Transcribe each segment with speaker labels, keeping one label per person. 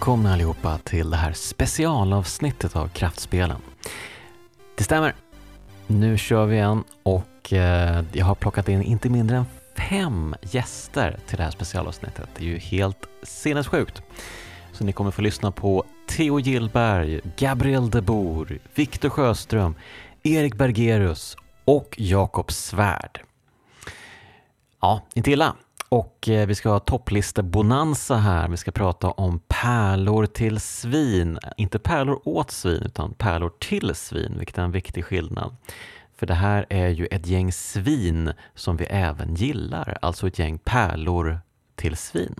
Speaker 1: välkomna allihopa till det här specialavsnittet av Kraftspelen. Det stämmer. Nu kör vi igen och eh, jag har plockat in inte mindre än fem gäster till det här specialavsnittet. Det är ju helt sinnessjukt. Så ni kommer få lyssna på Theo Gillberg, Gabriel de Boer, Viktor Sjöström, Erik Bergerus och Jakob Svärd. Ja, inte illa. Och eh, vi ska ha toppliste-bonanza här. Vi ska prata om pärlor till svin. Inte pärlor åt svin, utan pärlor till svin, vilket är en viktig skillnad. För det här är ju ett gäng svin som vi även gillar, alltså ett gäng pärlor till svin.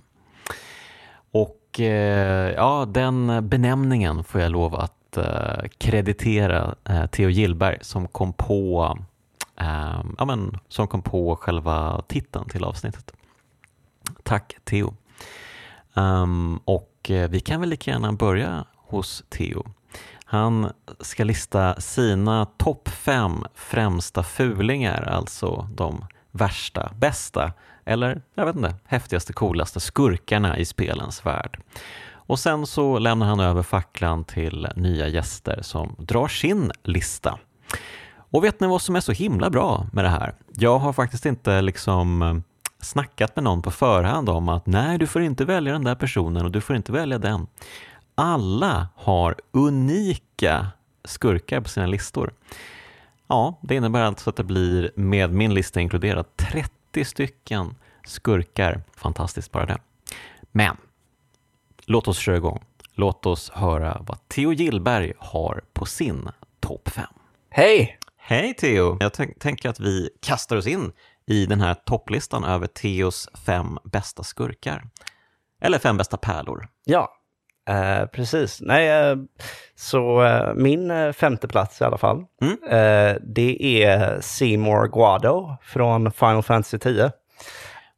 Speaker 1: Och eh, ja, den benämningen får jag lov att eh, kreditera Theo Gillberg som kom på ja, men, som kom på själva titeln till avsnittet. Tack Theo. Um, och eh, vi kan väl lika gärna börja hos Theo. Han ska lista sina topp fem främsta fulingar, alltså de värsta, bästa eller jag vet inte, häftigaste, coolaste skurkarna i spelens värld. Och sen så lämnar han över facklan till nya gäster som drar sin lista. Och vet ni vad som är så himla bra med det här? Jag har faktiskt inte liksom eh, snackat med någon på förhand om att nej, du får inte välja den där personen och du får inte välja den. Alla har unika skurkar på sina listor. Ja, det innebär alltså att det blir, med min lista inkluderad, 30 stycken skurkar. Fantastiskt bara det. Men, låt oss köra igång. Låt oss höra vad Theo Gillberg har på sin topp 5.
Speaker 2: Hej!
Speaker 1: Hej Theo! Jag tänker att vi kastar oss in i den här topplistan över Theos fem bästa skurkar. Eller fem bästa pärlor.
Speaker 2: Ja, eh, precis. Nej, eh, så eh, min eh, femte plats i alla fall, mm. Eh, det är Seymour Guado från Final Fantasy 10.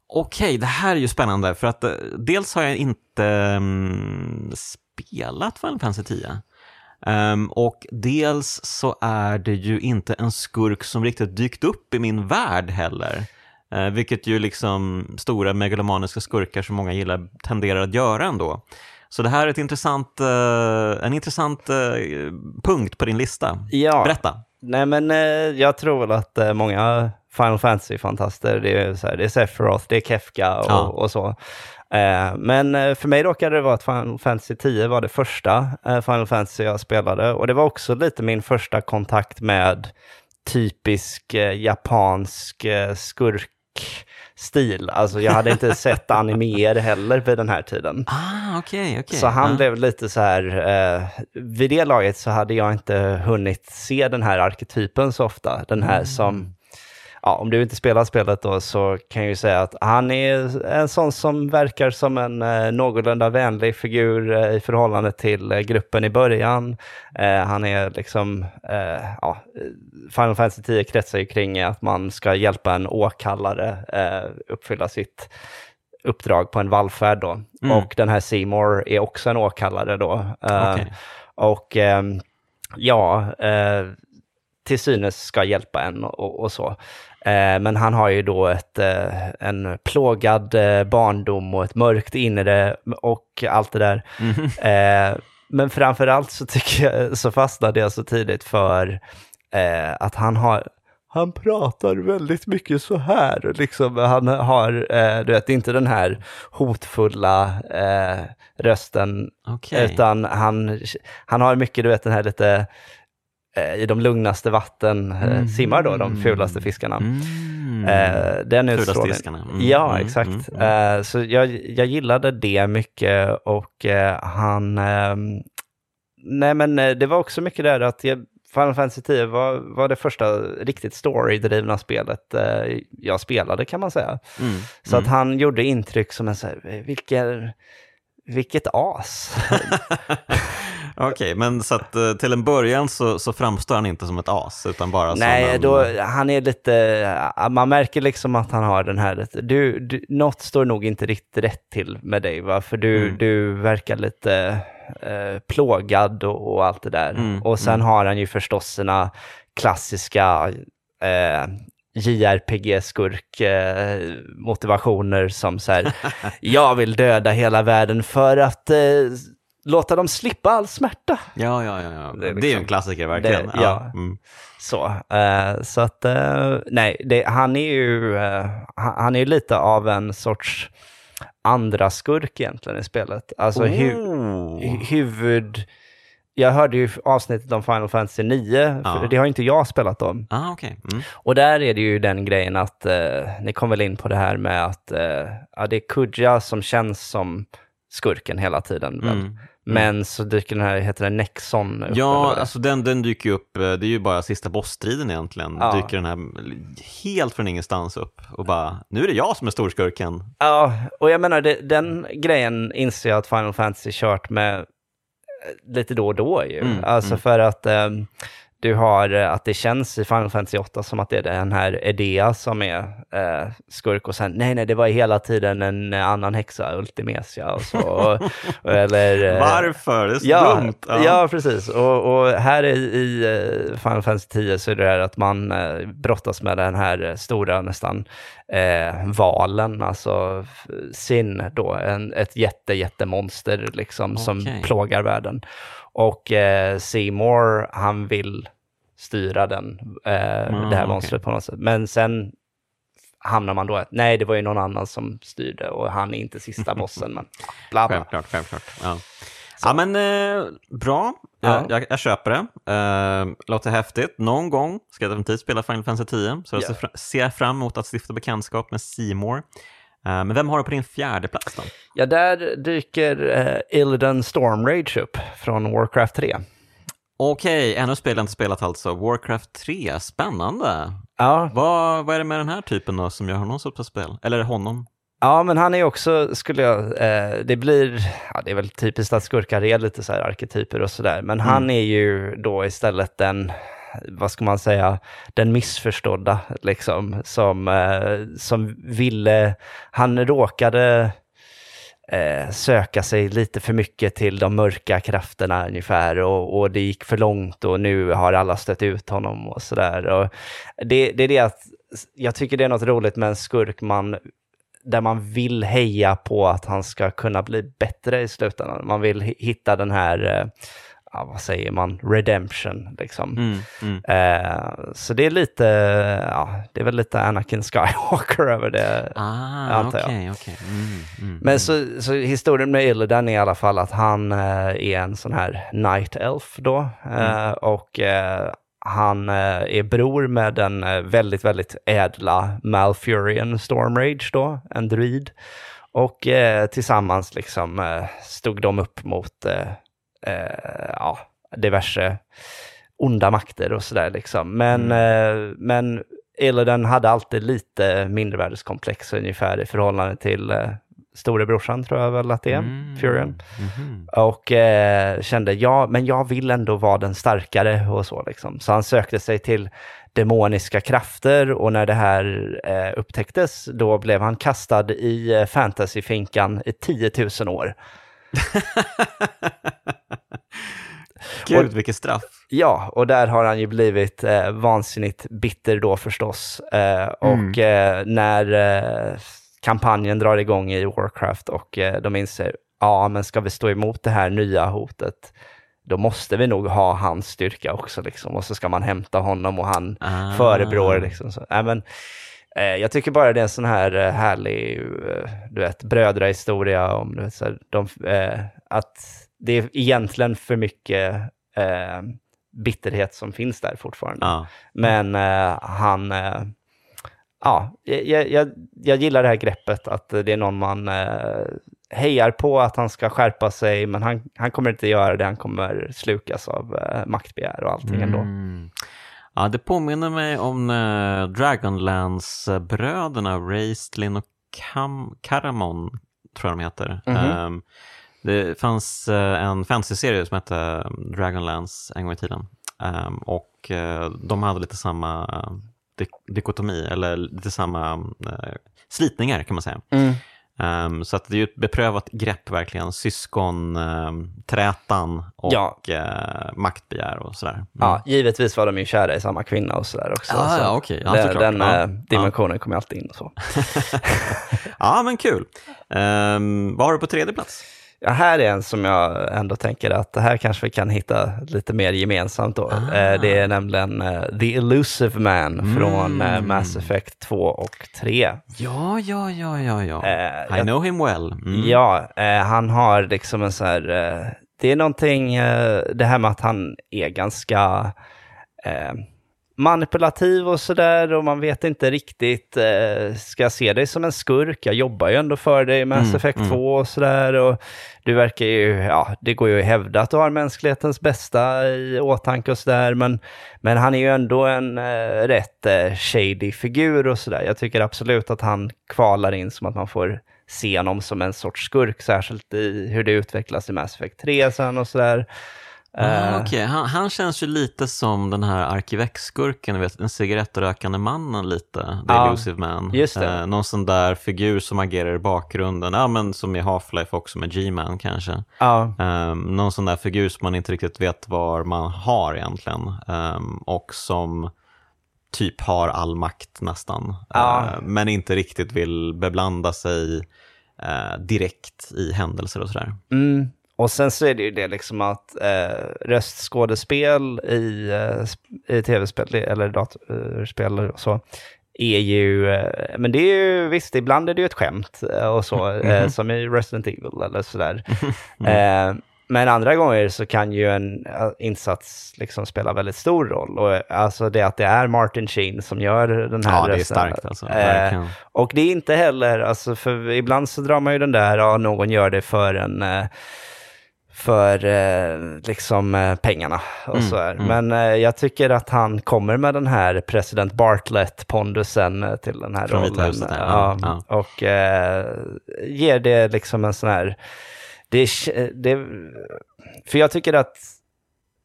Speaker 1: Okej, det här är ju spännande för att eh, dels har jag inte um, spelat Final Fantasy 10. Um, och dels så är det ju inte en skurk som riktigt dykt upp i min värld heller. Uh, vilket ju liksom stora megalomaniska skurkar som många gillar tenderar att göra ändå. Så det här är ett intressant, uh, en intressant uh, punkt på din lista. Ja. Berätta.
Speaker 2: Nej men jag tror väl att många Final Fantasy-fantaster, det är, så här, det är Sephiroth, det är Kefka och, ja. och så. Eh, men eh, för mig råkade det vara att Final Fantasy 10 var det första eh, Final Fantasy jag spelade och det var också lite min första kontakt med typisk japansk skurkstil. Alltså jag hade inte sett animer heller vid den här tiden.
Speaker 1: Ah, okay, okay.
Speaker 2: Så han ah. blev lite så här, eh, vid det laget så hade jag inte hunnit se den här arketypen så ofta. Den här mm. som ja, om du inte spelar spelet då så kan jag ju säga att han är en sån som verkar som en eh, någorlunda vänlig figur eh, i förhållande till eh, gruppen i början. Eh, han är liksom, eh, ja, Final Fantasy 10 kretsar ju kring att man ska hjälpa en åkallare eh, uppfylla sitt uppdrag på en vallfärd då. Mm. Och den här Seymour är också en åkallare då. Okay. Och ja, till synes ska hjälpa en och, och så. Eh, men han har ju då ett, eh, en plågad eh, barndom och ett mörkt inre och allt det där. Mm. Men framförallt så tycker jag, så fastnade jag så tidigt för att han har, han pratar väldigt mycket så här. Liksom, han har, du vet, inte den här hotfulla rösten, okay. utan han, han har mycket, du vet, den här lite i de lugnaste vatten eh, mm. simmar då de fulaste fiskarna. Mm.
Speaker 1: Eh, den fulaste fiskarna.
Speaker 2: Mm. Ja, mm. exakt. Mm. Eh, så jag, jag gillade det mycket och eh, han... Ehm, nej men eh, det var också mycket där att jag, Final Fantasy 10 var, var det första riktigt storydrivna spelet jag spelade kan man säga. Mm. Så att han gjorde intryck som en så här, vilken vilket as.
Speaker 1: Okej, okay, men så att eh, till en början så, så framstår han inte som ett as, utan bara
Speaker 2: Nej,
Speaker 1: som en...
Speaker 2: då, han är lite, man märker liksom att han har den här, du, du, något står nog inte riktigt rätt till med dig, va? för du, mm. du verkar lite eh, plågad och, och, allt det där. Mm, och sen mm. har han ju förstås sina klassiska eh, JRPG-skurk-motivationer som så här, jag vill döda hela världen för att eh, låta dem slippa all smärta.
Speaker 1: Ja, ja, ja. ja.
Speaker 2: Det är
Speaker 1: är,
Speaker 2: liksom-
Speaker 1: ju en klassiker verkligen.
Speaker 2: Det-
Speaker 1: ja. Mm.
Speaker 2: Så, eh, så att, eh, nej, det, han är ju eh, han, är ju lite av en sorts andra skurk egentligen i spelet. Alltså
Speaker 1: Oh.
Speaker 2: hu- huvud... Jag hörde ju avsnittet om Final Fantasy 9, för
Speaker 1: Ja.
Speaker 2: det har inte jag spelat om.
Speaker 1: Ah, okej. Mm.
Speaker 2: Och där är det ju den grejen att, ni kom väl in på det här med att ja, det är Kuja som känns som skurken hela tiden.
Speaker 1: Mm.
Speaker 2: Men så dyker den här, heter den Nexon upp?
Speaker 1: Ja, alltså den, den dyker ju upp, eh, det är ju bara sista bossstriden egentligen,
Speaker 2: Ja.
Speaker 1: dyker den här helt från ingenstans upp och bara, nu är det jag som är storskurken.
Speaker 2: Ja, och jag menar det, den grejen inser jag att Final Fantasy kört med eh, lite då och då ju.
Speaker 1: Mm,
Speaker 2: alltså
Speaker 1: mm.
Speaker 2: för att ehm, du har eh, att det känns i Final Fantasy 8 som att det är den här Edea som är eh, skurk och sen nej, nej, det var hela tiden en annan häxa, Ultimesia och så. och, eller, eh,
Speaker 1: Varför? Det är så
Speaker 2: Ja,
Speaker 1: dumt.
Speaker 2: ja. precis. Och, och här i, i eh, Final Fantasy 10 så är det här att man eh, brottas med den här stora nästan eh, valen, alltså Sin då, en, ett jätte, jättemonster liksom som
Speaker 1: Okej.
Speaker 2: plågar världen. Och eh, Seymour, han vill styra den, eh,
Speaker 1: Ah,
Speaker 2: det här monstret på något sätt. Men sen hamnar man då att nej, det var ju någon annan som styrde och han är inte sista bossen, men bla bla.
Speaker 1: Självklart, självklart. Ja, ja men eh, bra,
Speaker 2: Ja.
Speaker 1: jag, jag, köper det. Eh, låter häftigt. Någon gång ska jag definitivt spela Final Fantasy 10, så jag fra- ser fram emot att stifta bekantskap med Seymour. Eh, men vem har du på din fjärde plats då?
Speaker 2: Ja, där dyker eh, Illidan Stormrage upp från Warcraft 3.
Speaker 1: Okej, ännu spel jag inte spelat alltså. Warcraft 3, spännande.
Speaker 2: Ja,
Speaker 1: Vad, vad är det med den här typen då som gör honom så pass spel? Eller honom?
Speaker 2: ja, men han är också, skulle jag, eh, det blir, ja, det är väl typiskt att skurkar är lite så här arketyper och sådär, men han är ju då istället den, vad ska man säga, den missförstådda, liksom, som, eh, som ville, han råkade eh, söka sig lite för mycket till de mörka krafterna ungefär och, och det gick för långt och nu har alla stött ut honom och sådär. Det, det är det att jag tycker det är något roligt med en skurk man, där man vill heja på att han ska kunna bli bättre i slutändan. Man vill hitta den här, eh, ja, vad säger man, redemption liksom.
Speaker 1: Mm, mm.
Speaker 2: Eh, så det är lite, ja, det är väl lite Anakin Skywalker över det.
Speaker 1: Ah,
Speaker 2: antar jag.
Speaker 1: okej. Mm, mm,
Speaker 2: Men så, så historien med Illidan är i alla fall att han eh, är en sån här Night Elf då. Eh, och eh, han eh, är bror med den eh, väldigt, väldigt ädla Malfurion Stormrage då, en druid. Och tillsammans liksom stod de upp mot ja, diverse onda makter och sådär liksom. Men, eh, men Illidan hade alltid lite mindervärdeskomplex ungefär i förhållande till eh, storebrorsan tror jag väl att det är,
Speaker 1: Mm.
Speaker 2: Furion.
Speaker 1: mhm.
Speaker 2: Och eh, kände, ja, men jag vill ändå vara den starkare och så liksom. Så han sökte sig till demoniska krafter och när det här eh, upptäcktes, då blev han kastad i eh, fantasyfinkan i 10 000 år.
Speaker 1: Gud, vilket straff.
Speaker 2: Ja, och där har han ju blivit eh, vansinnigt bitter då förstås. Eh, och eh, när eh, kampanjen drar igång i Warcraft och eh, de inser, ja men ska vi stå emot det här nya hotet, då måste vi nog ha hans styrka också liksom. Och så ska man hämta honom och han
Speaker 1: Ah.
Speaker 2: förebrår liksom. Så, nej, men, eh, jag tycker bara det är en sån här eh, härlig, eh, du vet, brödrahistoria om, du vet, så här, de, att det är egentligen för mycket eh, bitterhet som finns där fortfarande.
Speaker 1: Ja.
Speaker 2: Men eh, han, eh, ja, jag, jag, jag gillar det här greppet att det är någon man eh, hejar på att han ska skärpa sig, men han, han kommer inte göra det, han kommer slukas av eh, maktbegär och allting ändå.
Speaker 1: Mm. Ja, det påminner mig om uh, Dragonlance-bröderna, Raistlin och Kam- Karamon, tror jag de heter.
Speaker 2: Mhm.
Speaker 1: Ehm, det fanns eh, en fantasy-serie som hette Dragonlance en gång i tiden. Ehm, och eh, de hade lite samma dik- dikotomi, eller lite samma eh, slitningar kan man säga.
Speaker 2: Mm.
Speaker 1: Um, så att det är ju ett beprövat grepp verkligen, syskonträtan um, och
Speaker 2: Ja.
Speaker 1: maktbegär och sådär. Mm.
Speaker 2: Ja, givetvis var de ju kära i samma kvinna och sådär också.
Speaker 1: Ah,
Speaker 2: så
Speaker 1: ja, okej. Ja,
Speaker 2: den den
Speaker 1: Ja.
Speaker 2: eh, dimensionen kommer alltid in och så.
Speaker 1: ja, men kul. Um, vad har du på tredje plats?
Speaker 2: Ja, här är en som jag ändå tänker att det här kanske vi kan hitta lite mer gemensamt då.
Speaker 1: Ah.
Speaker 2: Eh, Det är nämligen eh, The Elusive Man från eh,
Speaker 1: Mm.
Speaker 2: Mass Effect 2 och 3.
Speaker 1: Ja, ja, ja, ja, ja. I
Speaker 2: jag-
Speaker 1: know him well. Mm.
Speaker 2: Ja, han har liksom en så här, det är någonting, det här med att han är ganska manipulativ och sådär och man vet inte riktigt, eh, ska jag se dig som en skurk? Jag jobbar ju ändå för dig i Mass
Speaker 1: Mm,
Speaker 2: Effect
Speaker 1: mm.
Speaker 2: 2 och sådär och du verkar ju, ja, det går ju att hävda att du har mänsklighetens bästa i åtanke och sådär, men, men han är ju ändå en eh, rätt eh, shady figur och sådär. Jag tycker absolut att han kvalar in som att man får se honom som en sorts skurk, särskilt i hur det utvecklas i Mass Effect 3 sen och sådär.
Speaker 1: Ah,
Speaker 2: Eh,
Speaker 1: Okej, han, han känns ju lite som den här Arkivex-skurken, vet, den cigarettrökande mannen lite, The
Speaker 2: Ja,
Speaker 1: Elusive Man.
Speaker 2: just det.
Speaker 1: Eh, någon sån där figur som agerar i bakgrunden, ja men som i Half-Life också med G-Man kanske.
Speaker 2: ja.
Speaker 1: Um, någon sån där figur som man inte riktigt vet var man har egentligen. Ehm, och som typ har all makt nästan. Eh, men inte riktigt vill beblanda sig eh, direkt i händelser och sådär.
Speaker 2: Mm. Och sen så är det ju det liksom att eh, röstskådespel i, eh, i tv-spel eller datorspel och så är ju, eh, men det är ju visst, ibland är det ju ett skämt eh, och så, eh,
Speaker 1: Mhm.
Speaker 2: som i Resident Evil eller sådär. Eh, men andra gånger så kan ju en insats liksom spela väldigt stor roll. Och, alltså det att det är Martin Sheen som gör den här
Speaker 1: Ja, det är
Speaker 2: rösten.
Speaker 1: starkt alltså.
Speaker 2: Och det är inte heller, alltså för ibland så drar man ju den där, ja någon gör det för en, för eh, liksom eh, pengarna och
Speaker 1: Mm,
Speaker 2: så här.
Speaker 1: mm.
Speaker 2: Men eh, jag tycker att han kommer med den här president Bartlett-pondusen eh, till den här
Speaker 1: Från
Speaker 2: rollen.
Speaker 1: huset, ja.
Speaker 2: Ja,
Speaker 1: Ja.
Speaker 2: Och eh, ger det liksom en sån här, det, det, för jag tycker att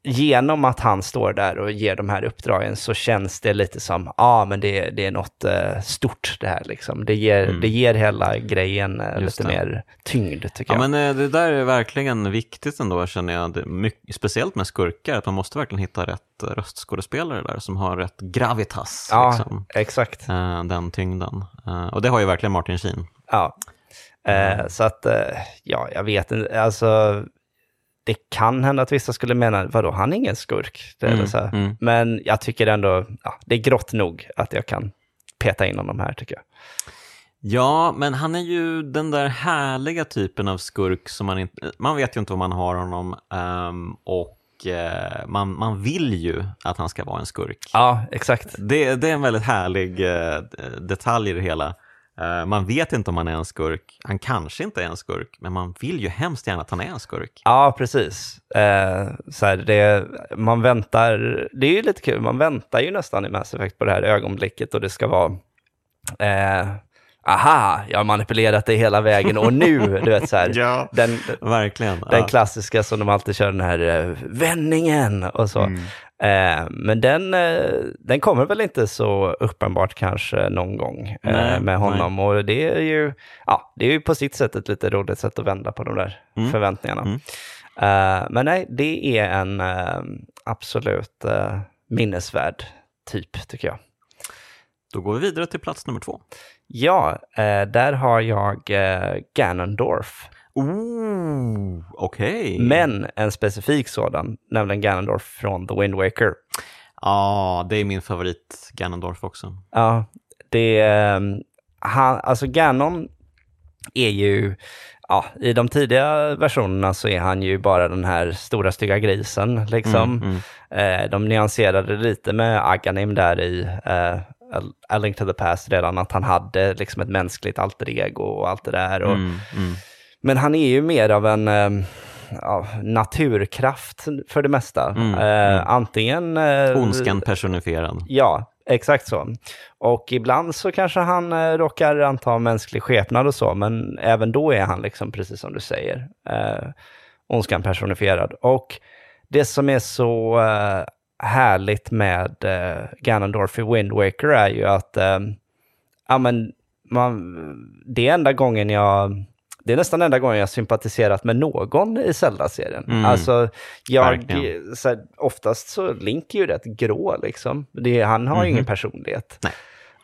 Speaker 2: genom att han står där och ger de här uppdragen så känns det lite som, ja ah, men det, det är något eh, stort det här liksom. Det ger,
Speaker 1: Mm.
Speaker 2: det ger hela grejen eh, lite
Speaker 1: det.
Speaker 2: mer tyngd tycker
Speaker 1: Ja,
Speaker 2: jag.
Speaker 1: men eh, det där är verkligen viktigt ändå känner jag. Det, mycket, speciellt med skurkar, att man måste verkligen hitta rätt eh, röstskådespelare där som har rätt gravitas.
Speaker 2: ja,
Speaker 1: Liksom,
Speaker 2: exakt.
Speaker 1: eh, den tyngden. Eh, och det har ju verkligen Martin Sheen.
Speaker 2: Ja. Eh, så att, ja, jag vet inte, alltså det kan hända att vissa skulle mena, vadå, han är ingen skurk. Det är
Speaker 1: Mm,
Speaker 2: så
Speaker 1: mm.
Speaker 2: Men jag tycker ändå, ja, det är grått nog att jag kan peta in honom här tycker jag.
Speaker 1: Ja, men han är ju den där härliga typen av skurk som man inte, man vet ju inte om man har honom ehm, och eh, man, man vill ju att han ska vara en skurk.
Speaker 2: Ja, exakt.
Speaker 1: Det, det är en väldigt härlig eh, detalj i det hela. Eh, man vet inte om han är en skurk, han kanske inte är en skurk, men man vill ju hemskt gärna att han är en skurk.
Speaker 2: Ja, precis. Eh, så här, det, man väntar, det är ju lite kul, man väntar ju nästan i Mass Effect på det här ögonblicket och det ska vara, eh, aha, jag har manipulerat det hela vägen och nu, du vet så här,
Speaker 1: Ja,
Speaker 2: den,
Speaker 1: verkligen.
Speaker 2: den
Speaker 1: ja.
Speaker 2: klassiska som de alltid kör, den här eh, vändningen och så.
Speaker 1: Mm.
Speaker 2: Eh, men den, eh, den kommer väl inte så uppenbart kanske någon gång eh,
Speaker 1: Nej,
Speaker 2: med honom. Och det är, ju, ja, det är ju på sitt sätt ett lite roligt sätt att vända på de där
Speaker 1: Mm.
Speaker 2: förväntningarna.
Speaker 1: Mm.
Speaker 2: Men nej, det är en absolut minnesvärd typ tycker jag.
Speaker 1: Då går vi vidare till plats nummer två.
Speaker 2: Ja, där har jag Ganondorf.
Speaker 1: Ooh, okej.
Speaker 2: Men en specifik sådan, nämligen Ganondorf från The Wind Waker.
Speaker 1: Ja, det är min favorit Ganondorf också.
Speaker 2: Ja, det är... Han, alltså Ganon är ju... Ja, I de tidiga versionerna så är han ju bara den här stora stygga grisen. Liksom.
Speaker 1: Mm, mm.
Speaker 2: Eh, de nyanserade lite med Aghanim där i eh, A Link to the Past redan, att han hade liksom ett mänskligt alter ego och allt det där. Och,
Speaker 1: Mm, mm.
Speaker 2: Men han är ju mer av en eh, ja, naturkraft för det mesta.
Speaker 1: Mm,
Speaker 2: eh,
Speaker 1: mm.
Speaker 2: Antingen... Eh,
Speaker 1: Ondskan personifierad.
Speaker 2: Ja, exakt så. Och ibland så kanske han eh, råkar anta mänsklig skepnad och så, men även då är han liksom, precis som du säger, eh, ondskan personifierad. Och det som är så eh, härligt med eh, Ganondorf i Wind Waker är ju att eh, ja, men, man, det är enda gången jag det är nästan enda gången jag sympatiserat med någon i Zelda-serien.
Speaker 1: Mm.
Speaker 2: Alltså, jag,
Speaker 1: Verkligen.
Speaker 2: så här, oftast så Link är ju rätt grå liksom. Det, han har ju ingen personlighet.
Speaker 1: Nej.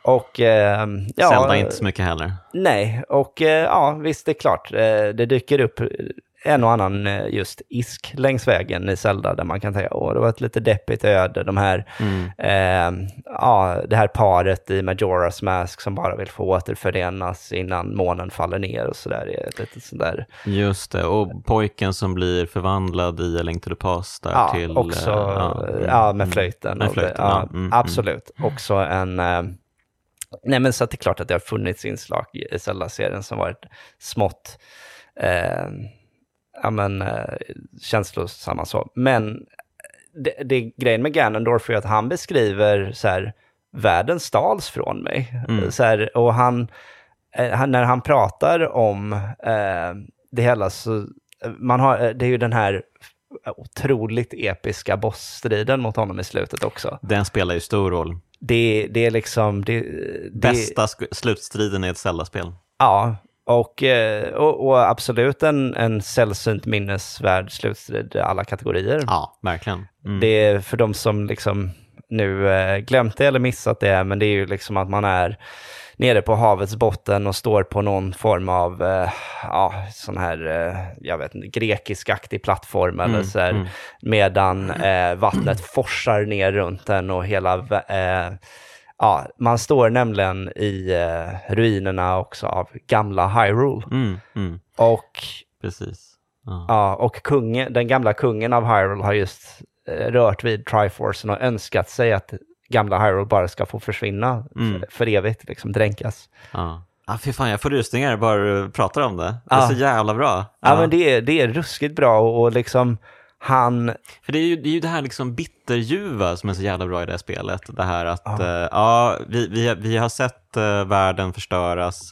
Speaker 2: Och eh, ja,
Speaker 1: Zelda inte så mycket heller.
Speaker 2: nej, och eh, ja, visst det är klart, eh, det dyker upp en och annan eh, just isk längs vägen i Zelda där man kan tänka, åh, det var ett lite deppigt öde, de här,
Speaker 1: Mm.
Speaker 2: eh, ja, det här paret i Majoras Mask som bara vill få återförenas innan månen faller ner och sådär, sådär,
Speaker 1: Just det, och pojken som blir förvandlad i A Link to the Past där
Speaker 2: ja,
Speaker 1: till...
Speaker 2: också,
Speaker 1: eh, ja,
Speaker 2: ja,
Speaker 1: mm,
Speaker 2: med flöjten.
Speaker 1: Med
Speaker 2: och-
Speaker 1: flöjten,
Speaker 2: ja,
Speaker 1: ja. Mm,
Speaker 2: absolut. Också en, eh, nej men så att det är klart att det har funnits inslag i Zelda-serien som varit smått, eh, ja men, eh, känslosamma så. Men det, det grejen med Ganondorf är att han beskriver så här, världen stals från mig.
Speaker 1: Mm.
Speaker 2: Så här, och han, eh, han, när han pratar om eh, det hela så, man har, eh, det är ju den här otroligt episka bossstriden mot honom i slutet också.
Speaker 1: Den spelar ju stor roll.
Speaker 2: Det, det är liksom... Det, det,
Speaker 1: Bästa slutstriden i ett Zelda-spel.
Speaker 2: Ja, och, eh, och, och absolut en, en sällsynt minnesvärd slutstrid i alla kategorier.
Speaker 1: Ja, verkligen. Mm.
Speaker 2: Det är för de som liksom nu eh, glömt det eller missat det, men det är ju liksom att man är nere på havets botten och står på någon form av, eh, ja, sån här, eh, jag vet inte, grekiskaktig plattform eller
Speaker 1: Mm,
Speaker 2: så här,
Speaker 1: mm.
Speaker 2: medan eh, vattnet forsar ner runt den och hela, ja, man står nämligen i eh, ruinerna också av gamla Hyrule.
Speaker 1: Mm, mm,
Speaker 2: Och
Speaker 1: precis. Ja.
Speaker 2: Ja, och kungen, den gamla kungen av Hyrule har just eh, rört vid Triforcen och önskat sig att gamla Hyrule bara ska få försvinna
Speaker 1: Mm.
Speaker 2: för, för evigt, liksom dränkas.
Speaker 1: Ja. Ah, fy fan, jag får rysningar bara du pratar om det. Det är
Speaker 2: Ja.
Speaker 1: så jävla bra.
Speaker 2: Ja, men det är, det är ruskigt bra och, och liksom han,
Speaker 1: För det är, ju, det är ju det här liksom bitterljuva som är så jävla bra i det här spelet. Det här att,
Speaker 2: Ja.
Speaker 1: ja, ja vi, vi, vi har sett eh, världen förstöras,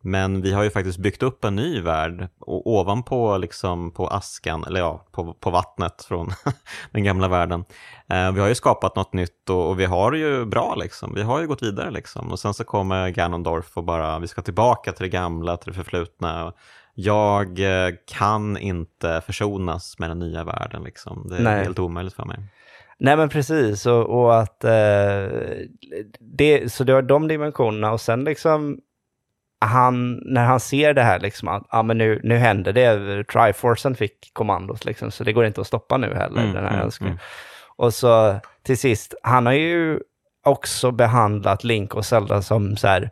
Speaker 1: men vi har ju faktiskt byggt upp en ny värld och ovanpå liksom på askan, eller ja, på, på vattnet från den gamla världen. Eh, vi har ju skapat något nytt och, och vi har det ju bra liksom. Vi har ju gått vidare liksom. Och sen så kommer Ganondorf och bara, vi ska tillbaka till det gamla, till det förflutna. Jag eh, kan inte försonas med den nya världen liksom. Det är
Speaker 2: Nej.
Speaker 1: helt omöjligt för mig.
Speaker 2: nej men precis, och, och att eh, det, så det har de dimensionerna och sen liksom han, när han ser det här liksom att ah, men nu, nu händer det, Triforcen fick kommandot liksom, så det går inte att stoppa nu heller,
Speaker 1: Mm,
Speaker 2: den här
Speaker 1: mm, mm.
Speaker 2: Och så till sist, han har ju också behandlat Link och Zelda som så här,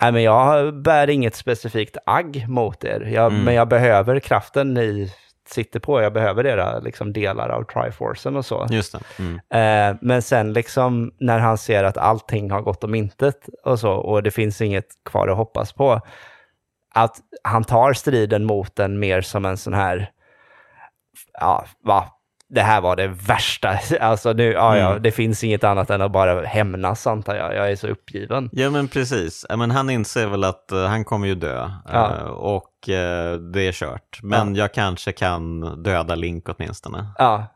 Speaker 2: nej men jag bär inget specifikt agg mot er, jag,
Speaker 1: Mm.
Speaker 2: men jag behöver kraften ni sitter på, jag behöver era liksom, delar av Triforcen och så.
Speaker 1: Just det. Mm.
Speaker 2: Eh, men sen liksom när han ser att allting har gått om intet och så, och det finns inget kvar att hoppas på, att han tar striden mot den mer som en sån här, ja, va, det här var det värsta. Alltså nu, ja, ja,
Speaker 1: Mm.
Speaker 2: det finns inget annat än att bara hämnas antar jag. Jag är så uppgiven.
Speaker 1: Ja men precis, Ja, men han inser väl att eh, han kommer ju dö
Speaker 2: Ja.
Speaker 1: eh, och eh, det är kört. Men jag kanske kan döda Link åtminstone.
Speaker 2: Ja,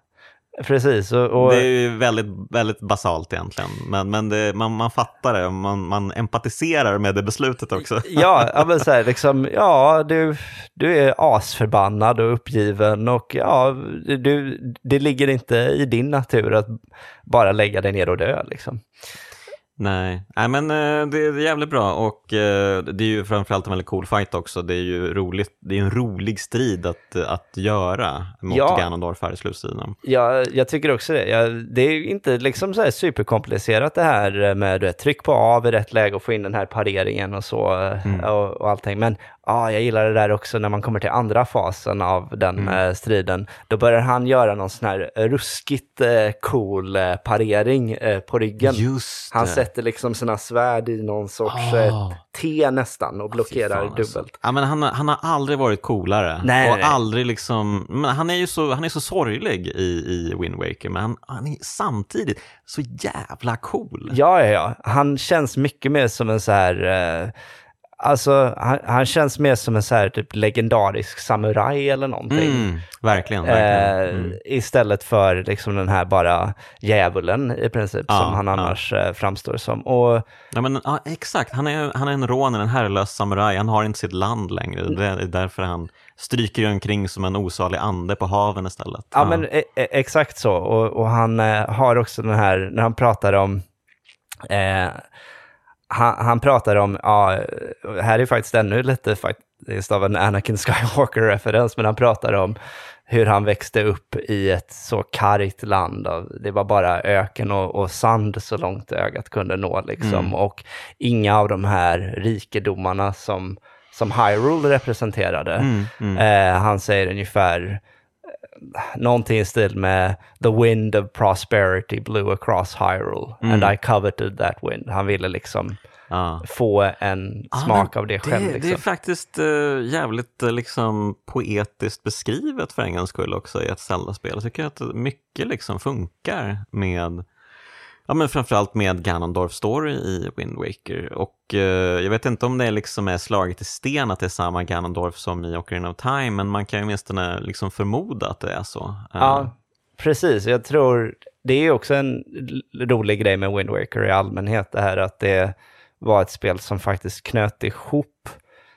Speaker 2: precis. Och, och,
Speaker 1: Det är ju väldigt, väldigt basalt egentligen, men, men det, man, man fattar det, man, man empatiserar med det beslutet också.
Speaker 2: Ja, ja men så här, liksom, ja, du, du är asförbannad och uppgiven och ja, du, det ligger inte i din natur att bara lägga dig ner och dö liksom.
Speaker 1: Nej, Nej men eh, det är jävligt bra och eh, det är ju framförallt en väldigt cool fight också. Det är ju roligt, det är en rolig strid att, att göra mot
Speaker 2: Ja.
Speaker 1: Ganondorf här i slutstriden.
Speaker 2: Ja, jag tycker också det. Ja, det är ju inte liksom så superkomplicerat det här med tryck på av i rätt läge och få in den här pareringen och så
Speaker 1: Mm.
Speaker 2: och, och allting. Men ja, jag gillar det där också när man kommer till andra fasen av den
Speaker 1: Mm.
Speaker 2: eh, striden. Då börjar han göra någon sån här ruskigt eh, cool eh, parering eh, på ryggen.
Speaker 1: Just
Speaker 2: Han sätter liksom sina svärd i någon sorts
Speaker 1: Ah.
Speaker 2: eh, T nästan och blockerar
Speaker 1: Fy fan, alltså.
Speaker 2: dubbelt.
Speaker 1: Ja, men han, har- han har aldrig varit coolare.
Speaker 2: Nej,
Speaker 1: och
Speaker 2: nej.
Speaker 1: aldrig liksom, men han är ju så, han är så sorglig i, i Wind Waker, men han, han är samtidigt så jävla cool.
Speaker 2: Ja, ja, ja. Han känns mycket mer som en så här... Eh, Alltså, han, han känns mer som en så här typ legendarisk samuraj eller någonting.
Speaker 1: Mm, verkligen. verkligen.
Speaker 2: Eh,
Speaker 1: Mm.
Speaker 2: Istället för liksom den här bara djävulen i princip,
Speaker 1: Ja,
Speaker 2: som han
Speaker 1: ja.
Speaker 2: annars eh, framstår som. Och
Speaker 1: Ja, men, ja, exakt, han är, han är en rånare, en herrelös samuraj, han har inte sitt land längre. Det är därför han stryker omkring som en osalig ande på haven istället.
Speaker 2: Ja, men e- e- exakt så. Och, och han eh, har också den här, när han pratar om, eh, han, han pratar om, ja, här är faktiskt ännu lite faktiskt av en Anakin Skywalker-referens, men han pratar om hur han växte upp i ett så kargt land. Av, det var bara öken och, och sand så långt ögat kunde nå. Liksom.
Speaker 1: Mm.
Speaker 2: Och inga av de här rikedomarna som, som Hyrule representerade.
Speaker 1: Mm, mm.
Speaker 2: Eh, han säger ungefär någonting i stil med “The wind of prosperity blew across Hyrule and I coveted that wind”. Han ville liksom
Speaker 1: Ja.
Speaker 2: få en
Speaker 1: Ja,
Speaker 2: smak
Speaker 1: men
Speaker 2: av det själv.
Speaker 1: Det,
Speaker 2: liksom.
Speaker 1: det är faktiskt uh, jävligt uh, liksom, poetiskt beskrivet för en gångs skull också i ett Zelda-spel. Jag tycker att mycket liksom funkar med Ja men framförallt med Ganondorf story i Wind Waker och eh, jag vet inte om det liksom är slaget i sten att det är samma Ganondorf som i Ocarina of Time men man kan ju åtminstone liksom förmoda att det är så. Eh.
Speaker 2: Ja, precis. Jag tror det är också en rolig grej med Wind Waker i allmänhet, det här att det var ett spel som faktiskt knöt ihop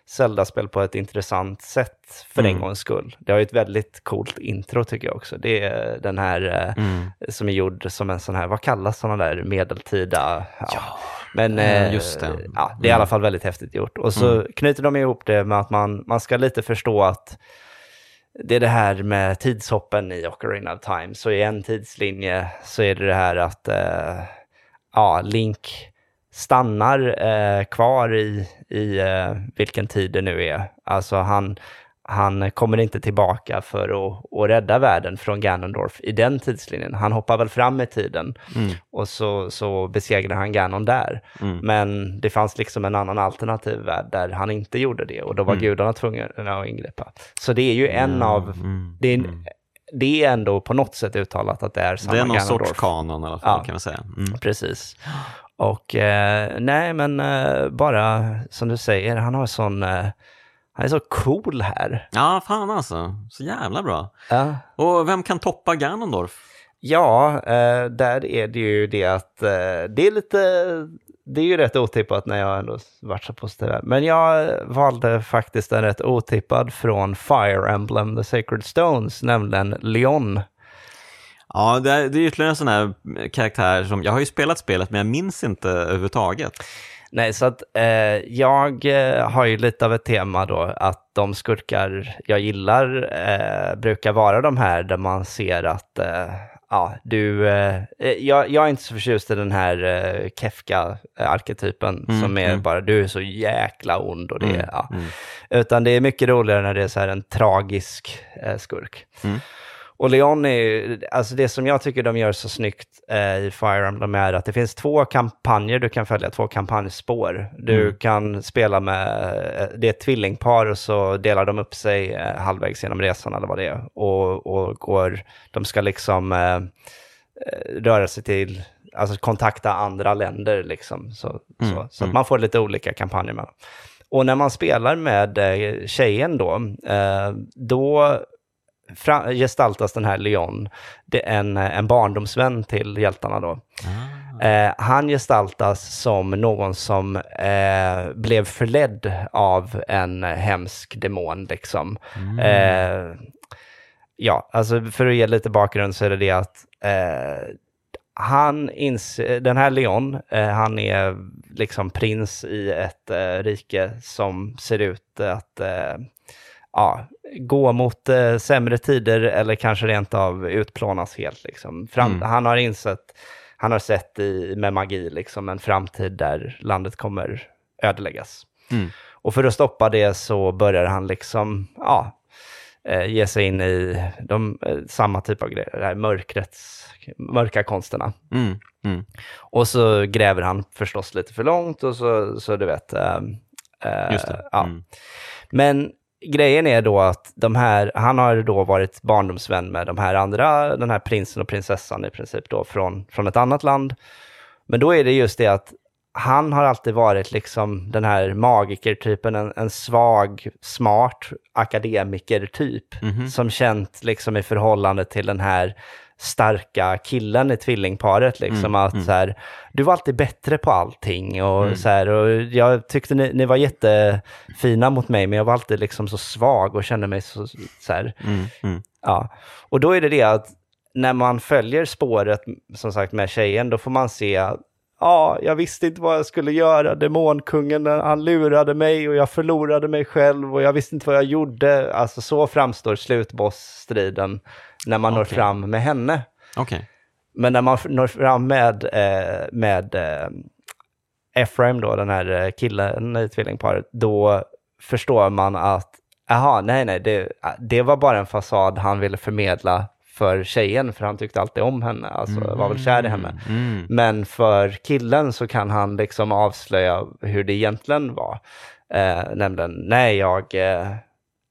Speaker 2: Zelda-spel på ett intressant sätt för en
Speaker 1: Mm.
Speaker 2: gångs skull. Det har ju ett väldigt coolt intro tycker jag också. Det är den här eh,
Speaker 1: Mm.
Speaker 2: som är gjord som en sån här, vad kallas sådana där medeltida? Ja. Men
Speaker 1: eh,
Speaker 2: eh,
Speaker 1: just det.
Speaker 2: Ja, det är i alla fall väldigt häftigt gjort. Och så knyter de ihop det med att man, man ska lite förstå att det är det här med tidshoppen i Ocarina of Time. Så i en tidslinje så är det det här att eh, ja, Link stannar eh, kvar i, i eh, vilken tid det nu är. Alltså han, han kommer inte tillbaka för att, att rädda världen från Ganondorf i den tidslinjen. Han hoppar väl fram i tiden
Speaker 1: Mm.
Speaker 2: och så, så besegrar han Ganon där.
Speaker 1: Mm.
Speaker 2: Men det fanns liksom en annan alternativ värld där han inte gjorde det och då var gudarna tvungna att ingripa. Så det är ju en av,
Speaker 1: Mm.
Speaker 2: det är,
Speaker 1: Mm.
Speaker 2: det är ändå på något sätt uttalat att det är samma
Speaker 1: Det är någon
Speaker 2: Ganondorf.
Speaker 1: sorts kanon i alla fall
Speaker 2: Ja.
Speaker 1: kan man säga. Mm.
Speaker 2: Precis. Och eh, nej, men eh, bara som du säger, han har sån, eh, han är så cool här.
Speaker 1: Ja, fan alltså. Så jävla bra.
Speaker 2: Ja,
Speaker 1: Och vem kan toppa Ganondorf?
Speaker 2: ja eh, där är det ju det att eh, det är lite, det är ju rätt otippat när jag ändå varit så positiv. Men jag valde faktiskt en rätt otippad från Fire Emblem, The Sacred Stones, nämligen Leon.
Speaker 1: Ja, det är, det är ytterligare en sån här karaktär som, jag har ju spelat spelet men jag minns inte överhuvudtaget.
Speaker 2: Nej, så att eh, jag eh, har ju lite av ett tema då att de skurkar jag gillar eh, brukar vara de här där man ser att eh, ja, du, eh, jag, jag är inte så förtjust i den här eh, Kefka-arketypen
Speaker 1: Mm,
Speaker 2: som är
Speaker 1: mm.
Speaker 2: bara du är så jäkla ond och det,
Speaker 1: Mm,
Speaker 2: ja.
Speaker 1: mm.
Speaker 2: Utan det är mycket roligare när det är så här en tragisk eh, skurk.
Speaker 1: Mm.
Speaker 2: Och Leon är ju, alltså det som jag tycker de gör så snyggt eh, i Fire Emblem är att det finns två kampanjer du kan följa, två kampanjspår. Du
Speaker 1: Mm.
Speaker 2: kan spela med, eh, det är ett tvillingpar och så delar de upp sig eh, halvvägs genom resan eller vad det är. Och, och går, de ska liksom eh, eh, röra sig till, alltså kontakta andra länder liksom. Så,
Speaker 1: Mm,
Speaker 2: så, så
Speaker 1: mm.
Speaker 2: att man får lite olika kampanjer med. Och när man spelar med eh, tjejen då, då fra- gestaltas den här Leon, det är en, en barndomsvän till hjältarna då.
Speaker 1: Ah.
Speaker 2: Eh, han gestaltas som någon som eh, blev förledd av en hemsk demon liksom.
Speaker 1: Mm.
Speaker 2: Eh, ja, alltså för att ge lite bakgrund så är det det att eh, han inser, den här Leon, eh, han är liksom prins i ett eh, rike som ser ut att eh, ja, gå mot eh, sämre tider eller kanske rent av utplånas helt. Liksom. Fram,
Speaker 1: Mm.
Speaker 2: Han har insett, han har sett i, med magi liksom, en framtid där landet kommer ödeläggas.
Speaker 1: Mm.
Speaker 2: Och för att stoppa det så börjar han liksom, ja, eh, ge sig in i de, eh, samma typ av grejer, det här mörkrets, mörka konsterna.
Speaker 1: Mm. Mm.
Speaker 2: Och så gräver han förstås lite för långt och så, så du vet. eh,
Speaker 1: Just det.
Speaker 2: Ja.
Speaker 1: Mm.
Speaker 2: Men grejen är då att de här, han har då varit barndomsvän med de här andra, den här prinsen och prinsessan i princip då från, från ett annat land. Men då är det just det att han har alltid varit liksom den här magikertypen, en, en svag, smart akademiker-typ.
Speaker 1: Mhm.
Speaker 2: Som känt liksom i förhållande till den här starka killen i tvillingparet. Liksom
Speaker 1: Mm,
Speaker 2: att
Speaker 1: mm.
Speaker 2: så här, du var alltid bättre på allting. Och,
Speaker 1: Mm.
Speaker 2: så här, och jag tyckte ni, ni var jättefina mot mig, men jag var alltid liksom så svag och kände mig så, så här,
Speaker 1: Mm, mm.
Speaker 2: Ja, och då är det det att när man följer spåret, som sagt med tjejen, då får man se ja, jag visste inte vad jag skulle göra. Demonkungen, han lurade mig och jag förlorade mig själv och jag visste inte vad jag gjorde. Alltså så framstår slutbossstriden när man når
Speaker 1: Okej.
Speaker 2: fram med henne.
Speaker 1: Okej.
Speaker 2: Men när man når fram med, eh, med eh, Ephraim, då, den här eh, killen i tvillingparet, då förstår man att, aha, nej, nej, det, det var bara en fasad han ville förmedla för tjejen, för han tyckte alltid om henne, alltså var väl kär i henne.
Speaker 1: Mm.
Speaker 2: Men för killen så kan han liksom avslöja hur det egentligen var. Eh, nämligen, nej, jag, eh,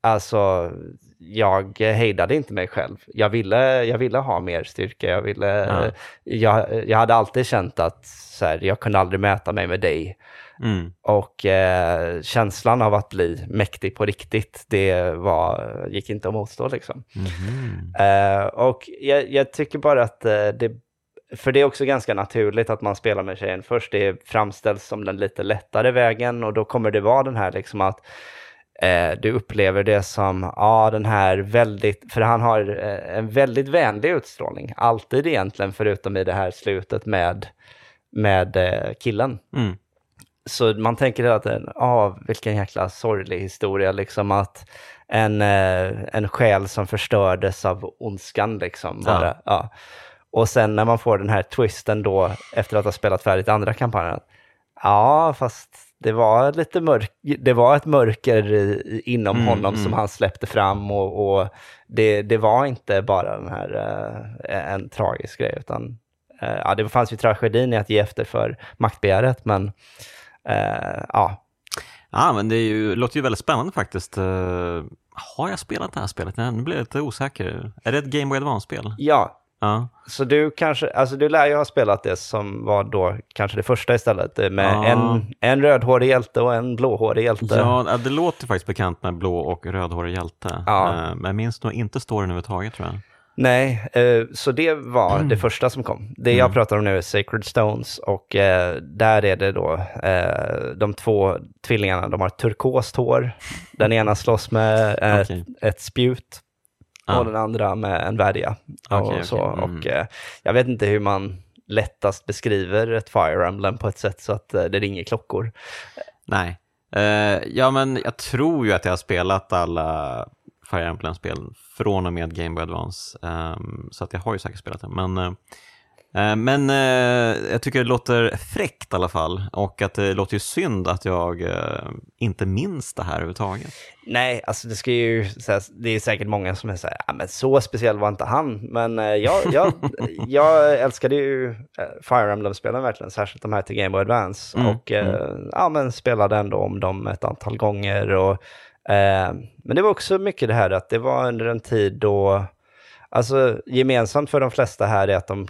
Speaker 2: alltså, jag hejdade inte mig själv. Jag ville, jag ville ha mer styrka. Jag, ville,
Speaker 1: Ja.
Speaker 2: jag, jag hade alltid känt att så här, jag kunde aldrig mäta mig med dig.
Speaker 1: Mm.
Speaker 2: Och eh, känslan av att bli mäktig på riktigt, det var, gick inte att motstå liksom.
Speaker 1: Mhm.
Speaker 2: Eh, och jag, jag tycker bara att eh, det, för det är också ganska naturligt att man spelar med tjejen först. Det framställs som den lite lättare vägen och då kommer det vara den här liksom att eh, du upplever det som, ja den här väldigt, för han har eh, en väldigt vänlig utstrålning, alltid egentligen förutom i det här slutet med, med eh, killen.
Speaker 1: Mm.
Speaker 2: Så man tänker hela tiden, ja vilken jäkla sorglig historia, liksom att en, eh, en själ som förstördes av ondskan liksom.
Speaker 1: Ja.
Speaker 2: Bara, ja. Och sen när man får den här twisten då, efter att ha spelat färdigt andra kampanjen, ja fast det var lite mörk, det var ett mörker i, inom
Speaker 1: Mm,
Speaker 2: honom
Speaker 1: mm.
Speaker 2: som han släppte fram och, och det, det var inte bara den här, eh, en tragisk grej, utan eh, ja, det fanns ju tragedin i att ge efter för maktbegäret, men ja,
Speaker 1: Ja, men det ju, låter ju väldigt spännande faktiskt. Eh, har jag spelat det här spelet? Nej, nu blir jag lite osäker. Är det ett Game Boy Advance-spel?
Speaker 2: ja,
Speaker 1: Ja.
Speaker 2: Så du kanske, alltså du lär ju ha spelat det som var då kanske det första istället, eh, med
Speaker 1: Ja.
Speaker 2: en, en rödhårig hjälte och en blåhårig hjälte.
Speaker 1: Ja, det låter faktiskt bekant med blå och rödhårig hjälte.
Speaker 2: Ja.
Speaker 1: Eh, Men jag minns nog inte storyn överhuvudtaget tror jag.
Speaker 2: Nej, eh, så det var det första som kom. Det jag
Speaker 1: Mm.
Speaker 2: pratar om nu är Sacred Stones och eh, där är det då eh, de två tvillingarna, de har turkost hår. Den ena slåss med ett,
Speaker 1: Okej.
Speaker 2: ett spjut och den andra med en värja.
Speaker 1: Okej,
Speaker 2: och så.
Speaker 1: okej. Mm.
Speaker 2: och jag vet inte hur man lättast beskriver ett Fire Emblem på ett sätt så att det ringer klockor.
Speaker 1: Nej. Ja, men jag tror ju att jag har spelat alla Fire Emblem-spel från och med Game Boy Advance. Ehm, så att jag har ju säkert spelat det. Men, eh, men eh, jag tycker det låter fräckt i alla fall. Och att det låter ju synd att jag eh, inte minns det här överhuvudtaget.
Speaker 2: Nej, alltså det ska ju, så här, det är säkert många som är så här, ja, men så speciell var inte han. Men jag, jag, jag älskade ju Fire Emblem-spelen verkligen, särskilt de här till Game Boy Advance.
Speaker 1: Mm,
Speaker 2: Och eh, ja, men spelade ändå om dem ett antal gånger. Och, men det var också mycket det här att det var under en tid då, alltså gemensamt för de flesta här är att de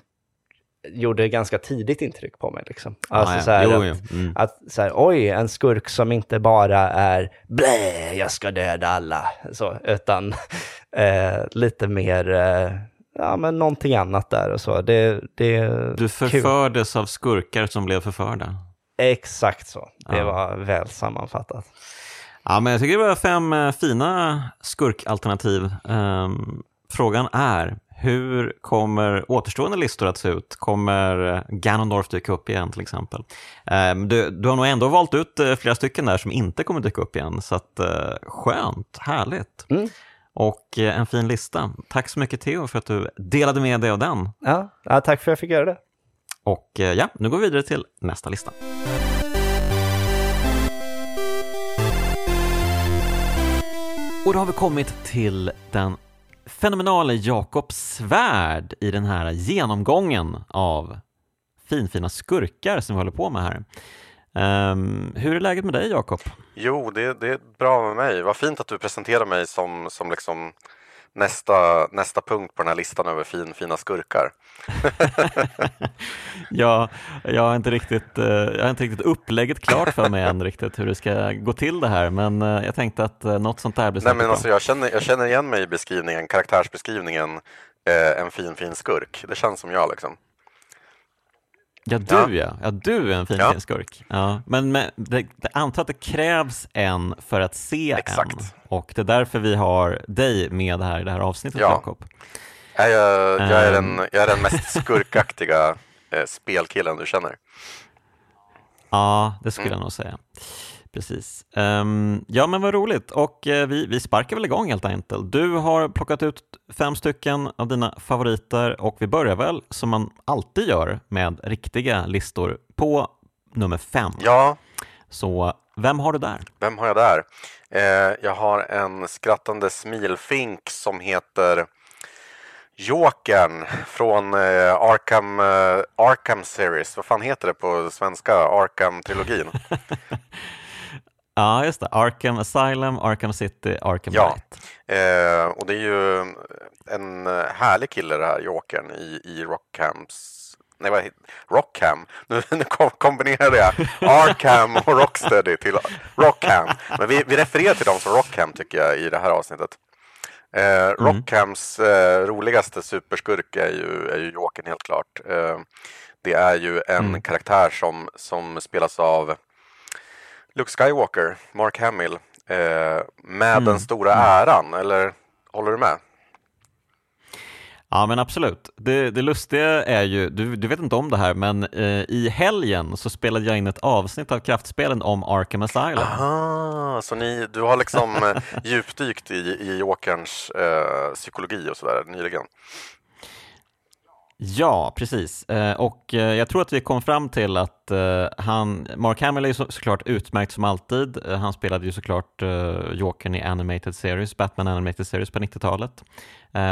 Speaker 2: gjorde ganska tidigt intryck på mig. Liksom. Alltså,
Speaker 1: Ah,
Speaker 2: så här,
Speaker 1: Jo,
Speaker 2: att,
Speaker 1: jo. Mm.
Speaker 2: att så här, oj, en skurk som inte bara är blä, jag ska döda alla, så, utan eh, lite mer, eh, ja men någonting annat där och så. Det, det
Speaker 1: Du
Speaker 2: kul.
Speaker 1: förfördes av skurkar som blev förförda.
Speaker 2: Exakt så, det
Speaker 1: Ja.
Speaker 2: var väl sammanfattat.
Speaker 1: Ja, men jag tycker det var fem eh, fina skurkalternativ. Ehm, frågan är, hur kommer återstående listor att se ut? Kommer eh, Ganondorf dyka upp igen till exempel? Ehm, du, du har nog ändå valt ut eh, flera stycken där som inte kommer dyka upp igen, så att, skönt, härligt.
Speaker 2: Mm.
Speaker 1: Och en fin lista. Tack så mycket Theo för att du delade med dig av den.
Speaker 2: Ja, ja, tack för att jag fick göra det.
Speaker 1: Och ja, nu går vi vidare till nästa lista. Och då har vi kommit till den fenomenala Jakob Svärd i den här genomgången av finfina skurkar som vi håller på med här. Um, hur är läget med dig Jakob?
Speaker 3: Jo, det, det är bra med mig. Vad fint att du presenterar mig som, som liksom nästa, nästa punkt på den här listan över fin, fina skurkar.
Speaker 1: ja, jag har, inte riktigt, eh, jag har inte riktigt upplägget klart för mig än riktigt hur det ska gå till det här, men eh, jag tänkte att eh, något sånt där blir
Speaker 3: Nej, men alltså, jag, känner, jag känner igen mig i beskrivningen, karaktärsbeskrivningen, eh, en fin fin skurk. Det känns som jag liksom.
Speaker 1: Ja, du ja. ja. ja du är en fin, ja. skurk. Ja. Men, men det, det antar att det krävs en för att se Exakt. en. Och det är därför vi har dig med här i det här avsnittet, ja. Jakob.
Speaker 3: Jag, jag, är den, jag är den mest skurkaktiga eh, spelkillen du känner.
Speaker 1: Ja, det skulle mm. jag nog säga. Precis. Um, ja, men vad roligt. Och uh, vi, vi sparkar väl igång helt enkelt. Du har plockat ut fem stycken av dina favoriter och vi börjar väl som man alltid gör med riktiga listor på nummer fem.
Speaker 3: Ja.
Speaker 1: Så vem har du där?
Speaker 3: Vem har jag där? Eh, jag har en skrattande smilfink som heter Jokern från eh, Arkham, eh, Arkham Series. Vad fan heter det på svenska? Arkham-trilogin.
Speaker 1: Ja, just det. Arkham Asylum, Arkham City, Arkham
Speaker 3: ja.
Speaker 1: Knight.
Speaker 3: Eh, och det är ju en härlig kille det här, Jokern, i, i Rockhams Nej, vad Rockham. Nu, nu kombinerade jag Arkham och Rocksteady till Rockham. Men vi, vi refererar till dem som Rockham tycker jag i det här avsnittet. Eh, mm. Rockhams eh, roligaste superskurk är ju, är ju Jokern helt klart. Eh, det är ju en mm. karaktär som, som spelas av Luke Skywalker, Mark Hamill, eh, med mm. den stora mm. äran, eller håller du med?
Speaker 1: Ja men absolut. Det, det lustiga är ju, du, du vet inte om det här, men eh, i helgen så spelade jag in ett avsnitt av Kraftspelen om Arkham Asylum.
Speaker 3: Aha, så ni, du har liksom eh, djupdykt i, i Jokerns eh, psykologi och sådär nyligen?
Speaker 1: Ja, precis. Eh, och eh, jag tror att vi kom fram till att eh, han, Mark Hamill är så, såklart utmärkt som alltid. Han spelade ju såklart Jokern i Animated Series, Batman Animated Series på 90-talet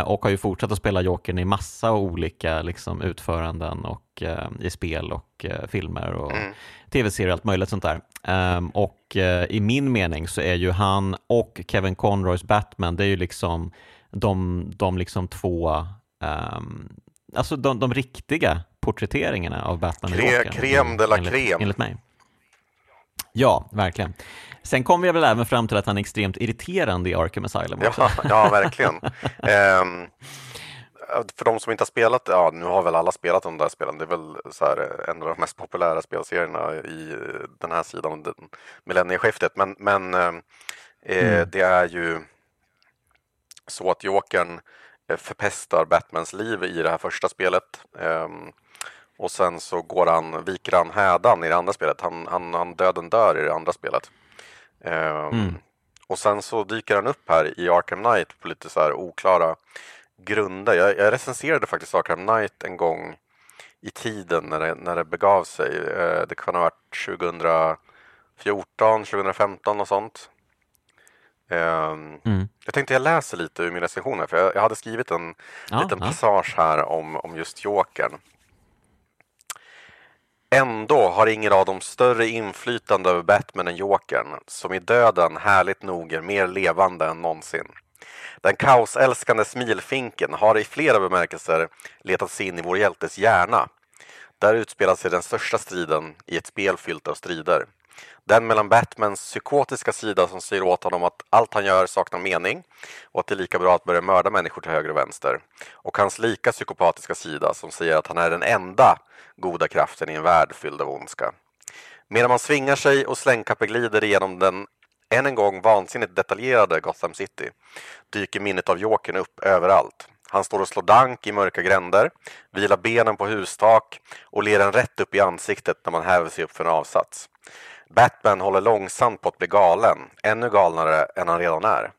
Speaker 1: och har ju fortsatt att spela Jokern i massa olika liksom, utföranden och i spel och filmer och mm. tv-serier och allt möjligt sånt där. Ehm, och i min mening så är ju han och Kevin Conroys Batman, det är ju liksom de, de liksom två um, alltså de, de riktiga porträtteringarna av Batman
Speaker 3: Kre, Joker. Crème de la enligt, crème.
Speaker 1: Enligt mig. Ja, verkligen. Sen kom vi väl även fram till att han är extremt irriterande i Arkham Asylum också.
Speaker 3: Ja, ja verkligen. um, för de som inte har spelat, ja nu har väl alla spelat de där spelen, det är väl så här, en av de mest populära spelserierna i den här sidan av millennieskiftet. Men, men eh, mm. det är ju så att Jokern Eh, förpestar Batmans liv i det här första spelet. Um, och sen så går han, viker han hädan i det andra spelet. Han, han, han döden dör i det andra spelet. Um, mm. Och sen så dyker han upp här i Arkham Knight på lite så här oklara grunder. Jag, jag recenserade faktiskt Arkham Knight en gång i tiden när det, när det begav sig. Uh, det kan ha varit 2014, 2015 och sånt. Um, mm. Jag tänkte jag läser lite ur min recension här, för jag, jag hade skrivit en ja, liten ja. passage här om, om just Jokern. Ändå har ingen av dem större inflytande över Batman än Jokern, som i döden härligt nog är mer levande än någonsin. Den kaosälskande smilfinken har i flera bemärkelser letat sig in i vår hjältes hjärna. Där utspelar sig den största striden i ett spel fyllt av strider. Den mellan Batmans psykotiska sida som säger åt honom att allt han gör saknar mening och att det är lika bra att börja mörda människor till höger och vänster. Och hans lika psykopatiska sida som säger att han är den enda goda kraften i en värld fylld av ondska. Medan man svingar sig och slängkappeglider igenom den än en gång vansinnigt detaljerade Gotham City dyker minnet av Jokern upp överallt. Han står och slår dank i mörka gränder, vilar benen på hustak och ler en rätt upp i ansiktet när man häver sig upp för en avsats. Batman håller långsamt på att bli galen, ännu galnare än han redan är.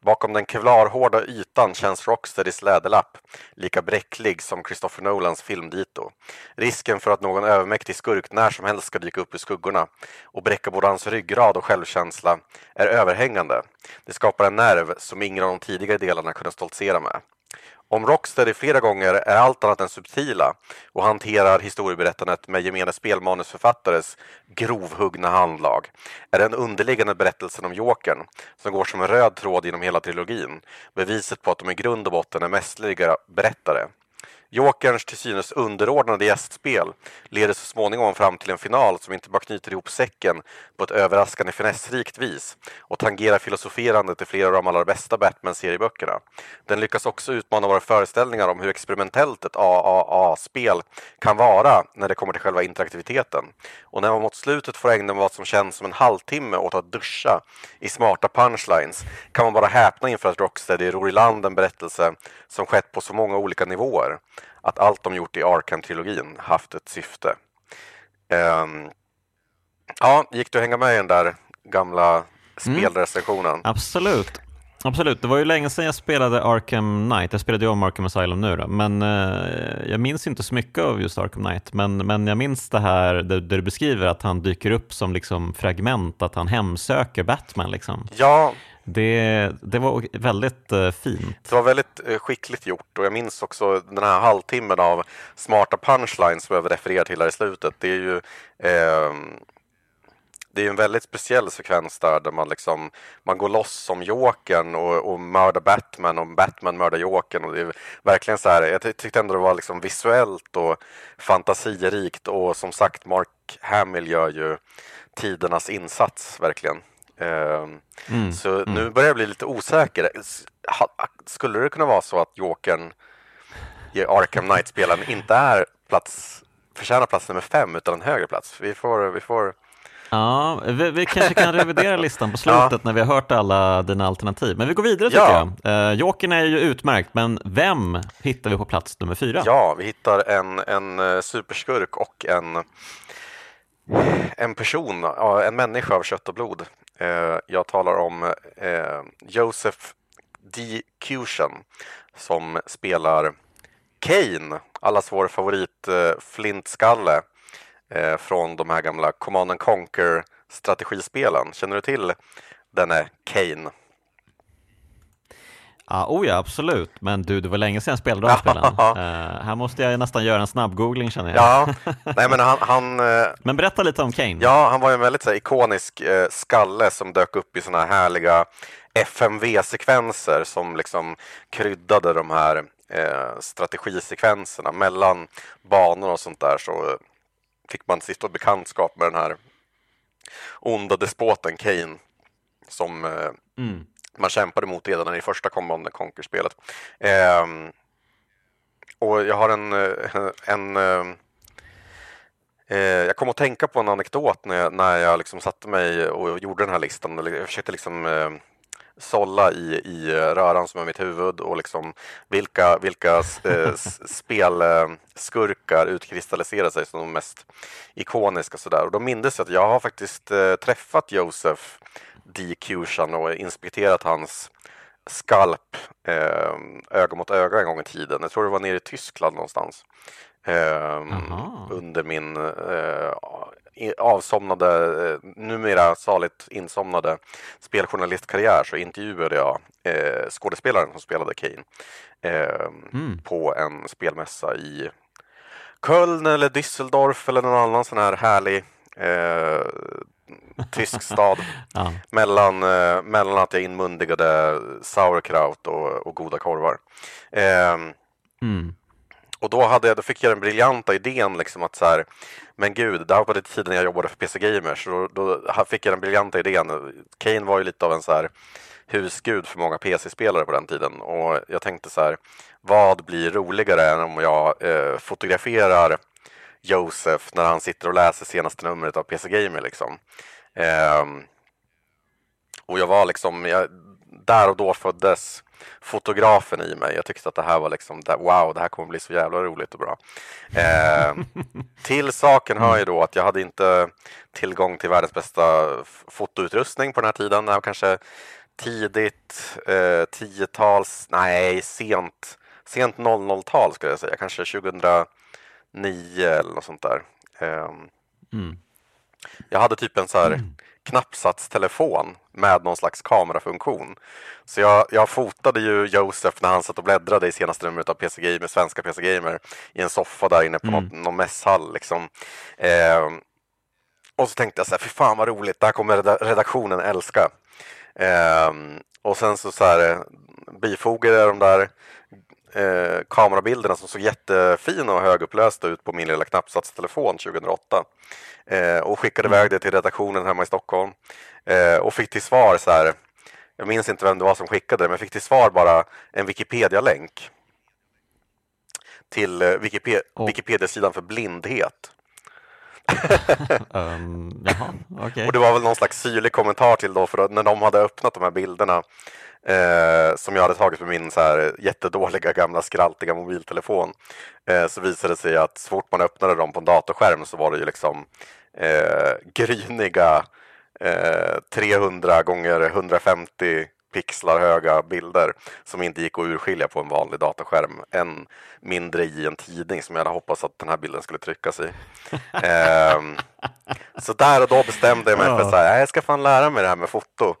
Speaker 3: Bakom den kevlarhårda ytan känns Rocksteadys läderlapp lika bräcklig som Christopher Nolans filmdito. Risken för att någon övermäktig skurk när som helst ska dyka upp ur skuggorna och bräcka både hans ryggrad och självkänsla är överhängande. Det skapar en nerv som ingen av de tidigare delarna kunde stoltsera med. Om Rocksteady flera gånger är allt annat än subtila och hanterar historieberättandet med gemene spelmanusförfattares grovhuggna handlag är den underliggande berättelsen om Jokern, som går som en röd tråd genom hela trilogin, beviset på att de i grund och botten är mästerliga berättare. Jokerns till synes underordnade gästspel leder så småningom fram till en final som inte bara knyter ihop säcken på ett överraskande finessrikt vis och tangerar filosoferandet i flera av de allra bästa Batman-serieböckerna. Den lyckas också utmana våra föreställningar om hur experimentellt ett AAA-spel kan vara när det kommer till själva interaktiviteten. Och när man mot slutet får ägna vad som känns som en halvtimme åt att duscha i smarta punchlines kan man bara häpna inför att Rocksteady ror i land en berättelse som skett på så många olika nivåer att allt de gjort i Arkham-trilogin haft ett syfte. Um, ja, gick du att hänga med i den där gamla spelrecensionen? Mm.
Speaker 1: Absolut. Absolut, det var ju länge sedan jag spelade Arkham Knight. Jag spelade ju om Arkham Asylum nu då, men eh, jag minns inte så mycket av just Arkham Knight. Men, men jag minns det här där, där du beskriver att han dyker upp som liksom fragment, att han hemsöker Batman. Liksom.
Speaker 3: Ja,
Speaker 1: det, det var väldigt eh, fint.
Speaker 3: Det var väldigt eh, skickligt gjort och jag minns också den här halvtimmen av smarta punchlines som jag refererar till här i slutet. Det är ju eh, det är en väldigt speciell sekvens där, där man, liksom, man går loss som Jokern och, och mördar Batman och Batman mördar Jokern. Och det är verkligen så här, jag tyckte ändå det var liksom visuellt och fantasirikt och som sagt Mark Hamill gör ju tidernas insats verkligen. Ehm, mm, så mm. nu börjar jag bli lite osäker. Skulle det kunna vara så att Jokern i Arkham Knight-spelen inte är plats, förtjänar plats nummer fem utan en högre plats? Vi får, vi får
Speaker 1: Ja, vi, vi, kanske kan revidera listan på slutet ja. när vi har hört alla dina alternativ. Men vi går vidare tycker ja. jag. Uh, Jokern är ju utmärkt, men vem hittar vi på plats nummer fyra?
Speaker 3: Ja, vi hittar en, en eh, superskurk och en, en person, en människa av kött och blod. Eh, jag talar om eh, Joseph D. Cushan som spelar Kane, allas vår favorit eh, flintskalle eh, från de här gamla Command and Conquer strategispelen. Känner du till denne Kane?
Speaker 1: Ja, oh ja, absolut. Men du, det var länge sedan jag spelade de spelen. uh, här måste jag nästan göra en snabb googling känner jag.
Speaker 3: Ja, nej men han... han uh,
Speaker 1: men berätta lite om Kane.
Speaker 3: Ja, han var ju en väldigt här, ikonisk uh, skalle som dök upp i sådana här härliga FMV-sekvenser som liksom kryddade de här strategisekvenserna mellan banor och sånt där. Så fick man stifta bekantskap med den här onda despoten Kane som mm man kämpade mot redan i första Command Conquer-spelet. Eh, och jag har en, eh, en eh, eh, jag kom att tänka på en anekdot när jag, när jag liksom satte mig och gjorde den här listan. Jag försökte liksom eh, sålla i, i röran som är mitt huvud och liksom vilka, vilka eh, spelskurkar utkristalliserar sig som de mest ikoniska. Sådär. Och då mindes jag att jag har faktiskt eh, träffat Josef D. Cushan och inspekterat hans skalp eh, öga mot öga en gång i tiden. Jag tror det var nere i Tyskland någonstans. Eh, under min eh, avsomnade, eh, numera saligt insomnade speljournalistkarriär så intervjuade jag eh, skådespelaren som spelade Kane eh, mm. på en spelmässa i Köln eller Düsseldorf eller någon annan sån här härlig eh, tysk stad. ja. mellan, eh, mellan att jag inmundigade sauerkraut och, och goda korvar. Eh, mm. Och då, hade jag, då fick jag den briljanta idén liksom att så här, men gud, det här var den tiden jag jobbade för PC Gamers. Då, då fick jag den briljanta idén. Kane var ju lite av en så här husgud för många PC-spelare på den tiden. Och jag tänkte så här, vad blir roligare än om jag eh, fotograferar Josef när han sitter och läser senaste numret av PC Gamer liksom. Eh, och jag var liksom, jag, där och då föddes fotografen i mig. Jag tyckte att det här var liksom, wow, det här kommer bli så jävla roligt och bra. Eh, till saken hör ju då att jag hade inte tillgång till världens bästa fotoutrustning på den här tiden. Det var kanske tidigt eh, tiotals, nej, sent, sent 00-tal skulle jag säga, kanske 2009 eller något sånt där. Eh, mm. Jag hade typ en så här mm. knappsatstelefon med någon slags kamerafunktion. Så jag, jag fotade ju Josef när han satt och bläddrade i senaste numret av PC Gamer, svenska PC Gamer, i en soffa där inne på mm. något, någon mässhall. Liksom. Eh, och så tänkte jag så här, fy fan vad roligt, det här kommer redaktionen älska. Eh, och sen så, så här, bifogade jag de där eh, kamerabilderna som såg jättefina och högupplösta ut på min lilla knappsatstelefon 2008 eh, och skickade mm. iväg det till redaktionen hemma i Stockholm eh, och fick till svar så här. Jag minns inte vem det var som skickade det, men fick till svar bara en Wikipedia-länk till eh, Wikipedia, oh. Wikipedia-sidan för blindhet.
Speaker 1: um, jaha, okay.
Speaker 3: Och det var väl någon slags syrlig kommentar till då, för när de hade öppnat de här bilderna eh, som jag hade tagit med min så här jättedåliga gamla skraltiga mobiltelefon eh, så visade det sig att så fort man öppnade dem på en datorskärm så var det ju liksom eh, gryniga 300 eh, gånger 150 pixlar höga bilder som inte gick att urskilja på en vanlig datorskärm. Än mindre i en tidning som jag hade hoppats att den här bilden skulle tryckas i. ehm, så där och då bestämde jag mig för att jag ska fan lära mig det här med foto.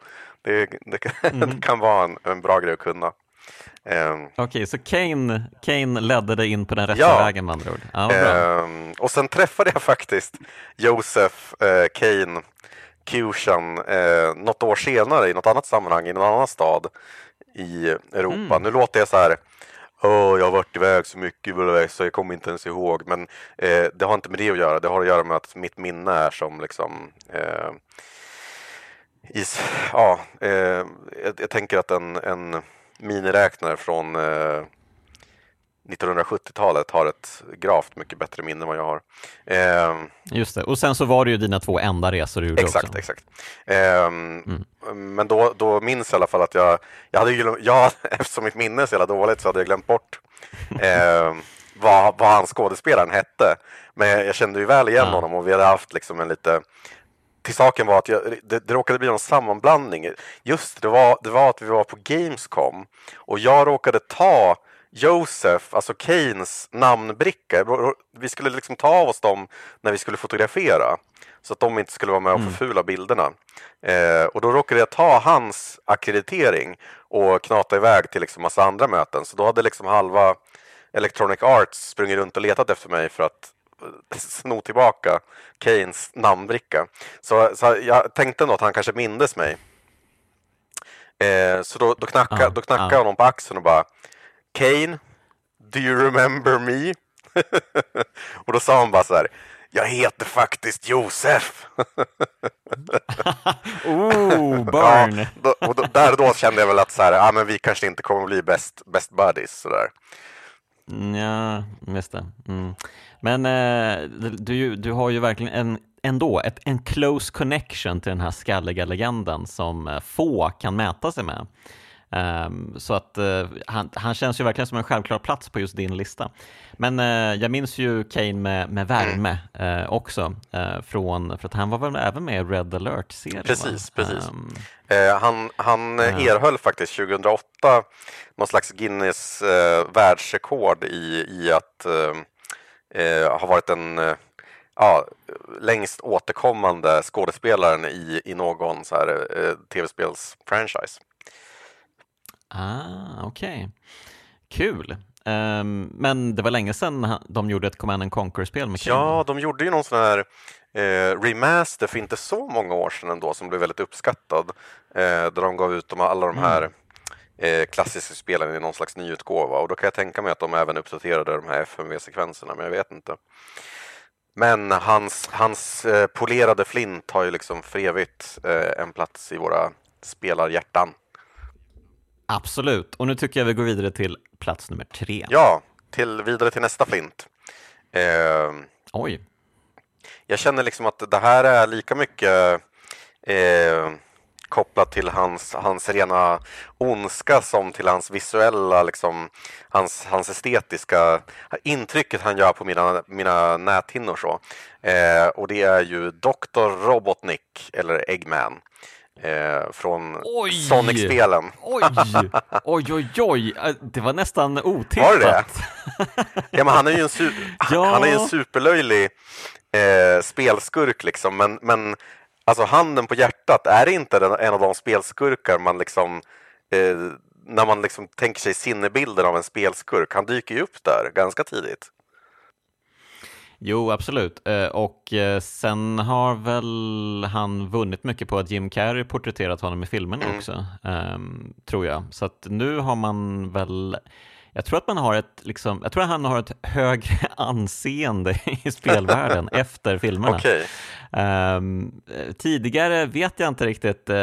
Speaker 3: Det, det, kan, mm. det kan vara en, en, bra grej att kunna.
Speaker 1: Um, Okej, okay, så Kane, Kane ledde dig in på den rätta ja. vägen med andra ord?
Speaker 3: Ja, um, och sen träffade jag faktiskt Josef uh, Kane Kushan uh, något år senare i något annat sammanhang i någon annan stad i Europa. Mm. Nu låter jag så här Oh, jag har varit iväg så mycket så jag kommer inte ens ihåg. Men eh, det har inte med det att göra. Det har att göra med att mitt minne är som liksom eh, is, ja, eh, jag, jag, tänker att en, en miniräknare från eh, 1970-talet har ett gravt mycket bättre minne än vad jag har.
Speaker 1: Eh, Just det, och sen så var det ju dina två enda resor du gjorde
Speaker 3: exakt,
Speaker 1: också.
Speaker 3: Exakt, eh, mm. Men då, då minns jag i alla fall att jag, jag hade ju, jag, eftersom mitt minne är så jävla dåligt så hade jag glömt bort eh, vad, vad han skådespelaren hette. Men jag, jag kände ju väl igen ja. honom och vi hade haft liksom en lite till saken var att jag, det, det råkade bli någon sammanblandning. Just det var, det var att vi var på Gamescom och jag råkade ta Josef, alltså Keynes namnbricka. Vi skulle liksom ta av oss dem när vi skulle fotografera så att de inte skulle vara med och mm. förfula bilderna. Eh, och då råkade jag ta hans akkreditering och knata iväg till liksom massa andra möten. Så då hade liksom halva Electronic Arts sprungit runt och letat efter mig för att sno tillbaka Keynes namnbricka. Så, så jag tänkte nog att han kanske mindes mig. Eh, så då, då knackade, ah, då knackade ah. honom på axeln och bara Kane, do you remember me? och då sa han bara så här jag heter faktiskt Josef.
Speaker 1: oh, burn! Ja,
Speaker 3: då, och då, där och då kände jag väl att så här, ah, men vi kanske inte kommer bli best, best buddies. Så där.
Speaker 1: Mm, ja, just det. Mm. Men eh, du, du har ju verkligen en, ändå ett, en close connection till den här skalliga legenden som eh, få kan mäta sig med. Um, så att uh, han, han, känns ju verkligen som en självklar plats på just din lista. Men uh, jag minns ju Kane med, med värme uh, också, från, för att han var väl även med i Red Alert-serien?
Speaker 3: Precis, va? precis. Um, han han erhöll faktiskt 2008 någon slags Guinness världsrekord i, i att ha varit den ja, längst återkommande skådespelaren i, i någon så här, tv-spels-franchise.
Speaker 1: Ah, okej. Okay. Kul. Um, men det var länge sedan de gjorde ett Command Conquer-spel med
Speaker 3: King. Ja, de gjorde ju någon sån här eh, remaster för inte så många år sedan ändå som blev väldigt uppskattad. Eh, där de gav ut de, alla de här mm. eh, klassiska spelen i någon slags nyutgåva och då kan jag tänka mig att de även uppdaterade de här FMV-sekvenserna, men jag vet inte. Men hans, hans eh, polerade flint har ju liksom för evigt eh, en plats i våra spelarhjärtan.
Speaker 1: Absolut, och nu tycker jag vi går vidare till plats nummer tre.
Speaker 3: Ja, till, vidare till nästa flint. Eh,
Speaker 1: Oj.
Speaker 3: Jag känner liksom att det här är lika mycket eh, kopplat till hans, hans rena ondska som till hans visuella, liksom, hans, hans estetiska intrycket han gör på mina, mina näthinnor. Så. Eh, och det är ju Dr. Robotnik, eller Eggman eh, från Sonic-spelen.
Speaker 1: Oj, oj, oj, oj, äh, det var nästan otippat. Var
Speaker 3: det Ja, men han är ju en, su- ja. han är en superlöjlig eh, spelskurk liksom, men, men Alltså handen på hjärtat, är det inte en av de spelskurkar man liksom eh, när man liksom tänker sig sinnebilden av en spelskurk, han dyker ju upp där ganska tidigt.
Speaker 1: Jo, absolut. Eh, och eh, sen har väl han vunnit mycket på att Jim Carrey porträtterat honom i filmerna mm. också, um, tror jag. Så att nu har man väl jag tror att man har ett, liksom, jag tror att han har ett högre anseende i spelvärlden efter filmerna.
Speaker 3: Okay. Um,
Speaker 1: ehm, tidigare vet jag inte riktigt. Uh,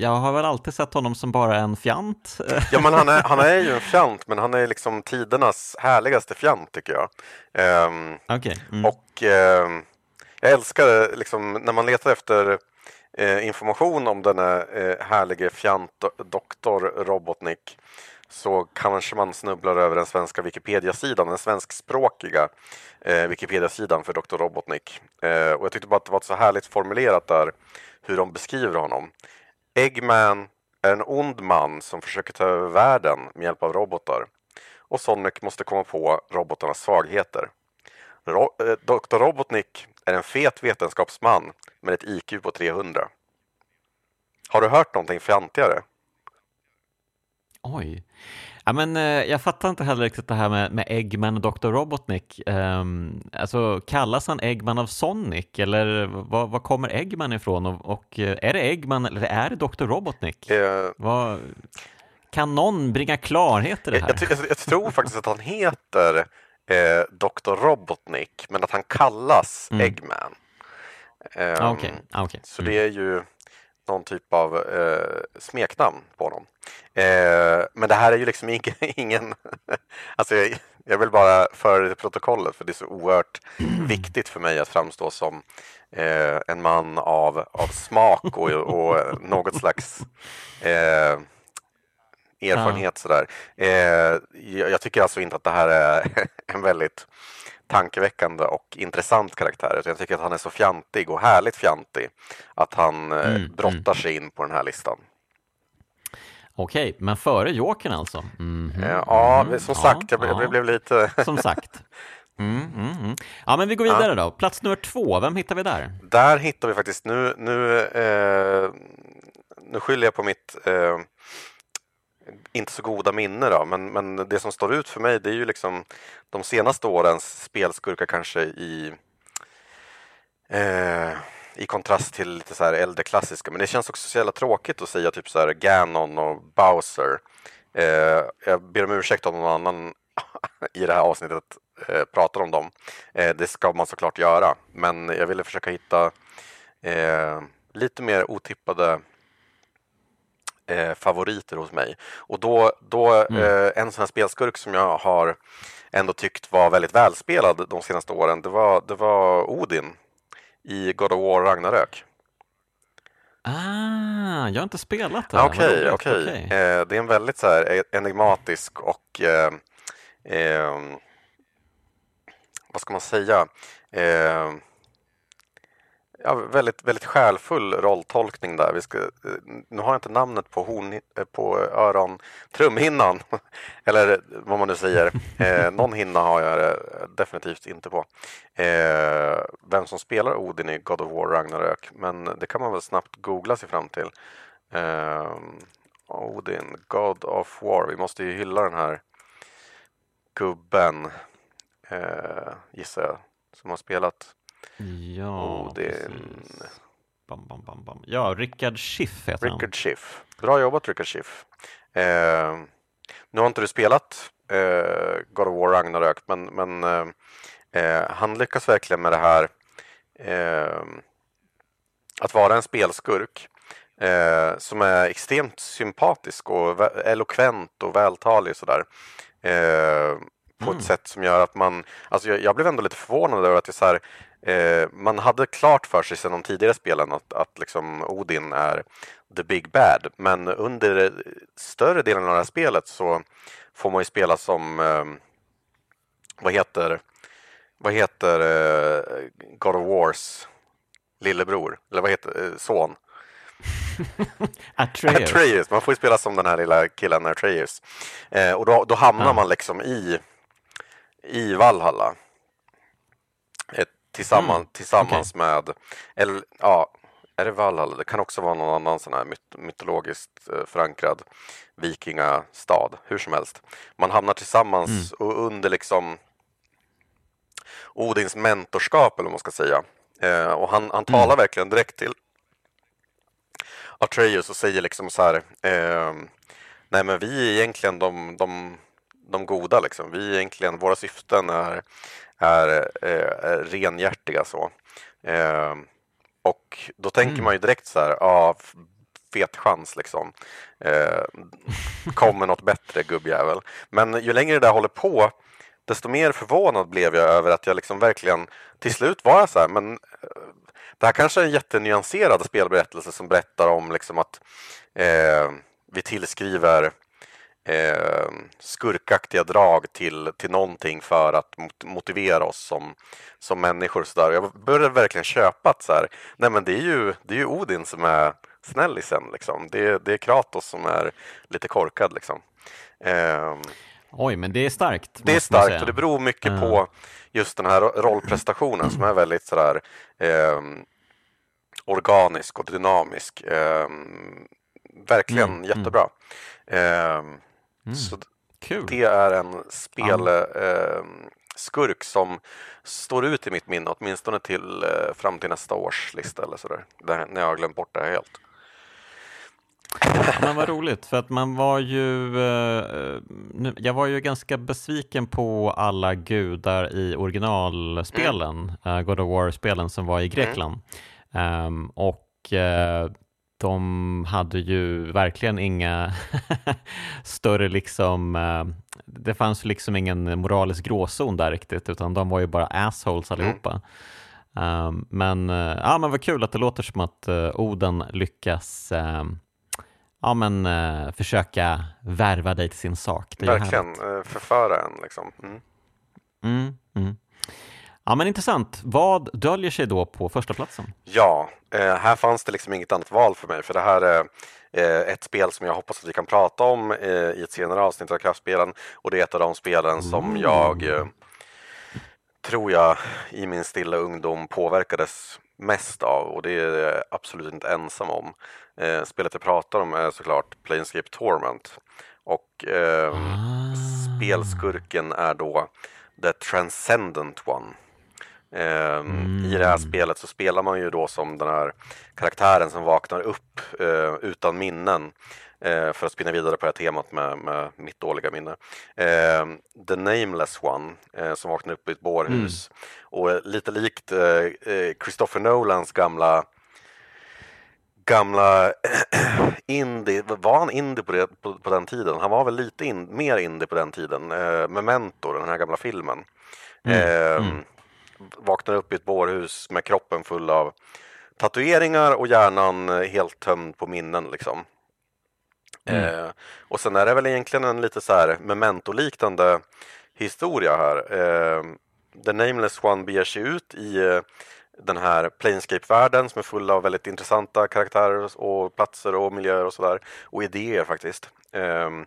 Speaker 1: jag har väl alltid sett honom som bara en fjant.
Speaker 3: ja, men han är, han är ju en fjant, men han är liksom tidernas härligaste fjant tycker jag. Um,
Speaker 1: okay. Mm.
Speaker 3: Och uh, jag älskar liksom när man letar efter uh, information om denna uh, härlige fjant doktor Robotnik så kanske man snubblar över den svenska Wikipedia-sidan, den svenskspråkiga eh, Wikipedia-sidan för Dr. Robotnik. Eh, och jag tyckte bara att det var så härligt formulerat där hur de beskriver honom. Eggman är en ond man som försöker ta över världen med hjälp av robotar. Och Sonic måste komma på robotarnas svagheter. Ro eh, Dr. Robotnik är en fet vetenskapsman med ett IQ på 300. Har du hört någonting fjantigare?
Speaker 1: Oj. Ja, men, eh, jag fattar inte heller riktigt det här med, med Eggman och Dr. Robotnik. Um, alltså, kallas han Eggman av Sonic eller var, var kommer Eggman ifrån? Och, och, eh, är det Eggman eller är det Dr. Robotnik? Uh, vad, kan någon bringa klarhet i det här?
Speaker 3: Jag, jag, jag tror faktiskt att han heter eh, Dr. Robotnik, men att han kallas mm. Eggman.
Speaker 1: Um, ah, okay. Ah, okay.
Speaker 3: Så det är ju någon typ av eh, smeknamn på honom. Eh, men det här är ju liksom ingen... ingen alltså jag, jag, vill bara föra det protokollet för det är så oerhört viktigt för mig att framstå som eh, en man av, av smak och, och något slags eh, erfarenhet. Ja. Sådär. Eh, jag, jag tycker alltså inte att det här är en väldigt tankeväckande och intressant karaktär. Jag tycker att han är så fjantig och härligt fjantig att han eh, mm, brottar mm. sig in på den här listan.
Speaker 1: Okej, men före Jokern alltså?
Speaker 3: Mm -hmm. Ja, som sagt, jag, ja. jag blev lite...
Speaker 1: som sagt. Mm, mm, mm. Ja, men vi går vidare ja. då. Plats nummer två, vem hittar vi där?
Speaker 3: Där hittar vi faktiskt, nu, nu, eh, nu skyller jag på mitt eh, inte så goda minne då, men, men det som står ut för mig det är ju liksom de senaste årens spelskurkar kanske i eh, i kontrast till lite så här äldre klassiska. Men det känns också så jävla tråkigt att säga typ så här Ganon och Bowser. Eh, jag ber om ursäkt om någon annan i det här avsnittet eh, pratar om dem. Eh, det ska man såklart göra, men jag ville försöka hitta eh, lite mer otippade eh, favoriter hos mig. Och då, då mm. eh, en sån här spelskurk som jag har ändå tyckt var väldigt välspelad de senaste åren, det var, det var Odin i God of War Ragnarök.
Speaker 1: Ah, jag har inte spelat det.
Speaker 3: Okej, okej. Okay, okay. eh, det är en väldigt så här e-, enigmatisk och eh, eh, vad ska man säga? Eh, Ja, väldigt, väldigt själfull rolltolkning där. Vi ska, nu har jag inte namnet på, horn, eh, på öron, trumhinnan, eller vad man nu säger. Eh, någon hinna har jag det definitivt inte på. Eh, vem som spelar Odin i God of War Ragnarök, men det kan man väl snabbt googla sig fram till. Eh, Odin, God of War. Vi måste ju hylla den här gubben, eh, gissar jag, som har spelat
Speaker 1: Ja, Odin. Bam, bam, bam, bam. Ja, Rickard Schiff heter
Speaker 3: Rickard han. Schiff. Bra jobbat Rickard Schiff. Eh, nu har inte du spelat eh, God of War Ragnarök, men, men eh, eh han lyckas verkligen med det här eh, att vara en spelskurk eh, som är extremt sympatisk och eloquent och vältalig sådär. på mm. ett sätt som gör att man, alltså jag, jag blev ändå lite förvånad över att det är så här, Eh, man hade klart för sig sedan de tidigare spelen att, att liksom Odin är the big bad, men under större delen av det här spelet så får man ju spela som, eh, vad heter, vad heter eh, God of Wars lillebror, eller vad heter eh, son?
Speaker 1: Atreus.
Speaker 3: Atreus. Man får ju spela som den här lilla killen Atreus. Eh, och då, då hamnar ja. man liksom i, i Valhalla tillsammans, mm. tillsammans okay. med, eller ja, är det Valhalla? Det kan också vara någon annan sån här myt mytologiskt eh, förankrad vikingastad, hur som helst. Man hamnar tillsammans mm. och under liksom Odins mentorskap eller vad man ska säga. Eh, och han, han talar mm. verkligen direkt till Atreus och säger liksom så här eh, Nej men vi är egentligen de, de, de goda liksom. Vi är egentligen, våra syften är, är, är, är renhjärtiga så. Eh, och då tänker mm. man ju direkt så här, ja, fet chans liksom. Eh, kommer något bättre gubbjävel. Men ju längre det där håller på, desto mer förvånad blev jag över att jag liksom verkligen till slut var så här, men eh, det här kanske är en jättenyanserad spelberättelse som berättar om liksom att eh, vi tillskriver eh, skurkaktiga drag till, till någonting för att motivera oss som, som människor. Så där. Jag började verkligen köpa att så här, nej men det är ju, det är ju Odin som är snällisen. Liksom. Det, det är Kratos som är lite korkad. Liksom. Eh,
Speaker 1: Oj, men det är starkt.
Speaker 3: Det är starkt och det beror mycket uh. på just den här rollprestationen som är väldigt sådär eh, organisk och dynamisk. Eh, verkligen mm, mm. jättebra. Mm. Mm. Så Kul. Det är en spelskurk eh, som står ut i mitt minne, åtminstone till eh, fram till nästa års lista eller sådär, där, när jag har glömt bort det här helt.
Speaker 1: Men vad roligt, för att man var ju, eh, jag var ju ganska besviken på alla gudar i originalspelen, mm. God of War-spelen som var i Grekland. Mm. Um, och uh, de hade ju verkligen inga större liksom, uh, det fanns liksom ingen moralisk gråzon där riktigt, utan de var ju bara assholes mm. allihopa. Mm. Men, uh, ja, men vad kul att det låter som att Oden lyckas ja, men, försöka värva dig till sin sak.
Speaker 3: Det Verkligen, uh, förföra en. Liksom. Mm.
Speaker 1: Mm, mm. Ja, men intressant. Vad döljer sig då på första platsen?
Speaker 3: Ja, eh, här fanns det liksom inget annat val för mig, för det här är eh, ett spel som jag hoppas att vi kan prata om eh, i ett senare avsnitt av Kraftspelen och det är ett av de spelen som mm. jag tror jag i min stilla ungdom påverkades mest av och det är jag absolut inte ensam om. Eh, spelet jag pratar om är såklart Planescape Torment och eh, ah. spelskurken är då The Transcendent One. Eh, mm. I det här spelet så spelar man ju då som den här karaktären som vaknar upp eh, utan minnen eh, för att spinna vidare på det här temat med, med mitt dåliga minne. Eh, The Nameless One eh, som vaknar upp i ett bårhus mm. och lite likt eh, Christopher Nolans gamla gamla indie, var han indie på, det, på, på, den tiden? Han var väl lite in, mer indie på den tiden. Eh, Memento, den här gamla filmen. Mm. Eh. Vaknar upp i ett bårhus med kroppen full av tatueringar och hjärnan helt tömd på minnen liksom. Mm. Eh, och sen är det väl egentligen en lite så här memento-liknande historia här. Eh, The Nameless One beger sig ut i eh, den här Planescape-världen som är full av väldigt intressanta karaktärer och platser och miljöer och sådär. Och idéer faktiskt. Ehm,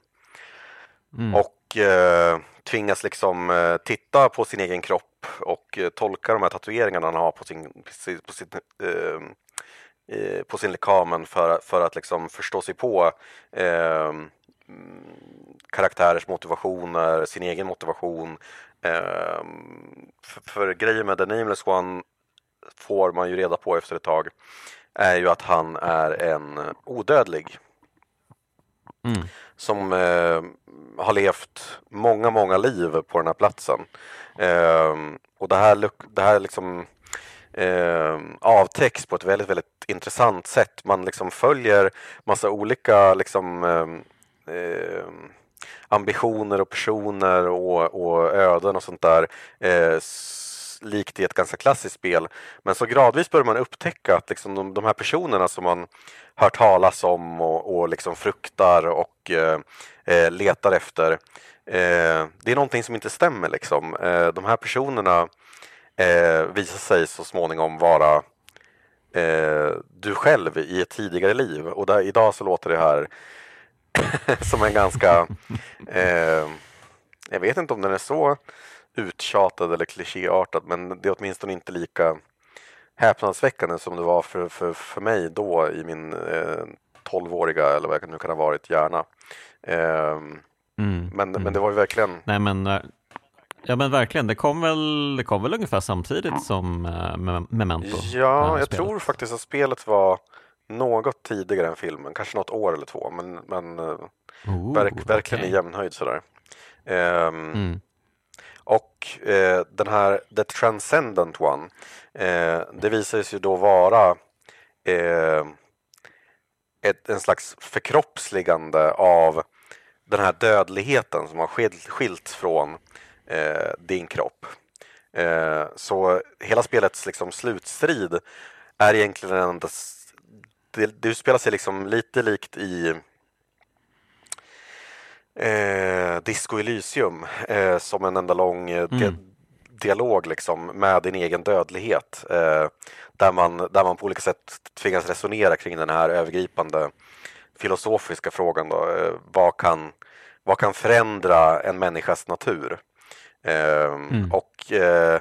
Speaker 3: mm. Och eh, tvingas liksom eh, titta på sin egen kropp och eh, tolka de här tatueringarna han har på sin, på sin, ehm, på sin lekamen för, för att liksom förstå sig på eh, karaktärers motivationer, sin egen motivation. Eh, för, för grejen med The Nameless One får man ju reda på efter ett tag är ju att han är en odödlig. Mm. Som eh, har levt många, många liv på den här platsen. Eh, och det här, det här liksom eh, avtäcks på ett väldigt, väldigt intressant sätt. Man liksom följer massa olika liksom, eh, ambitioner och personer och, och öden och sånt där eh, likt i ett ganska klassiskt spel. Men så gradvis börjar man upptäcka att liksom de, de här personerna som man hör talas om och, och liksom fruktar och eh, eh, letar efter. Eh, det är någonting som inte stämmer. Liksom. Eh, de här personerna eh, visar sig så småningom vara eh, du själv i ett tidigare liv. Och där, idag så låter det här som en ganska... Eh, jag vet inte om den är så uttjatad eller klichéartad men det är åtminstone inte lika häpnadsväckande som det var för, för, för mig då i min eh, 12-åriga eller vad det nu kan ha varit hjärna. Eh,
Speaker 1: Mm,
Speaker 3: men,
Speaker 1: mm.
Speaker 3: men det var ju verkligen
Speaker 1: Nej men, eh, ja men verkligen, det kom väl, det kom väl ungefär samtidigt som Me- Memento?
Speaker 3: Ja, jag tror faktiskt att spelet var något tidigare än filmen, kanske något år eller två, men, men eh,
Speaker 1: Oh,
Speaker 3: verk, verkligen
Speaker 1: okej.
Speaker 3: i jämnhöjd sådär. Ehm,
Speaker 1: Mm.
Speaker 3: Och eh, den här The Transcendent One, eh, det visar sig då vara eh, ett, en slags förkroppsligande av den här dödligheten som har skilt, skilt från eh, din kropp. Eh, så hela spelets liksom, slutstrid är egentligen en Det, det utspelar sig liksom lite likt i eh, Disco Elysium eh, som en enda lång eh,
Speaker 1: Mm.
Speaker 3: dialog liksom, med din egen dödlighet. Eh, där, man, där man på olika sätt tvingas resonera kring den här övergripande filosofiska frågan. Då, eh, vad, kan, vad kan förändra en människas natur? Eh, Och eh,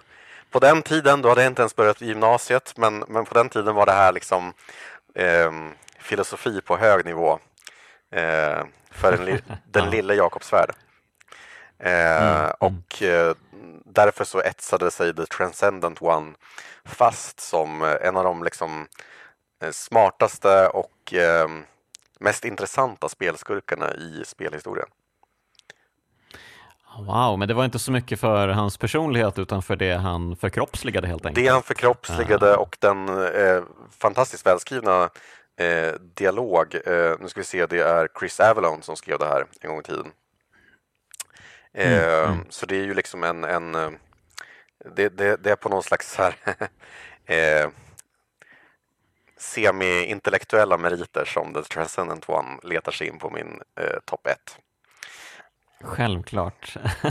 Speaker 3: på den tiden, då hade jag inte ens börjat gymnasiet, men, men på den tiden var det här liksom filosofi på hög nivå eh, för den, li- den
Speaker 1: Ja.
Speaker 3: lille Jakob Svärd. Eh,
Speaker 1: Mm,
Speaker 3: och eh, därför så etsade sig The Transcendent One fast som eh, en av de liksom eh, smartaste och eh, mest intressanta spelskurkarna i spelhistorien.
Speaker 1: Wow, men det var inte så mycket för hans personlighet utan för det han förkroppsligade helt enkelt.
Speaker 3: Det han förkroppsligade och den eh, fantastiskt välskrivna eh, dialog. Eh, nu ska vi se, det är Chris Avalon som skrev det här en gång i tiden. Eh, Så det är ju liksom en, en eh, det, det, det är på någon slags här eh, semi-intellektuella meriter som The Transcendent One letar sig in på min eh, topp ett.
Speaker 1: Självklart.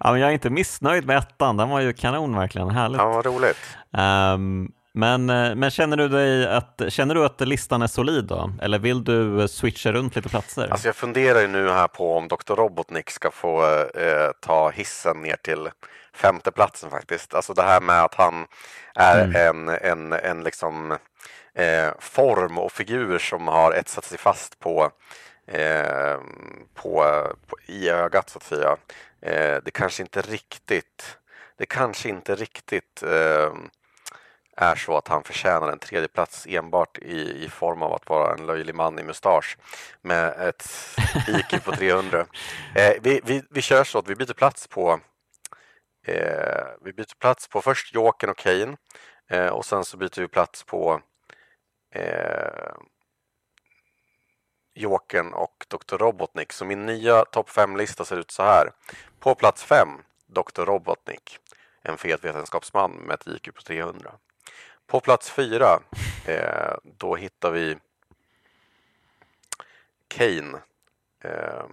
Speaker 1: ja, men jag är inte missnöjd med ettan, den var ju kanon verkligen, härligt.
Speaker 3: Ja, vad roligt.
Speaker 1: Ehm, men, eh, men känner du dig att, känner du att listan är solid då? Eller vill du eh, switcha runt lite platser?
Speaker 3: Alltså jag funderar ju nu här på om Dr. Robotnik ska få eh, ta hissen ner till femteplatsen faktiskt. Alltså det här med att han är en, en, en liksom eh, form och figur som har etsat sig fast på, eh, på, på i ögat så att säga. Eh, det kanske inte riktigt det kanske inte riktigt är så att han förtjänar en tredje plats enbart i, i form av att vara en löjlig man i mustasch med ett IQ på 300. Eh, vi, vi, vi kör så att vi byter plats på eh, vi byter plats på först Jokern och Kane eh, och sen så byter vi plats på eh, Jokern och Dr. Robotnik. Så min nya topp 5-lista ser ut så här. På plats 5, Dr. Robotnik. En fet vetenskapsman med ett IQ på 300. På plats 4, eh, då hittar vi Kane. Eh,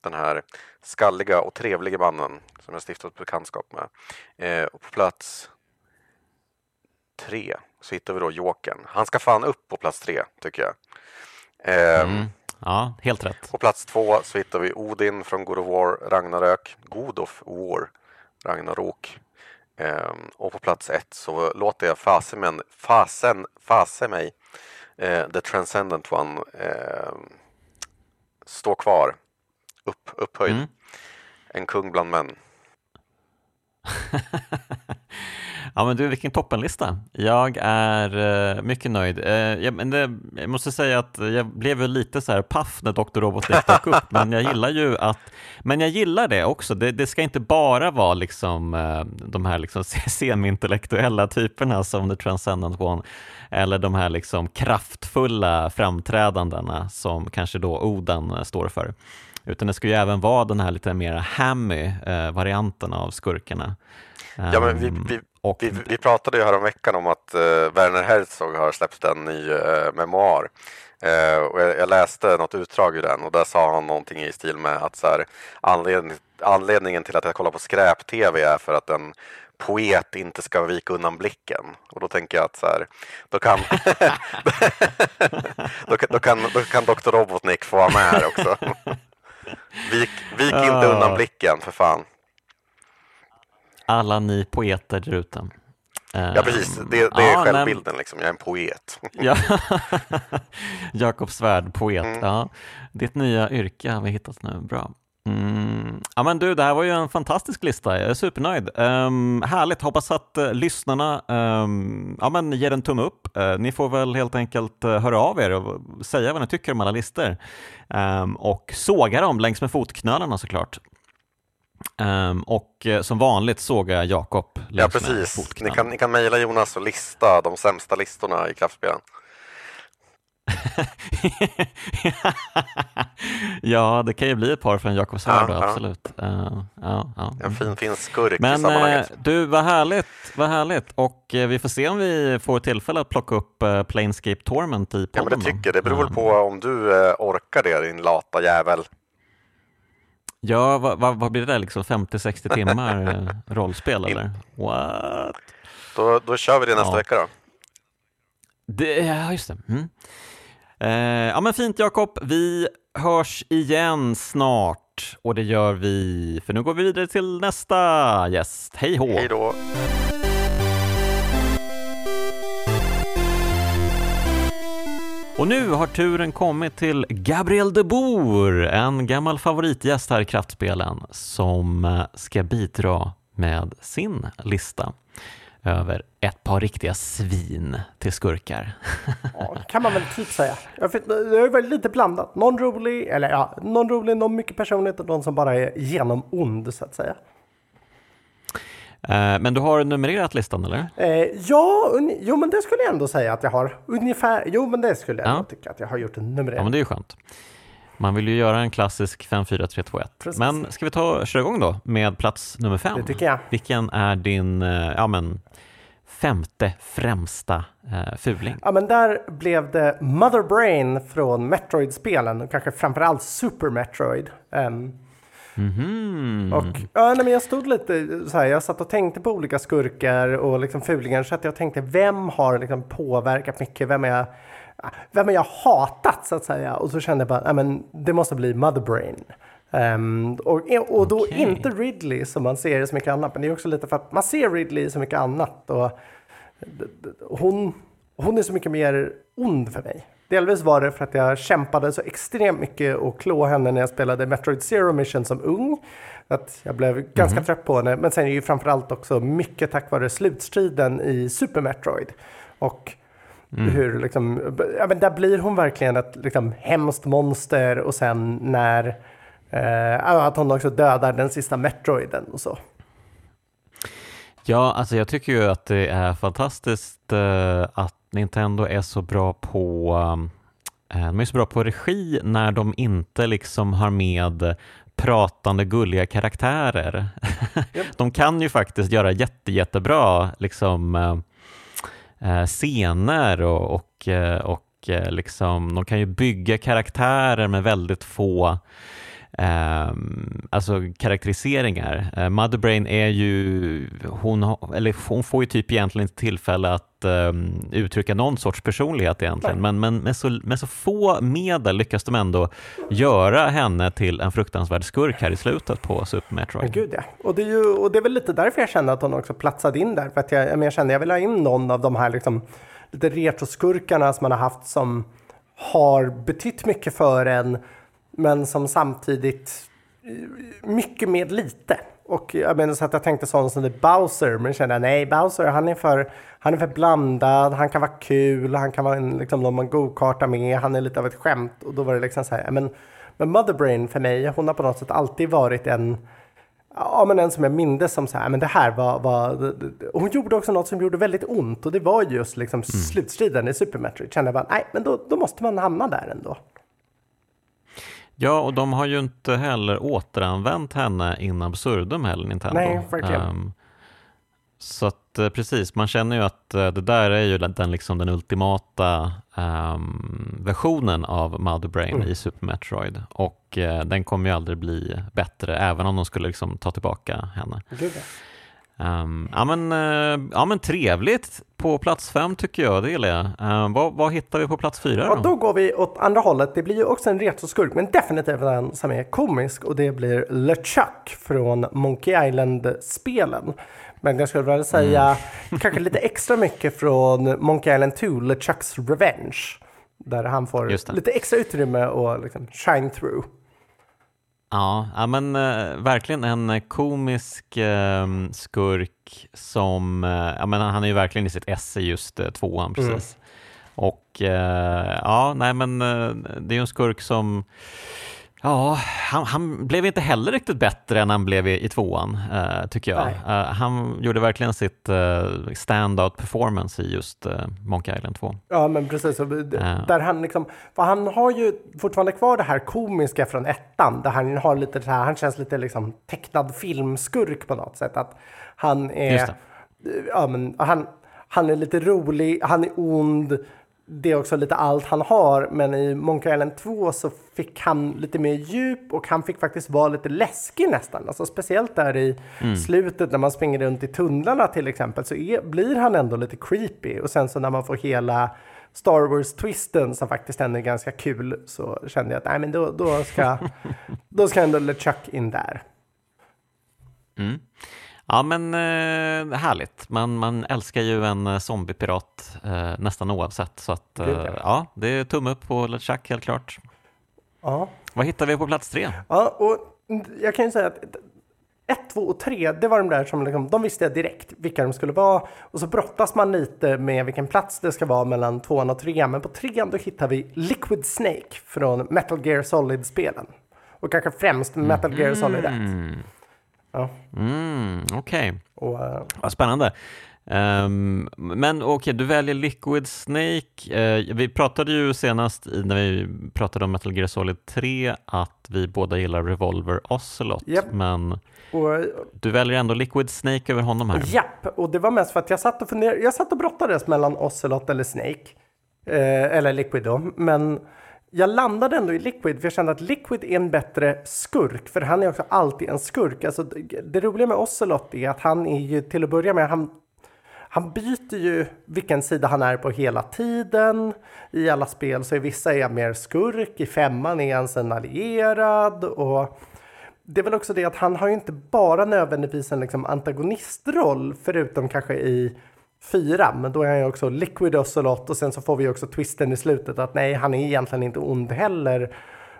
Speaker 3: den här skalliga och trevliga mannen som jag stiftat bekantskap med. Eh, och på plats 3 så hittar vi då Jokern. Han ska fan upp på plats 3 tycker jag. Eh,
Speaker 1: Mm. Ja, helt rätt.
Speaker 3: på plats två så hittar vi Odin från God of War Ragnarök. God of War Ragnarok. Ehm, och på plats ett så låter jag fasen, men, fasen, fase mig eh, The Transcendent One ehm, stå kvar. Upp, upphöjd.
Speaker 1: Mm.
Speaker 3: En kung bland män.
Speaker 1: Ja men du, vilken toppenlista. Jag är eh, mycket nöjd. Eh, jag, men det, jag måste säga att jag blev ju lite så här paff när Dr. Robotnik dök upp, men jag gillar ju att, men jag gillar det också. Det, det ska inte bara vara liksom eh, de här liksom semi-intellektuella typerna som The Transcendent One, eller de här liksom kraftfulla framträdandena som kanske då Oden står för. Utan det ska ju även vara den här lite mer hammy eh, varianten av skurkarna.
Speaker 3: Ja, men vi,
Speaker 1: Ehm,
Speaker 3: vi,
Speaker 1: och
Speaker 3: vi, vi pratade ju veckan om att eh, Werner Herzog har släppt en ny eh, memoar. Eh, och jag, jag läste något utdrag ur den och där sa han någonting i stil med att så här, anledning, anledningen till att jag kollar på skräp-tv är för att en poet inte ska vika undan blicken. Och då tänker jag att så här, då kan, då, kan, då, kan, då kan Dr. Robotnik få vara med här också. Vik, vik inte undan blicken för fan.
Speaker 1: Alla ni poeter där ute.
Speaker 3: Ja, precis. Det, det är ja, självbilden, men... liksom. jag är en poet.
Speaker 1: ja. Jakob Svärd, poet. Mm. Ja. Ditt nya yrke har vi hittat nu, bra. Mm. Ja men du, det här var ju en fantastisk lista. Jag är supernöjd. Um, härligt, hoppas att uh, lyssnarna um, ja, men ger en tumme upp. Uh, ni får väl helt enkelt uh, höra av er och säga vad ni tycker om alla listor. Um, och såga dem längs med fotknölarna såklart. Um, och uh, som vanligt sågar Jakob
Speaker 3: Ja precis, ni kan, ni kan mejla Jonas och lista de sämsta listorna i kraftspelen.
Speaker 1: ja, det kan ju bli ett par för en Jakob Svärd, ja, absolut. Uh,
Speaker 3: ja, ja. En fin, fin skurk
Speaker 1: Men,
Speaker 3: i sammanhanget.
Speaker 1: Uh, du, vad härligt, vad härligt. Och uh, vi får se om vi får tillfälle att plocka upp uh, Planescape Torment i podden.
Speaker 3: Ja, men det tycker jag. Det beror väl på om du orkar det, din lata jävel.
Speaker 1: Ja, vad, vad, vad blir det där, liksom 50-60 timmar rollspel eller? What?
Speaker 3: Då, då kör vi det nästa vecka då.
Speaker 1: Det, ja, just det. Mm. Eh, ja men fint Jakob, vi hörs igen snart och det gör vi, för nu går vi vidare till nästa gäst. Hej hå!
Speaker 3: Hej då!
Speaker 1: Och nu har turen kommit till Gabriel de Boer, en gammal favoritgäst här i Kraftspelen, som eh, ska bidra med sin lista över ett par riktiga svin till skurkar.
Speaker 4: Ja, kan man väl typ säga. Jag är väl lite blandat. Någon rolig, eller ja, någon rolig, någon mycket personligt och någon som bara är genom ond så att säga.
Speaker 1: Eh, men du har numrerat listan eller?
Speaker 4: Eh, ja, jo men det skulle jag ändå säga att jag har. Ungefär, jo men det skulle jag ja. tycka att jag har gjort en numrering.
Speaker 1: Ja men det är ju skönt. Man vill ju göra en klassisk 5-4-3-2-1. Men ska vi ta köra igång då med plats nummer fem?
Speaker 4: Det tycker jag.
Speaker 1: Vilken är din eh, ja, men, femte främsta eh, fuling?
Speaker 4: Ja, men där blev det Mother Brain från Metroid-spelen och kanske framförallt Super Metroid. Um,
Speaker 1: Mm.
Speaker 4: Och ja, nej, men jag stod lite så här, jag satt och tänkte på olika skurkar och liksom fulingar så att jag tänkte vem har liksom påverkat mycket, vem är jag vem jag hatat så att säga. Och så kände jag bara, men det måste bli Motherbrain. Um, och, och då okay. inte Ridley som man ser i så mycket annat, men det är också lite för att man ser Ridley i så mycket annat. Och hon, hon är så mycket mer ond för mig. Delvis var det för att jag kämpade så extremt mycket och klå henne när jag spelade Metroid Zero Mission som ung. Att jag blev mm -hmm. ganska mhm. trött på henne. Men sen är det ju framförallt också mycket tack vare slutstriden i Super Metroid. Och Mm. Hur liksom, ja, men där blir hon verkligen ett liksom, hemskt monster och sen när eh, att hon också dödar den sista Metroiden och så.
Speaker 1: Ja, alltså jag tycker ju att det är fantastiskt eh, att Nintendo är så bra på eh, de är så bra på regi när de inte liksom har med pratande gulliga karaktärer. Yep. de kan ju faktiskt göra jätte, jättebra liksom, eh, scener och, och, och liksom, de kan ju bygga karaktärer med väldigt få Um, alltså karaktäriseringar. Uh, Motherbrain är ju, hon, eller hon får ju typ egentligen inte tillfälle att um, uttrycka någon sorts personlighet egentligen, men, men med, så, med så få medel lyckas de ändå göra henne till en fruktansvärd skurk här i slutet på Super Metroid.
Speaker 4: Gud ja, och det, är ju, och det är väl lite därför jag kände att hon också platsade in där, för att jag, jag kände att jag vill ha in någon av de här liksom, lite retroskurkarna som man har haft som har betytt mycket för en men som samtidigt mycket med lite. Och jag menar så att jag tänkte sånt som det Bowser, men kände nej, Bowser han är, för, han är för blandad, han kan vara kul, han kan vara en, liksom, någon man go-kartar med, han är lite av ett skämt. Och då var det liksom så här, men, men Motherbrain för mig, hon har på något sätt alltid varit en, ja men en som jag mindes som så här, men det här var, var hon gjorde också något som gjorde väldigt ont och det var just liksom mm. slutstriden i Super Metroid. Kände jag bara, nej, men då, då måste man hamna där ändå.
Speaker 1: Ja, och de har ju inte heller återanvänt henne in absurdum heller, Nintendo.
Speaker 4: Nej, verkligen. Um,
Speaker 1: så att eh, precis, man känner ju att eh, det där är ju den, liksom den ultimata um, versionen av Mother Brain mm. i Super Metroid och uh, den kommer ju aldrig bli bättre även om de skulle liksom ta tillbaka henne.
Speaker 4: Det
Speaker 1: Um, ja, men, uh, ja men trevligt på plats fem tycker jag, det gillar jag. Uh, vad, vad, hittar vi på plats fyra?
Speaker 4: Då? Ja, då går vi åt andra hållet. Det blir ju också en retroskurk, men definitivt en som är komisk och det blir LeChuck från Monkey Island-spelen. Men jag skulle väl säga kanske lite extra mycket från Monkey Island 2, LeChucks Revenge. Där han får lite extra utrymme och liksom shine through.
Speaker 1: Ja, ja men eh, verkligen en komisk eh, skurk som, ja men han är ju verkligen i sitt esse just eh, tvåan precis. Och eh, ja, nej men det är ju en skurk som, ja, han, han blev inte heller riktigt bättre än han blev i, i tvåan, eh, tycker jag. Eh, han gjorde verkligen sitt eh, standout performance i just eh, Monkey Island 2.
Speaker 4: Ja, men precis.
Speaker 1: Ja.
Speaker 4: Där han liksom, för han har ju fortfarande kvar det här komiska från ettan, där han har lite så här, han känns lite liksom tecknad filmskurk på något sätt. Att han är, ja men han, han är lite rolig, han är ond, det är också lite allt han har, men i Monkey Island 2 så fick han lite mer djup och han fick faktiskt vara lite läskig nästan. Alltså speciellt där i slutet när man springer runt i tunnlarna till exempel så är, blir han ändå lite creepy och sen så när man får hela Star Wars-twisten som faktiskt ändå är ganska kul så kände jag att nej men då, då ska, då ska ändå LeChuck in där.
Speaker 1: Mm. Ja men eh, härligt, man, man älskar ju en eh, zombiepirat eh, nästan oavsett så att eh,
Speaker 4: Gud, ja.
Speaker 1: ja, det är tumme upp på LeChuck helt klart.
Speaker 4: Ja.
Speaker 1: Vad hittar vi på plats tre?
Speaker 4: Ja, och jag kan ju säga att ett, två och tre, det var de där som liksom, de visste jag direkt vilka de skulle vara. Och så brottas man lite med vilken plats det ska vara mellan tvåan och trean. Men på trean då hittar vi Liquid Snake från Metal Gear Solid-spelen. Och kanske främst Metal Gear Solid 1. Ja,
Speaker 1: Mm, Okej,
Speaker 4: och, eh,
Speaker 1: vad spännande. Ehm, men okej, du väljer Liquid Snake. Eh, vi pratade ju senast i, när vi pratade om Metal Gear Solid 3 att vi båda gillar Revolver Ocelot,
Speaker 4: Japp.
Speaker 1: men
Speaker 4: och
Speaker 1: du väljer ändå Liquid Snake över honom här.
Speaker 4: Japp, och det var mest för att jag satt och funderade. Jag satt och brottades mellan Ocelot eller Snake. Eh, eller Liquid då. Men jag landade ändå i Liquid för jag kände att Liquid är en bättre skurk. För han är också alltid en skurk. Alltså, det, roliga med Ocelot är att han är ju till att börja med, han, han byter ju vilken sida han är på hela tiden. I alla spel så är vissa är mer skurk, i femman är han sen allierad. Och det är väl också det att han har ju inte bara nödvändigtvis en liksom antagonistroll förutom kanske i fyra, men då är han ju också Liquid Ocelot och sen så får vi också twisten i slutet att nej, han är egentligen inte ond heller.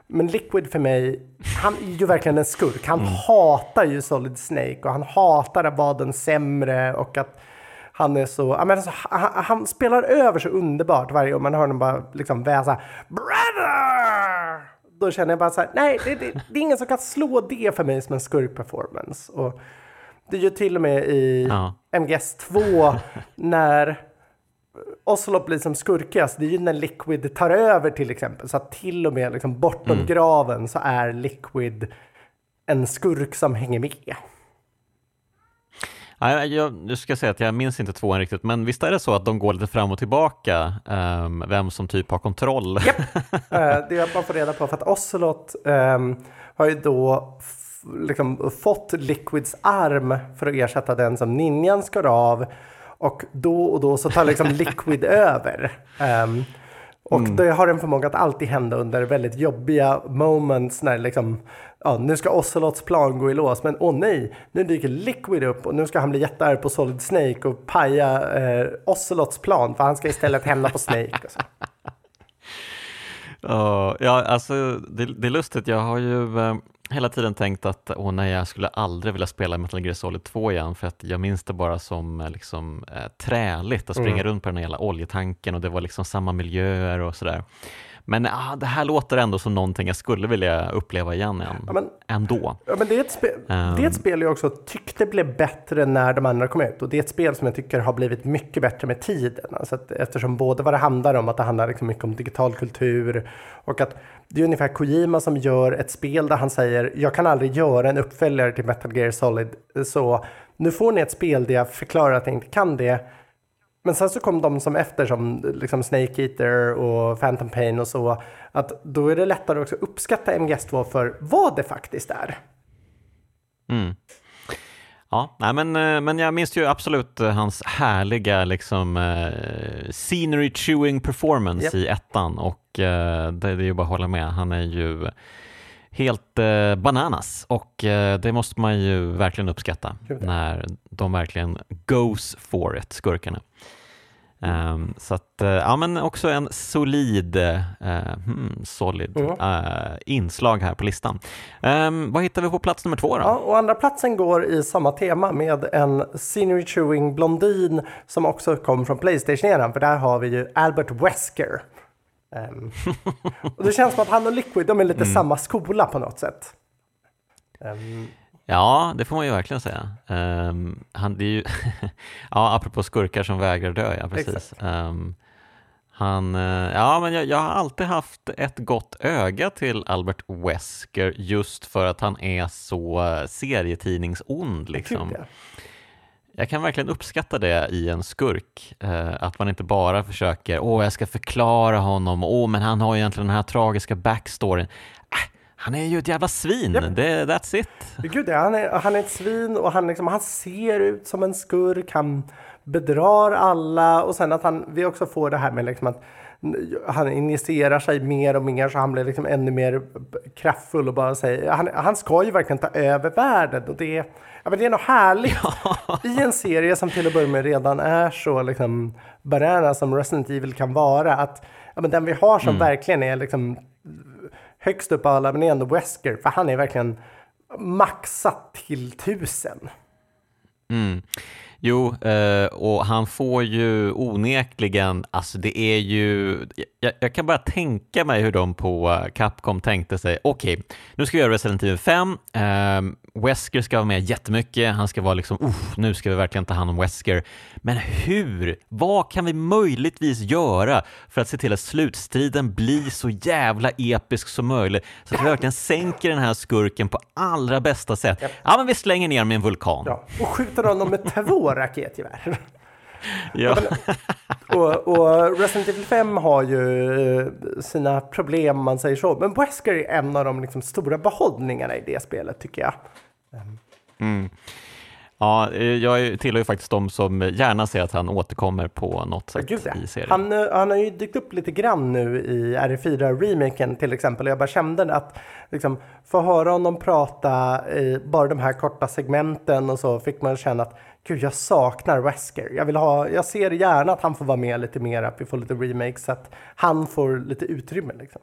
Speaker 4: Men Liquid för mig, han är ju verkligen en skurk. Han hatar ju Solid Snake och han hatar att vara den sämre och att han är så, men alltså, han, han spelar över så underbart varje gång man hör honom bara liksom väsa Brother! Då känner jag bara så här, nej, det, det, det är ingen som kan slå det för mig som en skurk-performance. Och det är ju till och med i
Speaker 1: Ja.
Speaker 4: MGS 2 när Ocelot blir som skurkigast, det är ju när Liquid tar över till exempel. Så att till och med liksom bortom
Speaker 1: Mm.
Speaker 4: graven så är Liquid en skurk som hänger med.
Speaker 1: Ja, jag, jag, ska säga att jag minns inte tvåan riktigt, men visst är det så att de går lite fram och tillbaka, ehm, vem som typ har kontroll?
Speaker 4: Eh, det man får reda på för att Ocelot ehm, har ju då liksom fått Liquids arm för att ersätta den som ninjan skar av. Och då och då så tar liksom Liquid över. Ehm, och det har en förmåga att alltid hända under väldigt jobbiga moments när liksom, ja, nu ska Ocelots plan gå i lås, men åh nej, nu dyker Liquid upp och nu ska han bli jättearg på Solid Snake och paja eh, Ocelots plan, för han ska istället hämna på Snake. Och så.
Speaker 1: Ja, ja, alltså det, det är lustigt. Jag har ju eh, hela tiden tänkt att åh nej, jag skulle aldrig vilja spela Metal Gear Solid 2 igen för att jag minns det bara som eh, liksom, eh, träligt att springa runt på den här jävla oljetanken och det var liksom samma miljöer och sådär. Men ah, det här låter ändå som någonting jag skulle vilja uppleva igen än,
Speaker 4: Ja, men-
Speaker 1: ändå.
Speaker 4: Ja, men det är, ett spel, det är ett spel jag också tyckte blev bättre när de andra kom ut. Och det är ett spel som jag tycker har blivit mycket bättre med tiden. Alltså att, eftersom både vad det handlar om, att det handlar liksom mycket om digital kultur och att det är ungefär Kojima som gör ett spel där han säger jag kan aldrig göra en uppföljare till Metal Gear Solid. Så nu får ni ett spel där jag förklarar att jag inte kan det. Men sen så kom de som efter som liksom Snake Eater och Phantom Pain och så. Att då är det lättare också att uppskatta MGS2 för vad det faktiskt är.
Speaker 1: Mm. Ja, nej, men, eh, men jag minns ju absolut eh, hans härliga liksom, eh, scenery chewing performance
Speaker 4: Japp.
Speaker 1: i ettan och eh, det, det är ju bara att hålla med. Han är ju helt eh, bananas och eh, det måste man ju verkligen uppskatta när de verkligen goes for it, skurkarna. Ehm, så att, eh, ja men också en solid, eh, hmm, solid
Speaker 4: Mm.
Speaker 1: eh, inslag här på listan. Ehm, vad hittar vi på plats nummer två då?
Speaker 4: Ja, och andra platsen går i samma tema med en scenery chewing blondin som också kom från Playstation-eran, för där har vi ju Albert Wesker. Ehm, och det känns som att han och Liquid, de är lite samma skola på något sätt. Ehm,
Speaker 1: Ja, det får man ju verkligen säga. Ehm, han, det är ju ja, apropå skurkar som vägrar dö, ja precis. Han, eh, ja, men jag, jag har alltid haft ett gott öga till Albert Wesker just för att han är så eh, serietidningsond. Liksom.
Speaker 4: gud, ja.
Speaker 1: Jag kan verkligen uppskatta det i en skurk. Eh, att man inte bara försöker, åh jag ska förklara honom, åh men han har egentligen den här tragiska backstoryn. Äh, han är ju ett jävla svin,
Speaker 4: Japp.
Speaker 1: det, that's it.
Speaker 4: Gud, ja, han, är, han är ett svin och han, liksom, han ser ut som en skurk. Han bedrar alla och sen att han, vi också får det här med liksom att han injicerar sig mer och mer så han blir liksom ännu mer kraftfull och bara säger han, han ska ju verkligen ta över världen och det, är- ja, men det är något härligt i en serie som till att börja med redan är så liksom bananas som Resident Evil kan vara att ja, men den vi har som verkligen är liksom högst upp av alla men är ändå Wesker för han är verkligen maxat till tusen.
Speaker 1: Mm. Jo, eh, och han får ju onekligen, alltså det är ju, jag, jag kan bara tänka mig hur de på Capcom tänkte sig, okej, nu ska vi göra Resident Evil 5, eh, Wesker ska vara med jättemycket, han ska vara liksom, uff, nu ska vi verkligen ta hand om Wesker, men hur, vad kan vi möjligtvis göra för att se till att slutstriden blir så jävla episk som möjligt, så att vi verkligen sänker den här skurken på allra bästa sätt? Ja, men vi slänger ner med en vulkan.
Speaker 4: Ja, och skjuter honom med två raketgevär.
Speaker 1: Ja.
Speaker 4: Och, och Resident Evil 5 har ju eh, sina problem man säger så. Men Wesker är en av de liksom stora behållningarna i det spelet tycker jag.
Speaker 1: Ja, eh, jag tillhör ju faktiskt de som gärna ser att han återkommer på något sätt i serien.
Speaker 4: han, eh, han har ju dykt upp lite grann nu i RE4-remaken till exempel. Jag bara kände att liksom, få höra honom prata i bara de här korta segmenten och så fick man känna att gud, jag saknar Wesker. Jag, vill ha, jag ser gärna att han får vara med lite mer, att vi får lite remakes, så att han får lite utrymme. Liksom.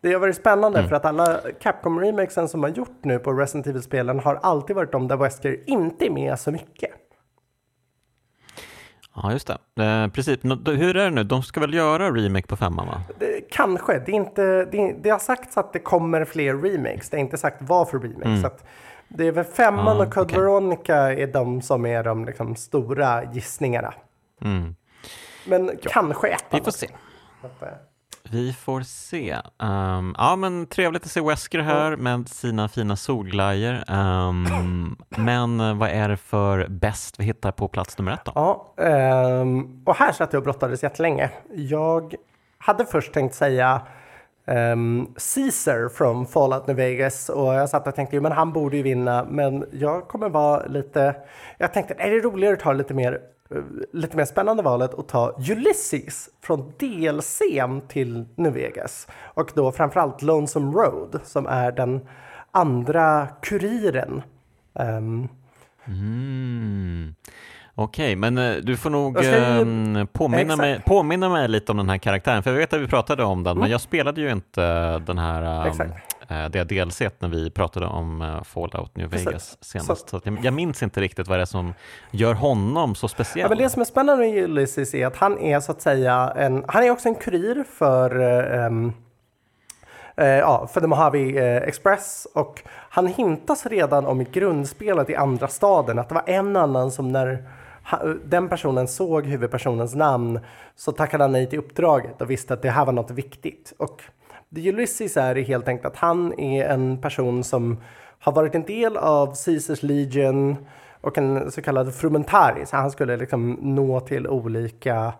Speaker 4: Det har varit spännande för att alla Capcom-remakesen som har gjort nu på Resident Evil-spelen har alltid varit de där Wesker inte är med så mycket.
Speaker 1: Ja, just det. Eh, precis. Hur är det nu? De ska väl göra remake på femman, va?
Speaker 4: Det, kanske. Det, är inte, det, det har sagts att det kommer fler remakes. Det är inte sagt vad för remakes. Så att det är väl femman
Speaker 1: Ah,
Speaker 4: och Code
Speaker 1: okej.
Speaker 4: Veronica är de som är de liksom, stora gissningarna.
Speaker 1: Mm.
Speaker 4: Men kanske ettan.
Speaker 1: Vi får se.
Speaker 4: också.
Speaker 1: Vi får se. Ehm, ja, men trevligt att se Wesker här med sina fina solglajjor. Ehm, men eh, vad är det för bäst vi hittar på plats nummer ett då?
Speaker 4: Ja, ehm, och här satt jag och brottades jättelänge. Jag hade först tänkt säga um, Caesar från Fallout New Vegas och jag satt och tänkte, jo men han borde ju vinna, men jag kommer vara lite, jag tänkte, är det roligare att ta lite mer lite mer spännande valet och ta Ulysses från DLCn till New Vegas. Och då framförallt Lonesome Road som är den andra kuriren. Ehm,
Speaker 1: Mm. Okej, men eh, du får nog
Speaker 4: ju-
Speaker 1: ehm, påminna,
Speaker 4: Exakt.
Speaker 1: mig, påminna mig lite om den här karaktären, för jag vet att vi pratade om den, men jag spelade ju inte eh, den här
Speaker 4: Mm.
Speaker 1: Eh, det DLC när vi pratade om eh, Fallout New
Speaker 4: Precis.
Speaker 1: Vegas senast. Så. jag, minns inte riktigt vad det är som gör honom så
Speaker 4: Ja,
Speaker 1: speciell.
Speaker 4: men det som är spännande med Ulysses är att han är så att säga en, han är också en kurir för eh, ehm, eh, ja, för The Mojave eh, Express och han hintas redan om i grundspelet i andra staden att det var en annan som när den personen såg huvudpersonens namn så tackade han nej till uppdraget och visste att det här var något viktigt. Och Ulysses är helt enkelt att han är en person som har varit en del av Caesars Legion och en så kallad frumentari, så han skulle liksom nå till olika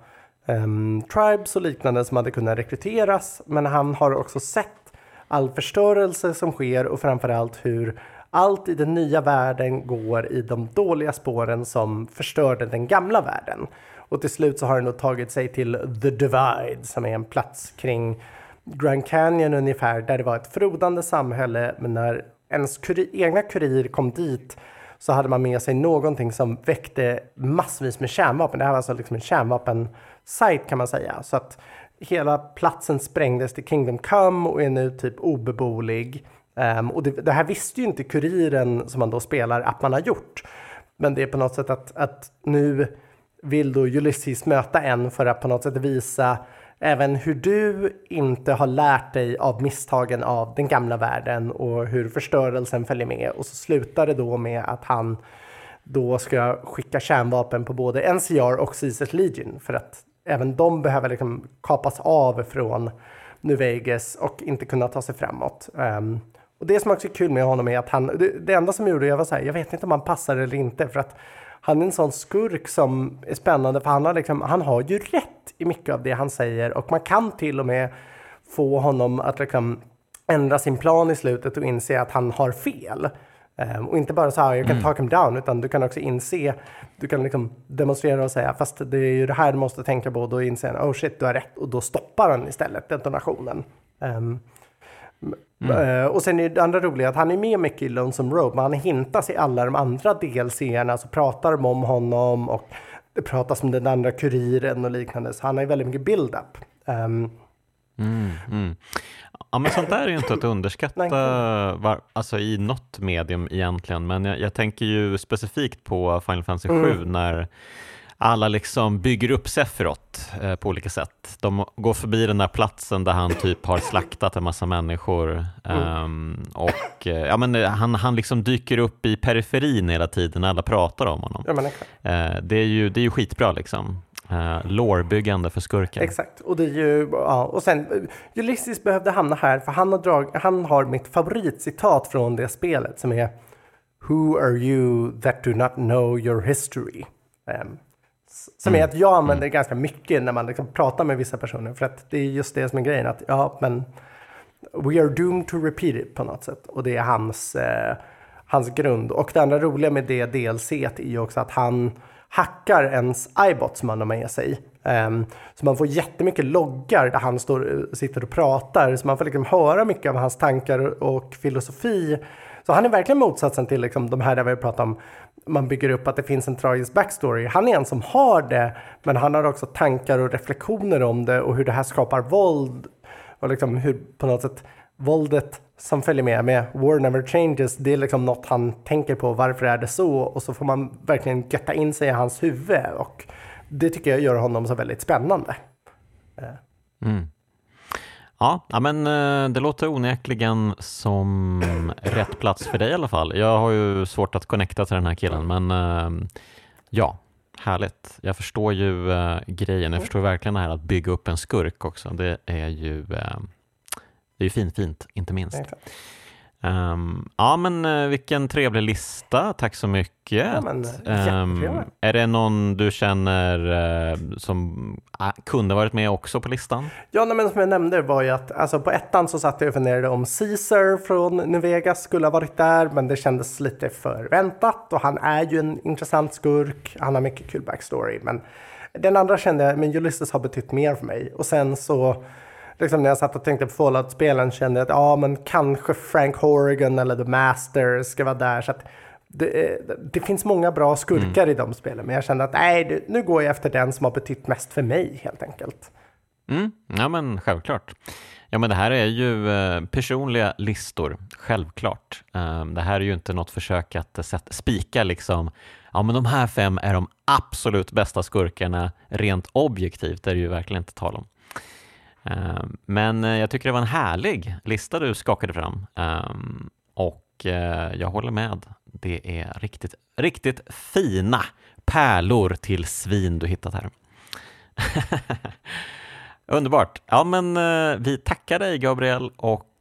Speaker 4: um, tribes och liknande som hade kunnat rekryteras. Men han har också sett all förstörelse som sker och framförallt hur allt i den nya världen går i de dåliga spåren som förstörde den gamla världen. Och till slut så har han då tagit sig till The Divide som är en plats kring Grand Canyon ungefär, där det var ett frodande samhälle, men när ens kuri, egna kurir kom dit så hade man med sig någonting som väckte massvis med kärnvapen. Det här var alltså liksom en kärnvapensajt kan man säga. Så att hela platsen sprängdes till Kingdom Come och är nu typ obeboelig. Um, och det, det, här visste ju inte kuriren som man då spelar att man har gjort. Men det är på något sätt att, att nu vill då Ulysses möta en för att på något sätt visa även hur du inte har lärt dig av misstagen av den gamla världen och hur förstörelsen följer med. Och så slutar det då med att han då ska skicka kärnvapen på både NCR och Caesars Legion för att även de behöver liksom kapas av från New Vegas och inte kunna ta sig framåt. Um, och det som också är kul med honom är att han, det, det enda som gjorde, jag var så här, jag vet inte om han passar eller inte för att han är en sån skurk som är spännande för han har, liksom, han har ju rätt i mycket av det han säger och man kan till och med få honom att liksom ändra sin plan i slutet och inse att han har fel. Um, och inte bara så här, jag kan mm. talk him down, utan du kan också inse, du kan liksom demonstrera och säga, fast det är ju det här du måste tänka på, då inser han, oh shit, du har rätt, och då stoppar han istället detonationen. Um, Mm. Uh, och sen är det andra roliga att han är med mycket i Lonesome Road, men han hintas i alla de andra DLC-erna, så pratar de om honom och det pratas om den andra kuriren och liknande, så han har ju väldigt mycket build-up. Um,
Speaker 1: mm, mm. Ja, men sånt där är ju inte att underskatta var, alltså i något medium egentligen, men jag, jag tänker ju specifikt på Final Fantasy 7 mm. när alla liksom bygger upp Sephiroth eh, på olika sätt. De går förbi den där platsen där han typ har slaktat en massa människor mm. um, och eh, ja, men eh, han, han liksom dyker upp i periferin hela tiden när alla pratar om honom.
Speaker 4: Ja, men
Speaker 1: eh, det, är ju, det är ju skitbra liksom. Uh, lårbyggande för skurken.
Speaker 4: Exakt, och det är ju, ja, och sen Ulysses behövde hamna här för han har, drag, han har mitt favoritcitat från det spelet som är Who are you that do not know your history? Um, som mm. är att jag använder det ganska mycket när man liksom pratar med vissa personer. För att det är just det som är grejen. Att ja, men we are doomed to repeat it på något sätt. Och det är hans, eh, hans grund. Och det andra roliga med det DLC är ju också att han hackar ens iBot som han har med sig. Um, så man får jättemycket loggar där han står, sitter och pratar. Så man får liksom höra mycket av hans tankar och filosofi. Så han är verkligen motsatsen till liksom de här där vi pratar om man bygger upp att det finns en tragisk backstory. Han är en som har det, men han har också tankar och reflektioner om det och hur det här skapar våld och liksom hur på något sätt våldet som följer med, med War Never Changes, det är liksom något han tänker på, varför är det så? Och så får man verkligen götta in sig i hans huvud och det tycker jag gör honom så väldigt spännande. Eh.
Speaker 1: Mm. Ja, men eh, det låter onekligen som rätt plats för dig i alla fall. Jag har ju svårt att connecta till den här killen, men eh, ja, härligt. Jag förstår ju eh, grejen. Jag förstår verkligen det här att bygga upp en skurk också. Det är ju, det är ju fint, fint, inte minst. Um, ja, men uh, vilken trevlig lista. Tack så mycket. Ja, men, um, är det någon du känner uh, som uh, kunde varit med också på listan?
Speaker 4: Ja, nej, men som jag nämnde var ju att alltså, på ettan så satt jag och funderade om Caesar från New Vegas skulle ha varit där, men det kändes lite för väntat och han är ju en intressant skurk. Han har mycket kul backstory, men den andra kände jag, men Ulysses har betytt mer för mig och sen så liksom när jag satt och tänkte på Fallout-spelen kände jag att ja, men kanske Frank Horrigan eller The Master ska vara där. Så det, det finns många bra skurkar mm. i de spelen, men jag kände att nej, nu går jag efter den som har betytt mest för mig helt enkelt.
Speaker 1: Mm. Ja, men självklart. Ja, men det här är ju eh, personliga listor, självklart. Eh, det här är ju inte något försök att eh, spika liksom, ja men de här fem är de absolut bästa skurkarna rent objektivt, det är det ju verkligen inte tal om. Ehm, men eh, jag tycker det var en härlig lista du skakade fram ehm, och eh, jag håller med. Det är riktigt, riktigt fina pärlor till svin du hittat här. Underbart! Ja, men eh, vi tackar dig Gabriel och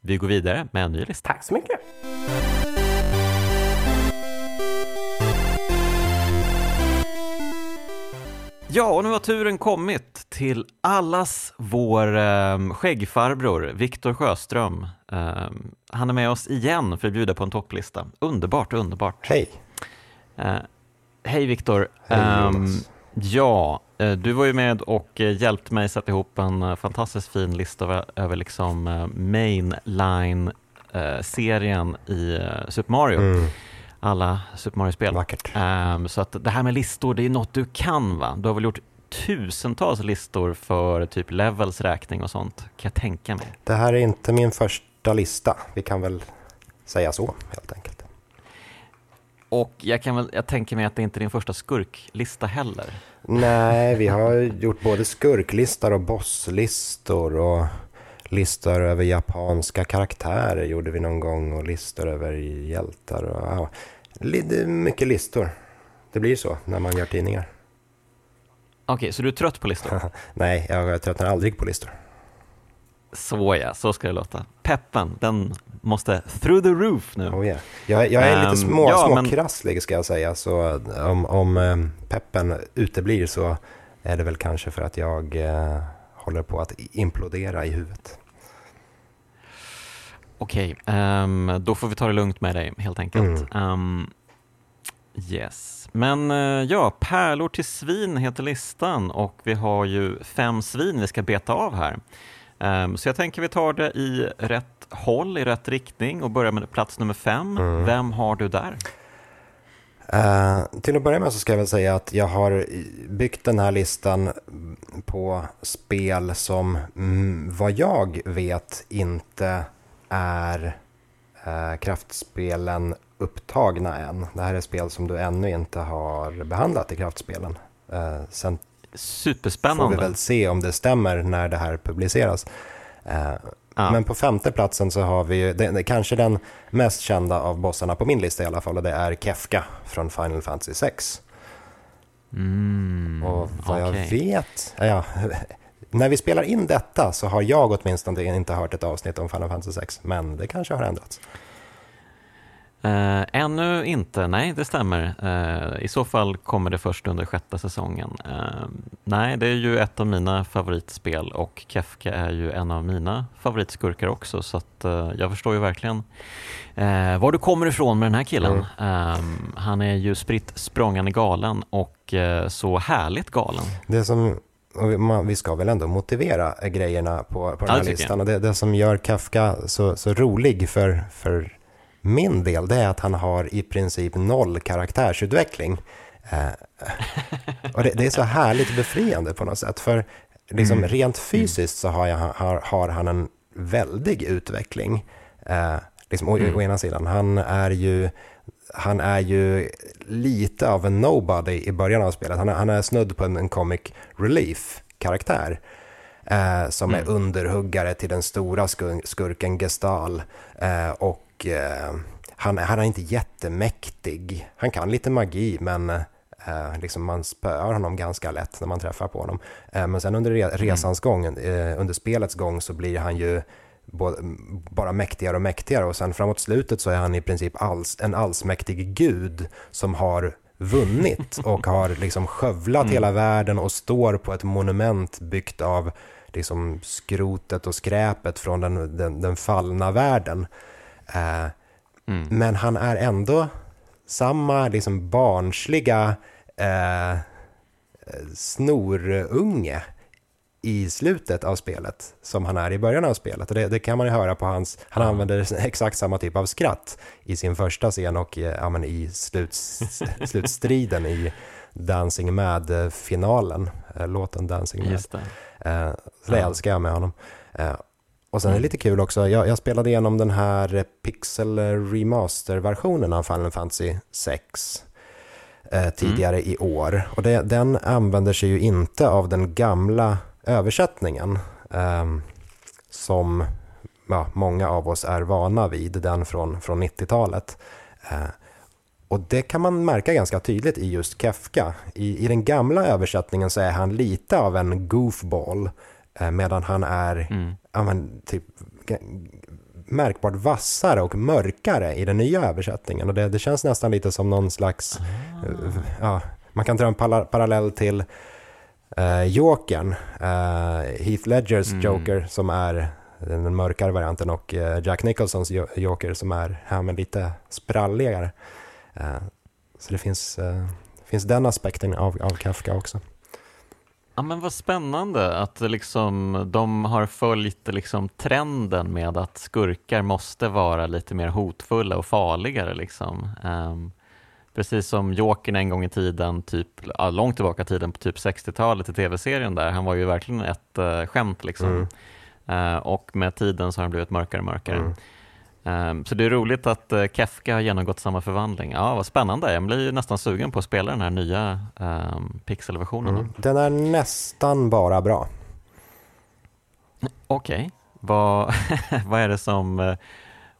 Speaker 1: vi går vidare med en ny lista.
Speaker 4: Tack så mycket!
Speaker 1: Ja, och nu har turen kommit till allas vår eh, skäggfarbror Viktor Sjöström. Eh, han är med oss igen för att bjuda på en topplista. Underbart, underbart.
Speaker 5: Hej!
Speaker 1: Eh, hej Viktor!
Speaker 5: Hej, um,
Speaker 1: Ja, eh, du var ju med och eh, hjälpte mig sätta ihop en eh, fantastiskt fin lista över, över liksom mainline-serien i Super Mario.
Speaker 5: Mm,
Speaker 1: Alla Super Mario-spel.
Speaker 5: vackert.
Speaker 1: Ehm, så att det här med listor, det är något du kan va? Du har väl gjort tusentals listor för typ levels räkning och sånt, kan jag tänka mig.
Speaker 5: Det här är inte min första lista. Vi kan väl säga så helt enkelt.
Speaker 1: Och jag, kan väl, jag tänker mig att det inte är din första skurklista heller.
Speaker 5: Nej, vi har gjort både skurklistor och bosslistor och listor över japanska karaktärer gjorde vi någon gång och listor över hjältar och ja, mycket listor. Det blir så när man gör tidningar.
Speaker 1: Okej, så du är trött på listor?
Speaker 5: Nej, jag tröttnar aldrig på listor.
Speaker 1: Så ja, så ska det låta. Peppen, den måste through the roof nu.
Speaker 5: Oh yeah. jag, jag är lite
Speaker 1: Ehm,
Speaker 5: små,
Speaker 1: ja, men-
Speaker 5: småkrasslig ska jag säga, så om, om eh, peppen uteblir så är det väl kanske för att jag eh, håller på att implodera i huvudet.
Speaker 1: Okej, ehm, då får vi ta det lugnt med dig helt enkelt. Ehm, yes, men eh, ja, pärlor till svin heter listan och vi har ju fem svin vi ska beta av här. Ehm, så jag tänker vi tar det i rätt håll, i rätt riktning och börjar med plats nummer fem.
Speaker 5: Mm.
Speaker 1: Vem har du där?
Speaker 5: Eh, till att börja med så ska jag väl säga att jag har byggt den här listan på spel som mm, vad jag vet inte är eh, kraftspelen upptagna än. Det här är spel som du ännu inte har behandlat i kraftspelen. Eh, sen får vi
Speaker 1: Superspännande.
Speaker 5: väl se om det stämmer när det här publiceras. Eh,
Speaker 1: Ja.
Speaker 5: Men på femte platsen så har vi ju, det, kanske den mest kända av bossarna på min lista i alla fall, och det är Kefka från Final Fantasy 6.
Speaker 1: Mm,
Speaker 5: Och vad jag
Speaker 1: okej.
Speaker 5: vet, ja, när vi spelar in detta så har jag åtminstone inte hört ett avsnitt om Final Fantasy 6, men det kanske har ändrats.
Speaker 1: Eh, ännu inte, nej det stämmer. Eh, I så fall kommer det först under sjätte säsongen. Eh, nej, det är ju ett av mina favoritspel och Kefka är ju en av mina favoritskurkar också så att jag förstår ju verkligen var du kommer ifrån med den här killen. Eh, han är ju spritt språngande galen och så härligt galen.
Speaker 5: Det som, och vi- man, vi ska väl ändå motivera grejerna på, på den
Speaker 1: Ja,
Speaker 5: här
Speaker 1: tycker
Speaker 5: listan. Och det, det som gör Kafka så, så rolig för, för min del, det är att han har i princip noll karaktärsutveckling. Eh, och det, det är så härligt befriande på något sätt. För liksom,
Speaker 1: Mm.
Speaker 5: rent fysiskt så har, jag, har, har han en väldig utveckling. Eh, liksom, å,
Speaker 1: Mm.
Speaker 5: å ena sidan, han är ju han är ju lite av en nobody i början av spelet. Han är, han är snudd på en, en comic relief-karaktär. Eh, som är
Speaker 1: Mm.
Speaker 5: underhuggare till den stora skur, skurken Gestal. Eh, och eh, han, han är inte jättemäktig. Han kan lite magi, men eh, liksom man spöar honom ganska lätt när man träffar på honom. Eh, men sen under re, resans gång, eh, under spelets gång, så blir han ju bara mäktigare och mäktigare och sen framåt slutet så är han i princip alls, en allsmäktig gud som har vunnit och har liksom skövlat hela världen och står på ett monument byggt av liksom skrotet och skräpet från den, den, den fallna världen. Eh,
Speaker 1: Mm.
Speaker 5: men han är ändå samma liksom barnsliga eh, snorunge i slutet av spelet som han är i början av spelet. Och det, det kan man ju höra på hans, han använder exakt samma typ av skratt i sin första scen och eh, ja, i sluts, slutstriden i Dancing Mad-finalen, eh, låten Dancing Mad.
Speaker 1: Det.
Speaker 5: Eh, så det
Speaker 1: Ja.
Speaker 5: älskar jag med honom. Och sen är det lite kul också, jag, jag spelade igenom den här Pixel Remaster-versionen av Final Fantasy 6 eh, tidigare i år. Och det, den använder sig ju inte av den gamla översättningen ehm, som ja, många av oss är vana vid, den från, från 90-talet. Eh, och det kan man märka ganska tydligt i just Kefka. I, I den gamla översättningen så är han lite av en goofball, eh, medan han är
Speaker 1: Mm.
Speaker 5: ja, men, typ, märkbart vassare och mörkare i den nya översättningen. Och det, det känns nästan lite som någon slags, eh, ja, man kan dra en parallell till uh, Jokern, eh, Heath Ledgers
Speaker 1: Mm.
Speaker 5: Joker som är den mörkare varianten och eh, Jack Nicholsons Jo- Joker som är ja, men lite spralligare. Eh, så det finns, eh, finns den aspekten av, av Kafka också.
Speaker 1: Ja men vad spännande att liksom, de har följt liksom, trenden med att skurkar måste vara lite mer hotfulla och farligare. Liksom. Um, precis som Jokern en gång i tiden, typ, långt tillbaka i tiden på typ 60-talet i tv-serien där, han var ju verkligen ett uh, skämt. Liksom. Mm. Uh, och med tiden så har han blivit mörkare och mörkare. Mm. Um, så det är roligt att uh, Kefka har genomgått samma förvandling. Ja, vad spännande. Jag blir nästan sugen på att spela den här nya um, pixelversionen. Mm.
Speaker 5: Den är nästan bara bra.
Speaker 1: Okej, okay. vad, vad, är det som,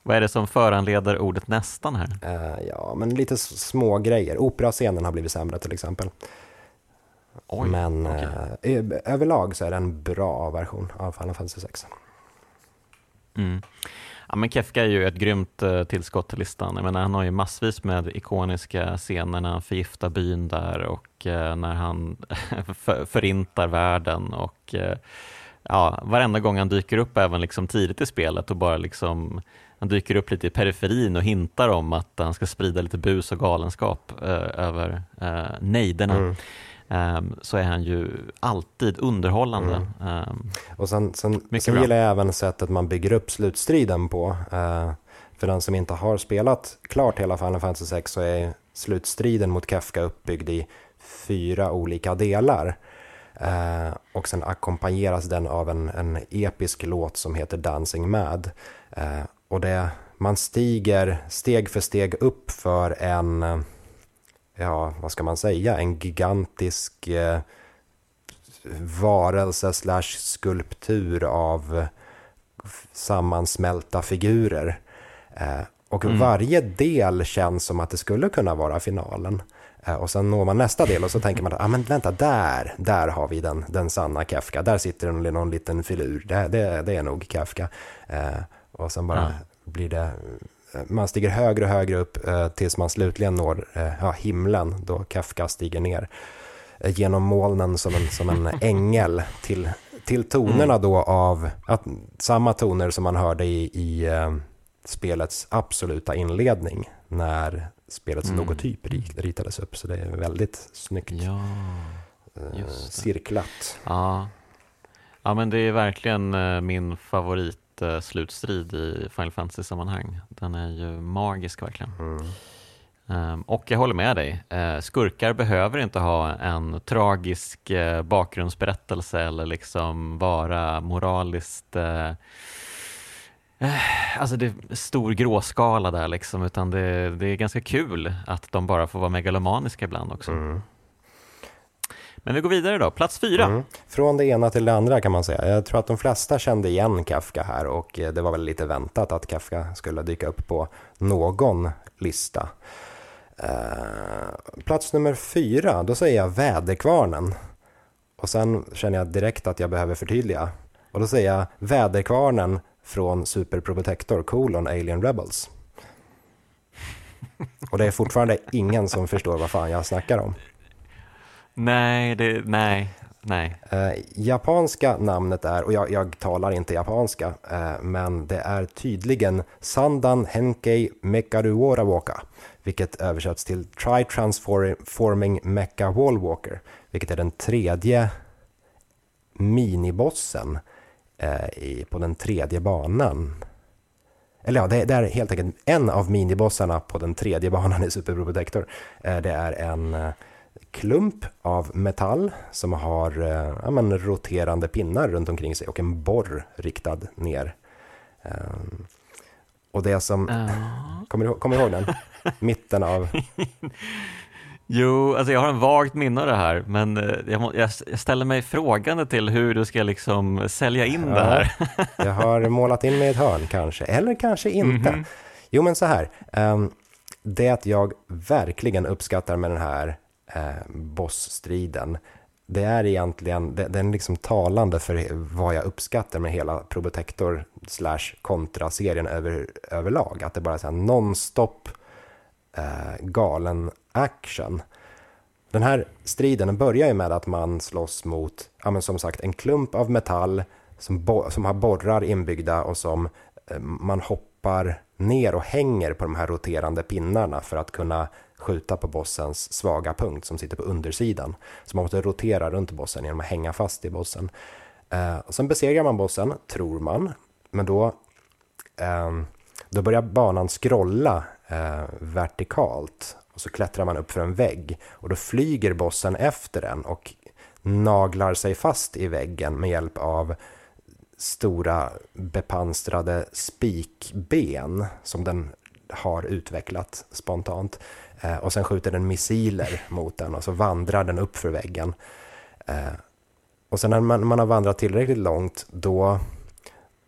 Speaker 1: vad är det som föranleder ordet nästan här?
Speaker 5: Uh, ja, men lite små grejer. Operascenen har blivit sämre till exempel. Oj, men okay. överlag så är det en bra version av Final Fantasy 6.
Speaker 1: Mm. Ja, men Kefka är ju ett grymt uh, tillskott till listan. Jag menar, han har ju massvis med ikoniska scener när han förgiftar byn där och uh, när han för, förintar världen och uh, ja, varenda gång han dyker upp även liksom tidigt i spelet och bara liksom han dyker upp lite i periferin och hintar om att han ska sprida lite bus och galenskap över nejderna. Mm um, så är han ju alltid underhållande. Mm. Um,
Speaker 5: och sen, sen, sen gillar jag även sättet man bygger upp slutstriden på. Uh, för den som inte har spelat klart hela Final Fantasy 6 så är slutstriden mot Kefka uppbyggd i fyra olika delar. Uh, och sen ackompanjeras den av en, en episk låt som heter Dancing Mad. Uh, och det, man stiger steg för steg upp för en ja, vad ska man säga, en gigantisk eh, varelse slash skulptur av sammansmälta figurer. Eh, och mm. varje del känns som att det skulle kunna vara finalen. Eh, och sen når man nästa del och så tänker man att ah, men vänta, där, där har vi den, den sanna Kafka. Där sitter någon, någon liten filur. Det, det, det är nog Kafka. Eh, och sen bara mm. blir det man stiger högre och högre upp eh, tills man slutligen når eh, ja, himlen då Kafka stiger ner eh, genom molnen som en, som en ängel till, till tonerna mm. då av att, samma toner som man hörde i, i uh, spelets absoluta inledning när spelets mm. logotyp ritades upp. Så det är väldigt snyggt
Speaker 1: ja,
Speaker 5: uh, cirklat.
Speaker 1: Ja. ja, men det är verkligen uh, min favorit slutstrid i Final Fantasy-sammanhang. Den är ju magisk verkligen. Mm. Um, och jag håller med dig, uh, skurkar behöver inte ha en tragisk uh, bakgrundsberättelse eller liksom vara moraliskt uh, Alltså det är stor gråskala där liksom, utan det, det, är ganska kul att de bara får vara megalomaniska ibland också. Mm. Men vi går vidare då, plats fyra. Mm.
Speaker 5: Från det ena till det andra kan man säga. Jag tror att de flesta kände igen Kafka här och eh, det var väl lite väntat att Kafka skulle dyka upp på någon lista. Uh, plats nummer fyra, då säger jag Väderkvarnen. Och sen känner jag direkt att jag behöver förtydliga. Och då säger jag Väderkvarnen från Super Protector colon Alien Rebels. Och det är fortfarande ingen som förstår vad fan jag snackar om.
Speaker 1: Nej, det, nej, nej.
Speaker 5: Eh, japanska namnet är, och jag, jag talar inte japanska, eh, men det är tydligen Sandan Henkei Mekaru vilket översätts till Try Transforming Mecha Wallwalker, vilket är den tredje minibossen eh, i, på den tredje banan. Eller ja, det, det, är helt enkelt en av minibossarna på den tredje banan i Super Protector. Eh, det är en eh, klump av metall som har eh, ja, men, roterande pinnar runt omkring sig och en borr riktad ner. Um, och det som, uh. kommer, du, kommer du ihåg den? Mitten av...
Speaker 1: Jo, alltså jag har en vagt minne av det här, men eh, jag, må, jag, ställer mig frågande till hur du ska liksom sälja in ja, det här.
Speaker 5: jag har målat in mig i ett hörn kanske, eller kanske inte. Mm -hmm. Jo, men så här. Um, det jag verkligen uppskattar med den här eh, bossstriden. Det är egentligen, det, den är liksom talande för vad jag uppskattar med hela Probotector slash kontra-serien över, överlag. Att det bara är så här nonstop eh, galen action. Den här striden börjar ju med att man slåss mot, ja men som sagt, en klump av metall som, som har borrar inbyggda och som eh, man hoppar ner och hänger på de här roterande pinnarna för att kunna skjuta på bossens svaga punkt som sitter på undersidan. Så man måste rotera runt bossen genom att hänga fast i bossen. Eh, och sen besegrar man bossen, tror man, men då, eh, då börjar banan scrolla eh, vertikalt och så klättrar man upp för en vägg och då flyger bossen efter den och naglar sig fast i väggen med hjälp av stora bepanstrade spikben som den har utvecklat spontant. Eh, och sen skjuter den missiler mot den och så vandrar den upp för väggen. Eh, och sen när man, man har vandrat tillräckligt långt då,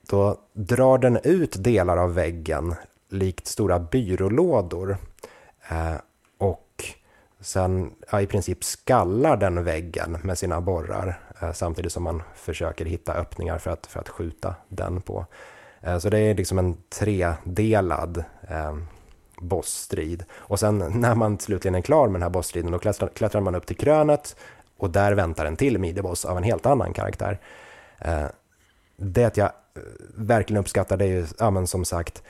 Speaker 5: då drar den ut delar av väggen likt stora byrålådor. Eh, sen ja, i princip skallar den väggen med sina borrar eh, samtidigt som man försöker hitta öppningar för att, för att skjuta den på. Eh, så det är liksom en tredelad eh, bossstrid. Och sen när man slutligen är klar med den här bossstriden då klättrar, klättrar man upp till krönet och där väntar en till midjeboss av en helt annan karaktär. Eh, det jag eh, verkligen uppskattar det är ju, ja men som sagt,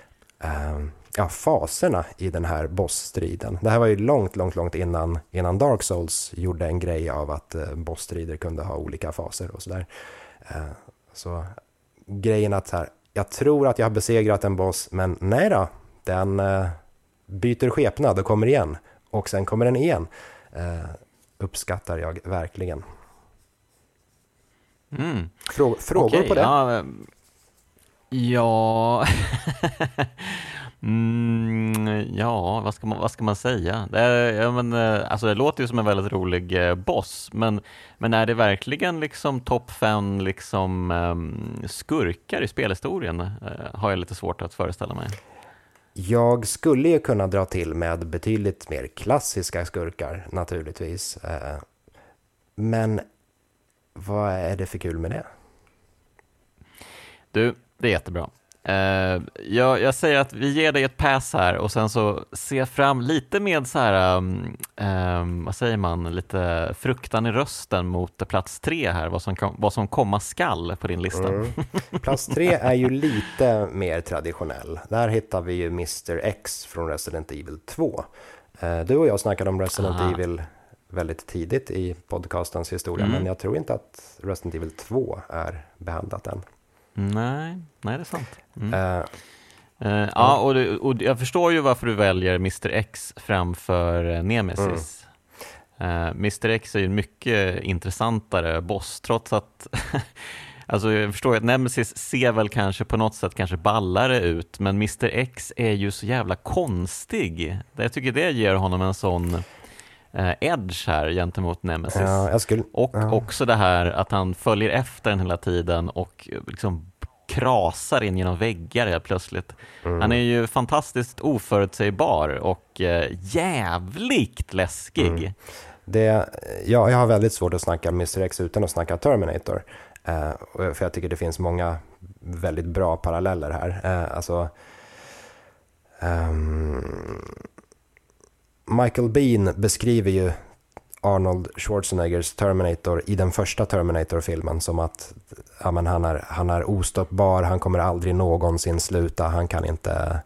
Speaker 5: eh, ja, faserna i den här bossstriden. Det här var ju långt, långt, långt innan, innan Dark Souls gjorde en grej av att eh, bossstrider kunde ha olika faser och sådär. Eh, så grejen att här, jag tror att jag har besegrat en boss, men nej då, den eh, byter skepnad och kommer igen. Och sen kommer den igen. Eh, uppskattar jag verkligen.
Speaker 1: Mm.
Speaker 5: Frå frågor
Speaker 1: Okej,
Speaker 5: på det?
Speaker 1: Ja, ja. mm, ja vad, ska man, vad ska man säga? Det, är, ja, men, eh, alltså, det låter ju som en väldigt rolig eh, boss, men, men är det verkligen liksom topp fem liksom, um, skurkar i spelhistorien? Uh, har jag lite svårt att föreställa mig.
Speaker 5: Jag skulle ju kunna dra till med betydligt mer klassiska skurkar naturligtvis. Eh, men vad är det för kul med det?
Speaker 1: Du, det är jättebra. Uh, jag, jag, säger att vi ger dig ett pass här och sen så se fram lite med så här, um, um, vad säger man, lite fruktan i rösten mot plats tre här, vad som, vad som komma skall på din lista. Mm.
Speaker 5: Plats tre är ju lite mer traditionell. Där hittar vi ju Mr X från Resident Evil 2. Uh, du och jag snackade om Resident Aha. Evil väldigt tidigt i podcastens historia, mm. men jag tror inte att Resident Evil 2 är behandlat än.
Speaker 1: Nej, nej det är sant. Mm. Uh, uh, ja, och, du, och, jag förstår ju varför du väljer Mr X framför Nemesis. Mm. Uh, Mr X är ju en mycket intressantare boss, trots att Alltså jag förstår ju att Nemesis ser väl kanske på något sätt kanske ballare ut, men Mr X är ju så jävla konstig. Jag tycker det ger honom en sån edge här gentemot Nemesis.
Speaker 5: Ja, skulle,
Speaker 1: och
Speaker 5: ja.
Speaker 1: också det här att han följer efter den hela tiden och liksom krasar in genom väggar helt plötsligt. Mm. Han är ju fantastiskt oförutsägbar och eh, jävligt läskig. Mm.
Speaker 5: Det, ja, jag har väldigt svårt att snacka Mr X utan att snacka Terminator. Eh, för jag tycker det finns många väldigt bra paralleller här. Eh, alltså, um, Michael Bean beskriver ju Arnold Schwarzeneggers Terminator i den första Terminator-filmen som att ja, men han, är, han är ostoppbar, han kommer aldrig någonsin sluta, han kan inte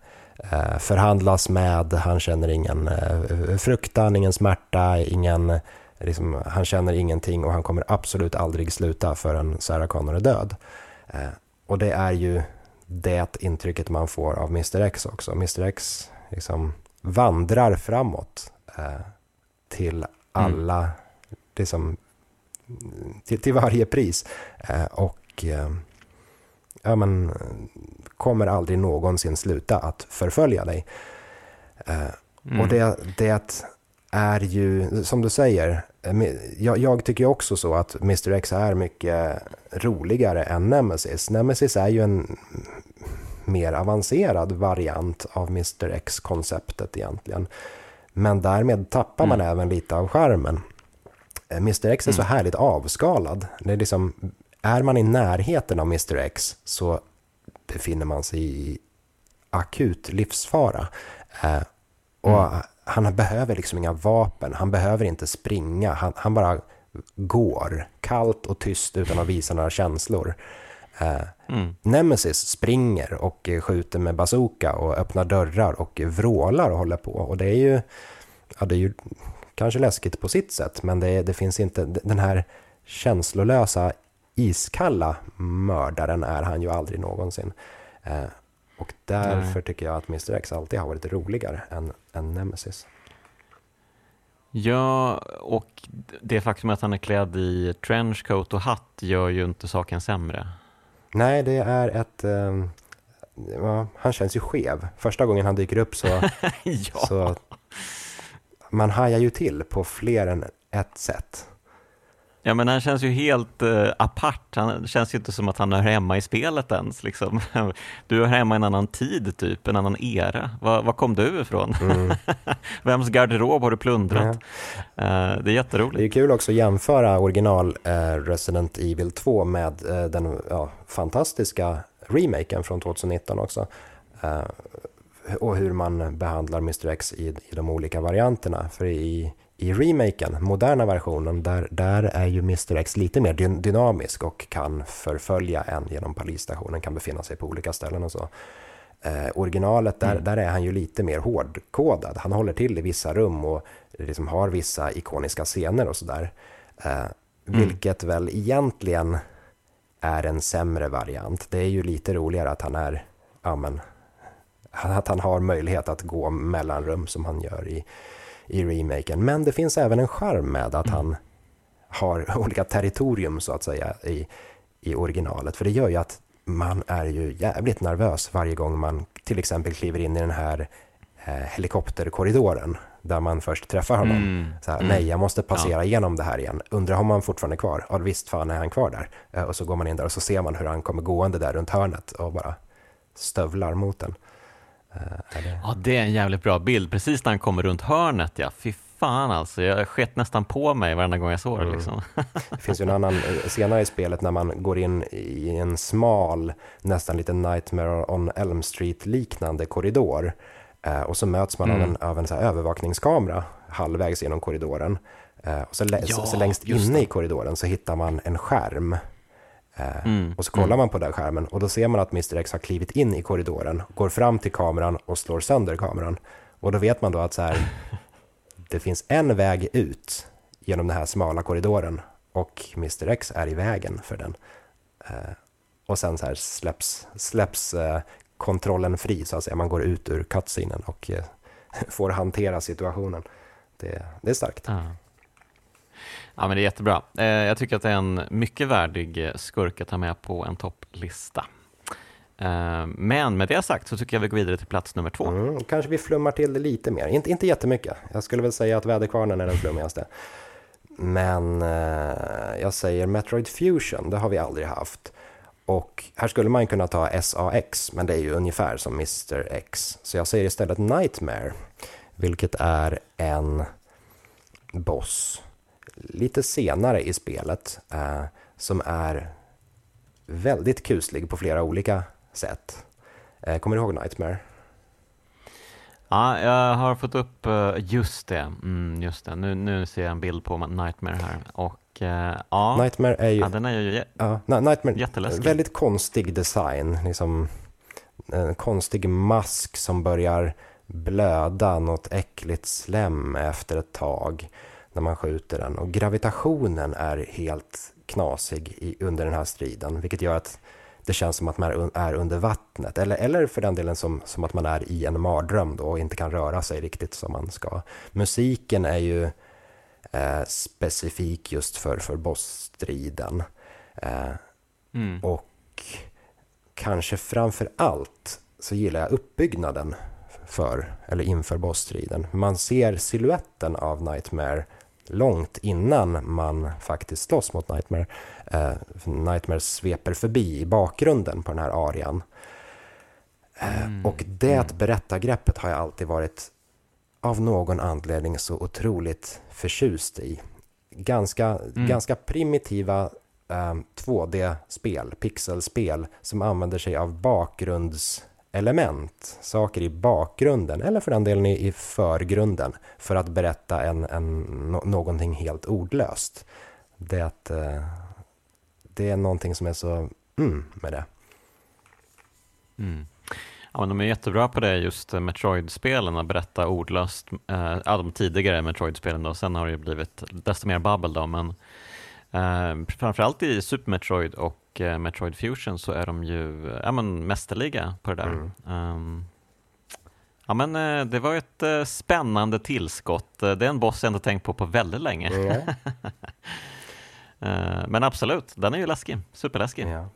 Speaker 5: eh, förhandlas med, han känner ingen eh, fruktan, ingen smärta, ingen, liksom, han känner ingenting och han kommer absolut aldrig sluta förrän Sarah Connor är död. Eh, och det är ju det intrycket man får av Mr X också. Mr X liksom, vandrar framåt eh, till mm. alla, mm. liksom, till, till varje pris. Eh, och eh, ja, men, kommer aldrig någonsin sluta att förfölja dig. Eh, mm. Och det, det är ju, som du säger, eh, jag, jag, tycker också så att Mr X är mycket roligare än Nemesis. Nemesis är ju en mer avancerad variant av Mr X-konceptet egentligen. Men därmed tappar man mm. även lite av skärmen. Eh, Mr X är så mm. härligt avskalad. Det är, liksom, är man i närheten av Mr X så befinner man sig i akut livsfara. Eh, och mm. han behöver liksom inga vapen, han behöver inte springa, han, han bara går kallt och tyst utan att visa några känslor. Eh,
Speaker 1: Mm.
Speaker 5: Nemesis springer och skjuter med bazooka och öppnar dörrar och vrålar och håller på. Och det är ju, ja, det är ju kanske läskigt på sitt sätt, men det, det finns inte den här känslolösa, iskalla mördaren är han ju aldrig någonsin. Eh, och därför
Speaker 1: Nej.
Speaker 5: tycker jag att Mr X alltid har varit roligare än, än Nemesis.
Speaker 1: Ja, och det faktum att han är klädd i trenchcoat och hatt gör ju inte saken sämre.
Speaker 5: Nej, det är ett... ehm, ja, han känns ju skev. Första gången han dyker upp så...
Speaker 1: ja.
Speaker 5: så man hajar ju till på fler än ett sätt.
Speaker 1: Ja, men han känns ju helt eh, apart. Han känns ju inte som att han hör hemma i spelet ens. Liksom. Du hör hemma i en annan tid, typ, en annan era. Var, var kom du ifrån?
Speaker 5: Mm.
Speaker 1: Vems garderob har du plundrat? Eh, det är
Speaker 5: Det är
Speaker 1: jätteroligt.
Speaker 5: kul också att jämföra original eh, Resident Evil 2 med eh, den ja, fantastiska remaken från 2019 också. Eh, och hur man behandlar Mr X i, i de olika varianterna. För i, i remaken, moderna versionen, där, där är ju Mr X lite mer dyn- dynamisk och kan förfölja en genom polisstationen, kan befinna sig på olika ställen och så. Eh, originalet, där, där är han ju lite mer hårdkodad. Han håller till i vissa rum och liksom har vissa ikoniska scener och sådär. Eh, vilket väl egentligen är en sämre variant. Det är ju lite roligare att han är, ja men, att han har möjlighet att gå mellan rum som han gör i, i remaken. Men det finns även en charm med att han har olika territorium så att säga i, i originalet. För det gör ju att man är ju jävligt nervös varje gång man till exempel kliver in i den här eh, helikopterkorridoren där man först träffar honom.
Speaker 1: Mm,
Speaker 5: Så här,
Speaker 1: mm.
Speaker 5: Nej, jag måste passera igenom det här igen. Undrar om han fortfarande är kvar? Ja, visst fan är han kvar där. Eh, och så går man in där och så ser man hur han kommer gående där runt hörnet och bara stövlar mot den. Eh, det...
Speaker 1: Ja, det är en jävligt bra bild. Precis när han kommer runt hörnet, ja. Fy fan alltså. Jag sket nästan på mig varenda gång jag såg det.
Speaker 5: Mm.
Speaker 1: Liksom.
Speaker 5: Det finns ju en annan eh, senare i spelet när man går in i en smal, nästan lite Nightmare on Elm Street-liknande korridor. Eh, och så möts man av
Speaker 1: Mm.
Speaker 5: en, av en så här övervakningskamera halvvägs genom korridoren. Och så,
Speaker 1: Ja,
Speaker 5: så, så längst inne i korridoren så hittar man en skärm. Eh,
Speaker 1: Mm,
Speaker 5: Och så kollar man på den skärmen och då ser man att Mr X har klivit in i korridoren, går fram till kameran och slår sönder kameran. Och då vet man då att så här, det finns en väg ut genom den här smala korridoren och Mr X är i vägen för den. Eh, och sen så här släpps, släpps eh, kontrollen fri så att säga. Man går ut ur cutscenen och får hantera situationen. Det, det är starkt.
Speaker 1: Ja ja, men det är jättebra. Eh, jag tycker att det är en mycket värdig eh, skurk att ta med på en topplista. Eh, men med det sagt så tycker jag vi går vidare till plats nummer två.
Speaker 5: Mm, kanske vi flummar till det lite mer. Inte, inte jättemycket. Jag skulle väl säga att Väderkvarnen är den flummigaste. Men eh, jag säger Metroid Fusion, det har vi aldrig haft. Och här skulle man kunna ta SAX, men det är ju ungefär som Mr X. Så jag säger istället Nightmare, vilket är en boss lite senare i spelet eh, som är väldigt kuslig på flera olika sätt. Eh, kommer du ihåg Nightmare?
Speaker 1: Ja, jag har fått upp, eh, just det, mm, just det. Nu, nu ser jag en bild på Nightmare här. Och eh, ja,
Speaker 5: Nightmare är ju
Speaker 1: ja, den är ju
Speaker 5: Ja, Nightmare,
Speaker 1: Jätteläskig.
Speaker 5: väldigt konstig design. Liksom, en konstig mask som börjar blöda något äckligt slem efter ett tag när man skjuter den. Och gravitationen är helt knasig i, under den här striden, vilket gör att det känns som att man är un- är under vattnet. Eller, eller för den delen som, som att man är i en mardröm då och inte kan röra sig riktigt som man ska. Musiken är ju eh, specifik just för, för bossstriden. Eh,
Speaker 1: mm.
Speaker 5: och kanske framför allt så gillar jag uppbyggnaden för, eller inför bossstriden. Man ser siluetten av Nightmare långt innan man faktiskt slåss mot Nightmare. Eh, Nightmare sveper förbi i bakgrunden på den här arian. Eh, och det berättargreppet har jag alltid varit av någon anledning så otroligt förtjust i. Ganska, ganska primitiva eh, 2D-spel, pixelspel som använder sig av element, saker i bakgrunden eller för den delen i, förgrunden för att berätta en, en, någonting helt ordlöst. Det, att, det är någonting som är så mm med det.
Speaker 1: Mm. Ja, men de är jättebra på det, just Metroid-spelen, att berätta ordlöst. Eh, ja, de tidigare Metroid-spelen då, sen har det ju blivit desto mer babbel då, men eh, framförallt i Super Metroid och eh, Metroid Fusion så är de ju ja, men mästerliga på det där.
Speaker 5: Mm.
Speaker 1: Um, ja, men eh, det var ett eh, spännande tillskott. Eh, Det är en boss jag inte tänkt på på väldigt länge.
Speaker 5: Ja.
Speaker 1: Eh, men absolut, den är ju läskig, superläskig.
Speaker 5: Ja.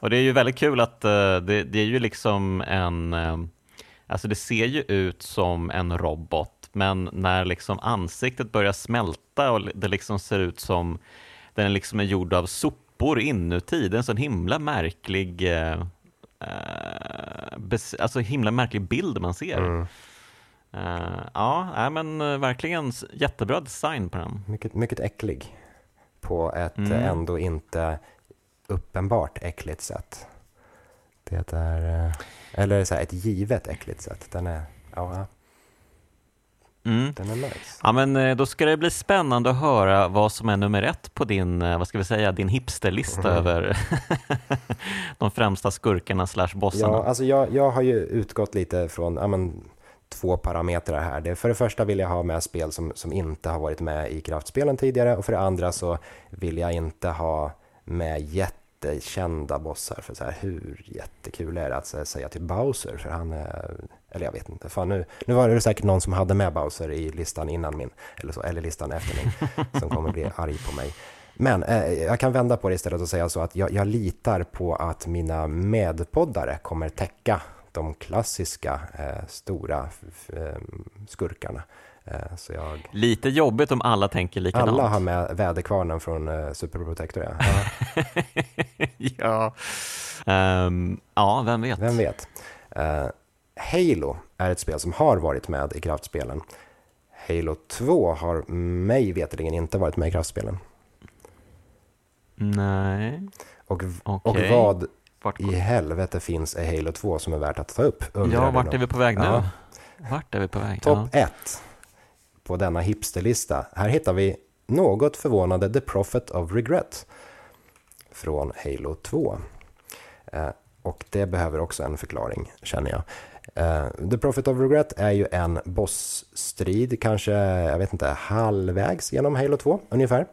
Speaker 1: Och det är ju väldigt kul att eh, det, det är ju liksom en, eh, alltså det ser ju ut som en robot, men när liksom ansiktet börjar smälta och det liksom ser ut som den liksom är gjord av sopor inuti, det är en sån himla märklig, eh, eh, alltså himla märklig bild man ser.
Speaker 5: Mm.
Speaker 1: Eh, ja, men eh, verkligen jättebra design på den.
Speaker 5: Mycket, mycket äcklig på ett
Speaker 1: Mm.
Speaker 5: ändå inte uppenbart äckligt sätt. Det är, eller så här, ett givet äckligt sätt. Den är, ja,
Speaker 1: Mm.
Speaker 5: den är nice.
Speaker 1: Ja, men eh, då ska det bli spännande att höra vad som är nummer ett på din, eh, vad ska vi säga, din hipsterlista
Speaker 5: Mhm.
Speaker 1: över de främsta skurkarna slash bossarna.
Speaker 5: Ja, alltså jag, jag har ju utgått lite från ja, men, två parametrar här. Det, för det första vill jag ha med spel som, som inte har varit med i kraftspelen tidigare och för det andra så vill jag inte ha med jättekända bossar. För så här, hur jättekul är det att säga till Bowser? För han är, eller jag vet inte, fan nu, nu var det säkert någon som hade med Bowser i listan innan min, eller, så, eller listan efter min, som kommer bli arg på mig. Men eh, jag kan vända på det istället och säga så att jag, jag litar på att mina medpoddare kommer täcka de klassiska eh, stora eh, skurkarna. Eh, så jag,
Speaker 1: Lite jobbigt om alla tänker likadant.
Speaker 5: alla har med väderkvarnen från eh, Super Protector. Ja. Ja.
Speaker 1: Ehm, ja, vem vet?
Speaker 5: vem vet? Halo är ett spel som har varit med i kraftspelen. Halo 2 har mig veterligen inte varit med i kraftspelen.
Speaker 1: Nej,
Speaker 5: Och, och vad
Speaker 1: vart,
Speaker 5: i helvete finns i Halo 2 som är värt att ta upp?
Speaker 1: ja, vart är vi på väg nu?
Speaker 5: Ja.
Speaker 1: Vart är vi på väg?
Speaker 5: Topp 1 på denna hipsterlista. Här hittar vi något förvånande The Prophet of Regret från Halo 2. Eh, och det behöver också en förklaring, känner jag. Uh, The Prophet of Regret är ju en bossstrid, kanske, jag vet inte, halvvägs genom Halo 2 ungefär.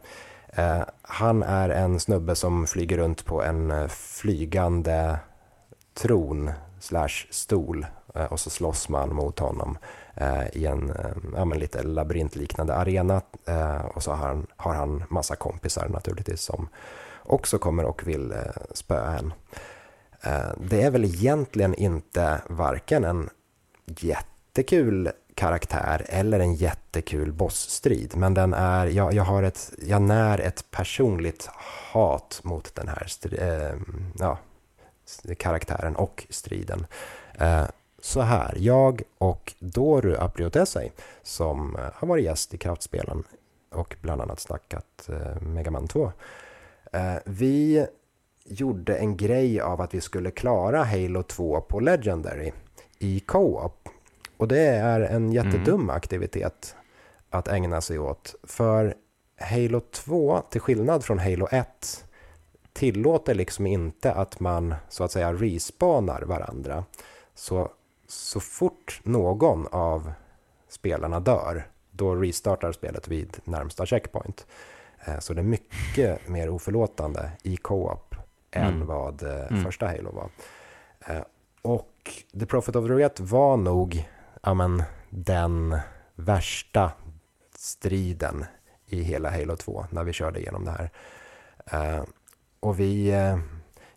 Speaker 5: Uh, han är en snubbe som flyger runt på en eh, flygande tron slash stol uh, och så slåss man mot honom i en ja, men lite labyrintliknande arena och så har han, har han massa kompisar naturligtvis som också kommer och vill spöa en. Eh, det är väl egentligen inte varken en jättekul karaktär eller en jättekul bossstrid. Men den är, jag, jag, har ett, jag när ett personligt hat mot den här stri- eh, ja, karaktären och striden. Eh, så här, jag och Doru Apriotesai som eh, har varit gäst i Kraftspelen och bland annat snackat eh, Megaman 2. Eh, vi gjorde en grej av att vi skulle klara Halo 2 på Legendary i co-op. Och det är en jättedum aktivitet att ägna sig åt. För Halo 2, till skillnad från Halo 1, tillåter liksom inte att man så att säga respawnar varandra. Så, så fort någon av spelarna dör, då restartar spelet vid närmsta checkpoint. Eh, Så det är mycket mer oförlåtande i co-op än
Speaker 1: Mm.
Speaker 5: vad eh,
Speaker 1: Mm.
Speaker 5: första Halo var. Eh, Och The Prophet of the Regret var nog ja, men, den värsta striden i hela Halo 2 när vi körde igenom det här. Eh, och vi,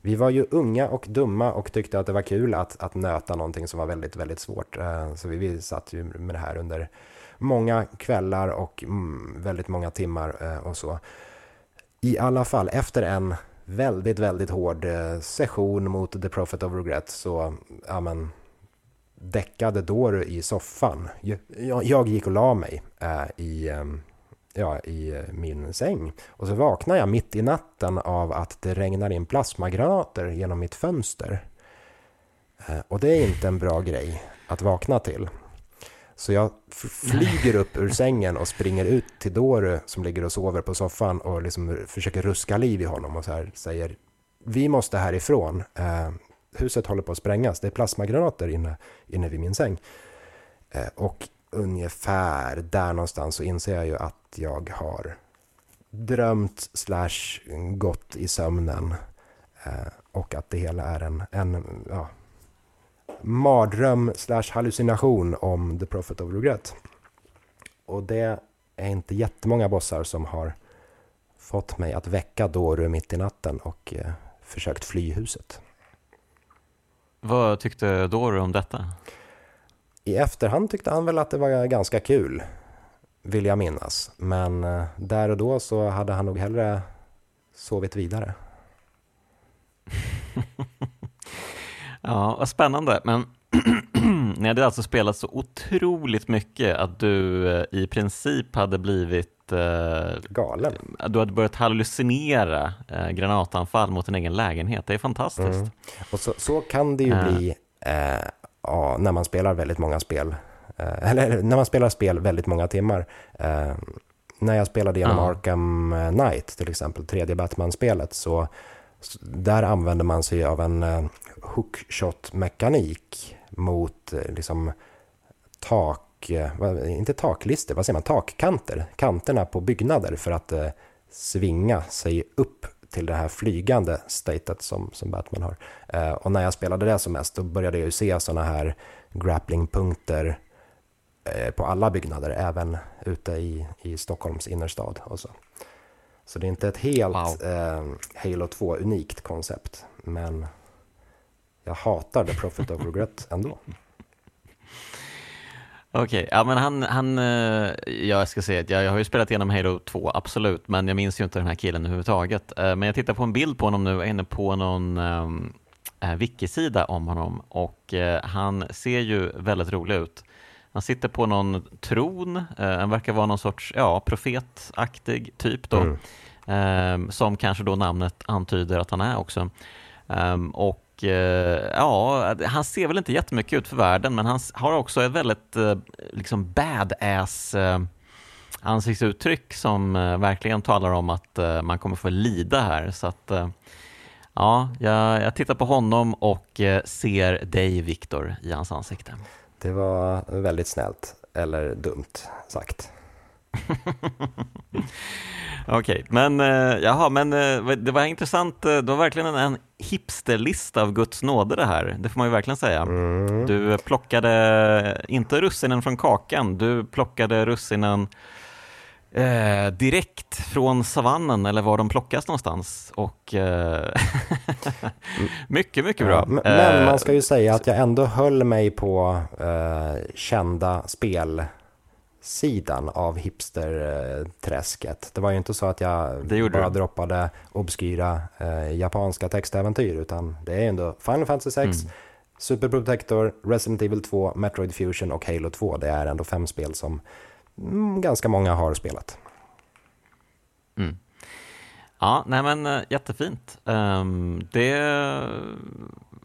Speaker 5: vi var ju unga och dumma och tyckte att det var kul att, att nöta någonting som var väldigt, väldigt svårt. Så vi, vi satt ju med det här under många kvällar och mm, väldigt många timmar och så. I alla fall, efter en väldigt, väldigt hård eh, session mot The Prophet of Regret så, ja men, däckade Doru i soffan. Jag, jag, gick och la mig äh, i, ehm, ja, i eh, min säng. Och så vaknade jag mitt i natten av att det regnar in plasmagranater genom mitt fönster. Och det är inte en bra grej att vakna till. Så jag flyger upp ur sängen och springer ut till Doru som ligger och sover på soffan och liksom försöker ruska liv i honom och så här säger vi måste härifrån. Eh, huset håller på att sprängas. Det är plasmagranater inne, inne vid min säng. Eh, och ungefär där någonstans så inser jag ju att jag har drömt slash gått i sömnen. Eh, och att det hela är en, en ja, mardröm slash hallucination om The Prophet of Regret. Och det är inte jättemånga bossar som har fått mig att väcka Doru mitt i natten och eh, försökt fly huset.
Speaker 1: Vad tyckte Doru om detta?
Speaker 5: I efterhand tyckte han väl att det var ganska kul, vill jag minnas. Men eh, där och då så hade han nog hellre sovit vidare.
Speaker 1: ja, vad spännande. Men ni hade alltså spelat så otroligt mycket att du eh, i princip hade blivit eh,
Speaker 5: Galen.
Speaker 1: Du hade börjat hallucinera eh, granatanfall mot din egen lägenhet. Det är fantastiskt. Mm.
Speaker 5: Och så, så, kan det ju uh. bli eh, ja, när man spelar väldigt många spel. Eh, eller när man spelar spel väldigt många timmar. Eh, när jag spelade genom uh. Arkham Knight, till exempel, tredje Batman-spelet, så, där använder man sig av en hookshot-mekanik mot eh, liksom tak, eh, inte taklister, vad säger man, takkanter, kanterna på byggnader för att eh, svinga sig upp till det här flygande statet som, som Batman har. Eh, och när jag spelade det som mest då började jag ju se sådana här grapplingpunkter eh, på alla byggnader, även ute i, i Stockholms innerstad. Och så. så det är inte ett helt wow. Halo 2-unikt koncept, men jag hatar The Prophet of Regret ändå.
Speaker 1: Okej, okay. ja men han, han, eh, jag ska säga att jag, jag har ju spelat igenom Halo 2, absolut, men jag minns ju inte den här killen överhuvudtaget. Eh, men jag tittar på en bild på honom nu, jag är inne på någon um, wiki-sida om honom och uh, han ser ju väldigt rolig ut. Han sitter på någon tron, uh, han verkar vara någon sorts ja, profetaktig typ då, mm. um, som kanske då namnet antyder att han är också. Um, och Eh, ja, han ser väl inte jättemycket ut för världen, men han har också ett väldigt eh, liksom badass eh, ansiktsuttryck som verkligen talar om att man kommer få lida här. Så att, ja, jag, jag tittar på honom och ser dig, Viktor, i hans ansikte.
Speaker 5: Det var väldigt snällt, eller dumt sagt.
Speaker 1: Okej, okay, men uh, jaha, men uh, det var intressant. Uh, det var verkligen en, en hipsterlista av Guds nåde det här. Det får man ju verkligen säga. Mm. Du plockade inte russinen från kakan, du plockade russinen Eh, direkt från savannen eller var de plockas någonstans. Och, eh, mycket, mycket bra. Ja,
Speaker 5: men, man ska ju säga att jag ändå höll mig på kända spel sidan av hipsterträsket. Det var ju inte så att jag bara du. droppade obskyra eh, japanska textäventyr, utan det är ändå Final Fantasy 6, mm. Super Protector, Resident Evil 2, Metroid Fusion och Halo 2. Det är ändå fem spel som mm, ganska många har spelat.
Speaker 1: Mm. Ja, nej men eh, jättefint. Um, det,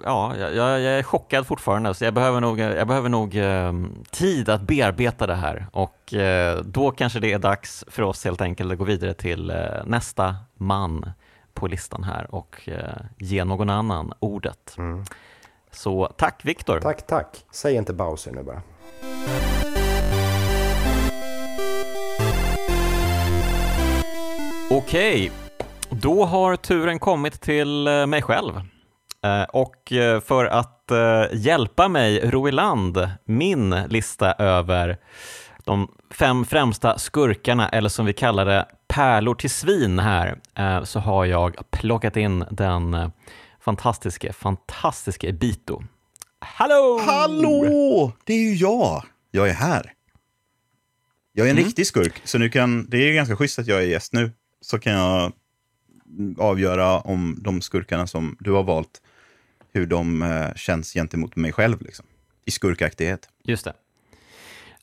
Speaker 1: ja, jag, jag, är chockad fortfarande, så jag behöver nog, jag behöver nog um, tid att bearbeta det här och uh, då kanske det är dags för oss helt enkelt att gå vidare till uh, nästa man på listan här och uh, ge någon annan ordet. Mm. Så tack Viktor.
Speaker 5: Tack, tack. Säg inte Bowser nu bara.
Speaker 1: Okej, då har turen kommit till eh, mig själv. Eh, och eh, för att hjälpa mig ro i land min lista över de fem främsta skurkarna, eller som vi kallar det, pärlor till svin här, så har jag plockat in den fantastiska, fantastiska Ebito. Hallå!
Speaker 6: Hallå! Det är ju jag. Jag är här. Jag är en mm. riktig skurk, så nu kan, det är ganska schysst att jag är gäst nu. Så kan jag avgöra om de skurkarna som du har valt, hur de eh, känns gentemot mig själv, liksom. i skurkaktighet.
Speaker 1: Just det.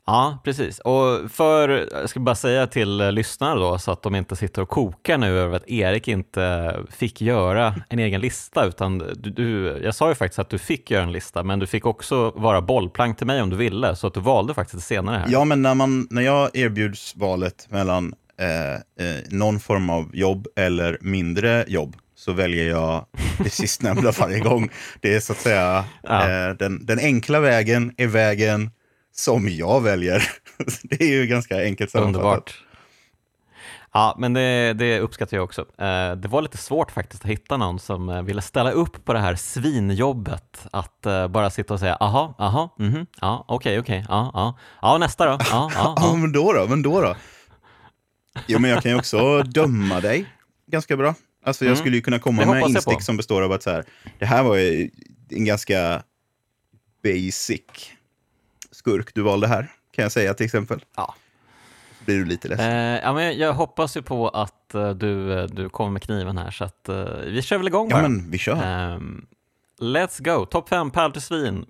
Speaker 1: Ja, precis. Och för, jag ska bara säga till lyssnarna då, så att de inte sitter och kokar nu över att Erik inte fick göra en egen lista, utan du, du, jag sa ju faktiskt att du fick göra en lista, men du fick också vara bollplank till mig om du ville, så att du valde faktiskt senare här.
Speaker 6: Ja, men när, man, när jag erbjuds valet mellan eh, eh, någon form av jobb eller mindre jobb så väljer jag det sistnämnda varje gång. Det är så att säga,
Speaker 1: Ja.
Speaker 6: eh, den, den enkla vägen är vägen som jag väljer. Det är ju ganska enkelt sammanfattat.
Speaker 1: Underbart. Ja, men det, det uppskattar jag också. Eh, Det var lite svårt faktiskt att hitta någon som eh, ville ställa upp på det här svinjobbet att eh, bara sitta och säga aha, aha, mhm, ja, okej, okej, ja, ja, ja, nästa då, ja, ja,
Speaker 6: Ja,
Speaker 1: ja.
Speaker 6: men då då? Men då då? Jo, men jag kan ju också döma dig ganska bra. Alltså jag
Speaker 1: Mm.
Speaker 6: skulle ju kunna komma med instick som består av att så här, det här var ju en ganska basic skurk du valde här, kan jag säga till exempel.
Speaker 1: Ja.
Speaker 6: Blir du lite ledsen?
Speaker 1: Eh, ja, men jag hoppas ju på att eh, du, eh, du kommer med kniven här, så att eh, vi kör väl igång
Speaker 6: ja,
Speaker 1: bara.
Speaker 6: men vi kör.
Speaker 1: Ehm, let's go, topp 5 pärl till svin.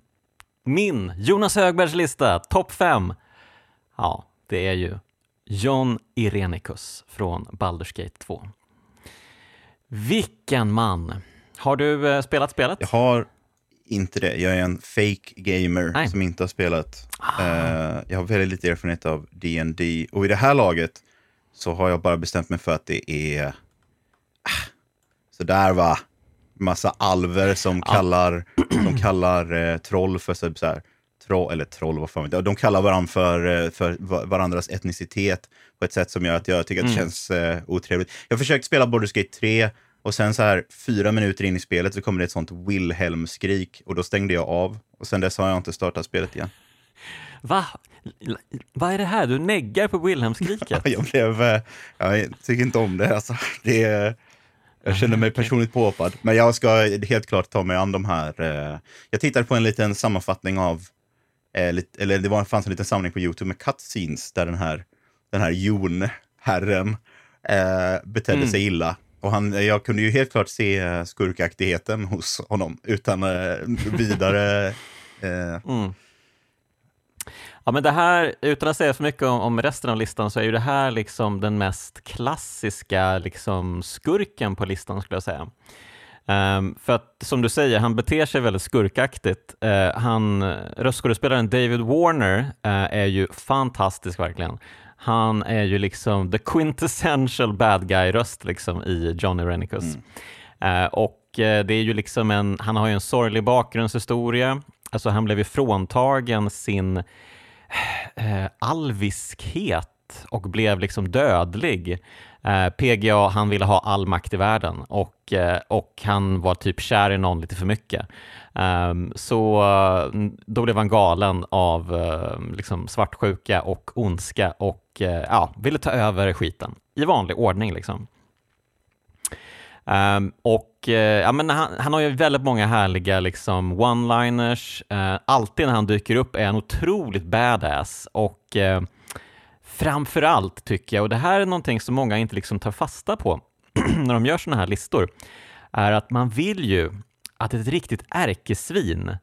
Speaker 1: Min, Jonas Högbergs lista, topp 5. Ja, det är ju John Irenicus från Baldur's Gate 2. Vilken man! Har du eh, spelat spelet?
Speaker 6: Jag har inte det. Jag är en fake gamer
Speaker 1: Nej.
Speaker 6: som inte har spelat. Eh, jag har väldigt lite erfarenhet av D&D och i det här laget så har jag bara bestämt mig för att det är ah, så där va. Massa alver som kallar, som kallar eh, troll för så, så här, troll, eller troll, vad fan. De kallar varandra för, eh, för va- varandras etnicitet på ett sätt som gör att jag tycker att det känns eh, otrevligt. Jag har försökt spela Baldur's Gate 3 och sen så här fyra minuter in i spelet så kommer det ett sånt Wilhelm-skrik och då stängde jag av. Och sen dess har jag inte startat spelet igen.
Speaker 1: Va? Vad är det här? Du neggar på Wilhelmskriket?
Speaker 6: Jag blev, eh, jag tycker inte om det alltså. Det är, jag känner mig personligt påhoppad. Men jag ska helt klart ta mig an de här. eh, Jag tittade på en liten sammanfattning av, eh, eller det var, fanns en liten samling på YouTube med cutscenes där den här, den här Jon-herren eh, betedde
Speaker 1: Mm.
Speaker 6: sig illa. Och han, jag kunde ju helt klart se eh, skurkaktigheten hos honom utan eh, vidare eh,
Speaker 1: Mm. Ja, men det här, utan att säga för mycket om, om resten av listan, så är ju det här liksom den mest klassiska liksom, skurken på listan skulle jag säga. Ehm, för att som du säger, han beter sig väldigt skurkaktigt. Uh, han, röstskådespelaren David Warner eh, är ju fantastisk verkligen. Han är ju liksom the quintessential bad guy-röst liksom i Johnny Renicus. Eh, och eh, det är ju liksom en, han har ju en sorglig bakgrundshistoria. Alltså han blev ju fråntagen sin alviskhet och blev liksom dödlig. Eh, PGA, han ville ha all makt i världen och, eh, och han var typ kär i någon lite för mycket. Ehm, så eh, då blev han galen av eh, liksom svartsjuka och ondska och eh, ja, ville ta över skiten i vanlig ordning. Liksom. Um, och uh, ja, men han, han har ju väldigt många härliga liksom, one-liners. Uh, alltid när han dyker upp är han otroligt badass. Och uh, framför allt tycker jag, och det här är någonting som många inte liksom tar fasta på när de gör sådana här listor, är att man vill ju att ett riktigt ärkesvin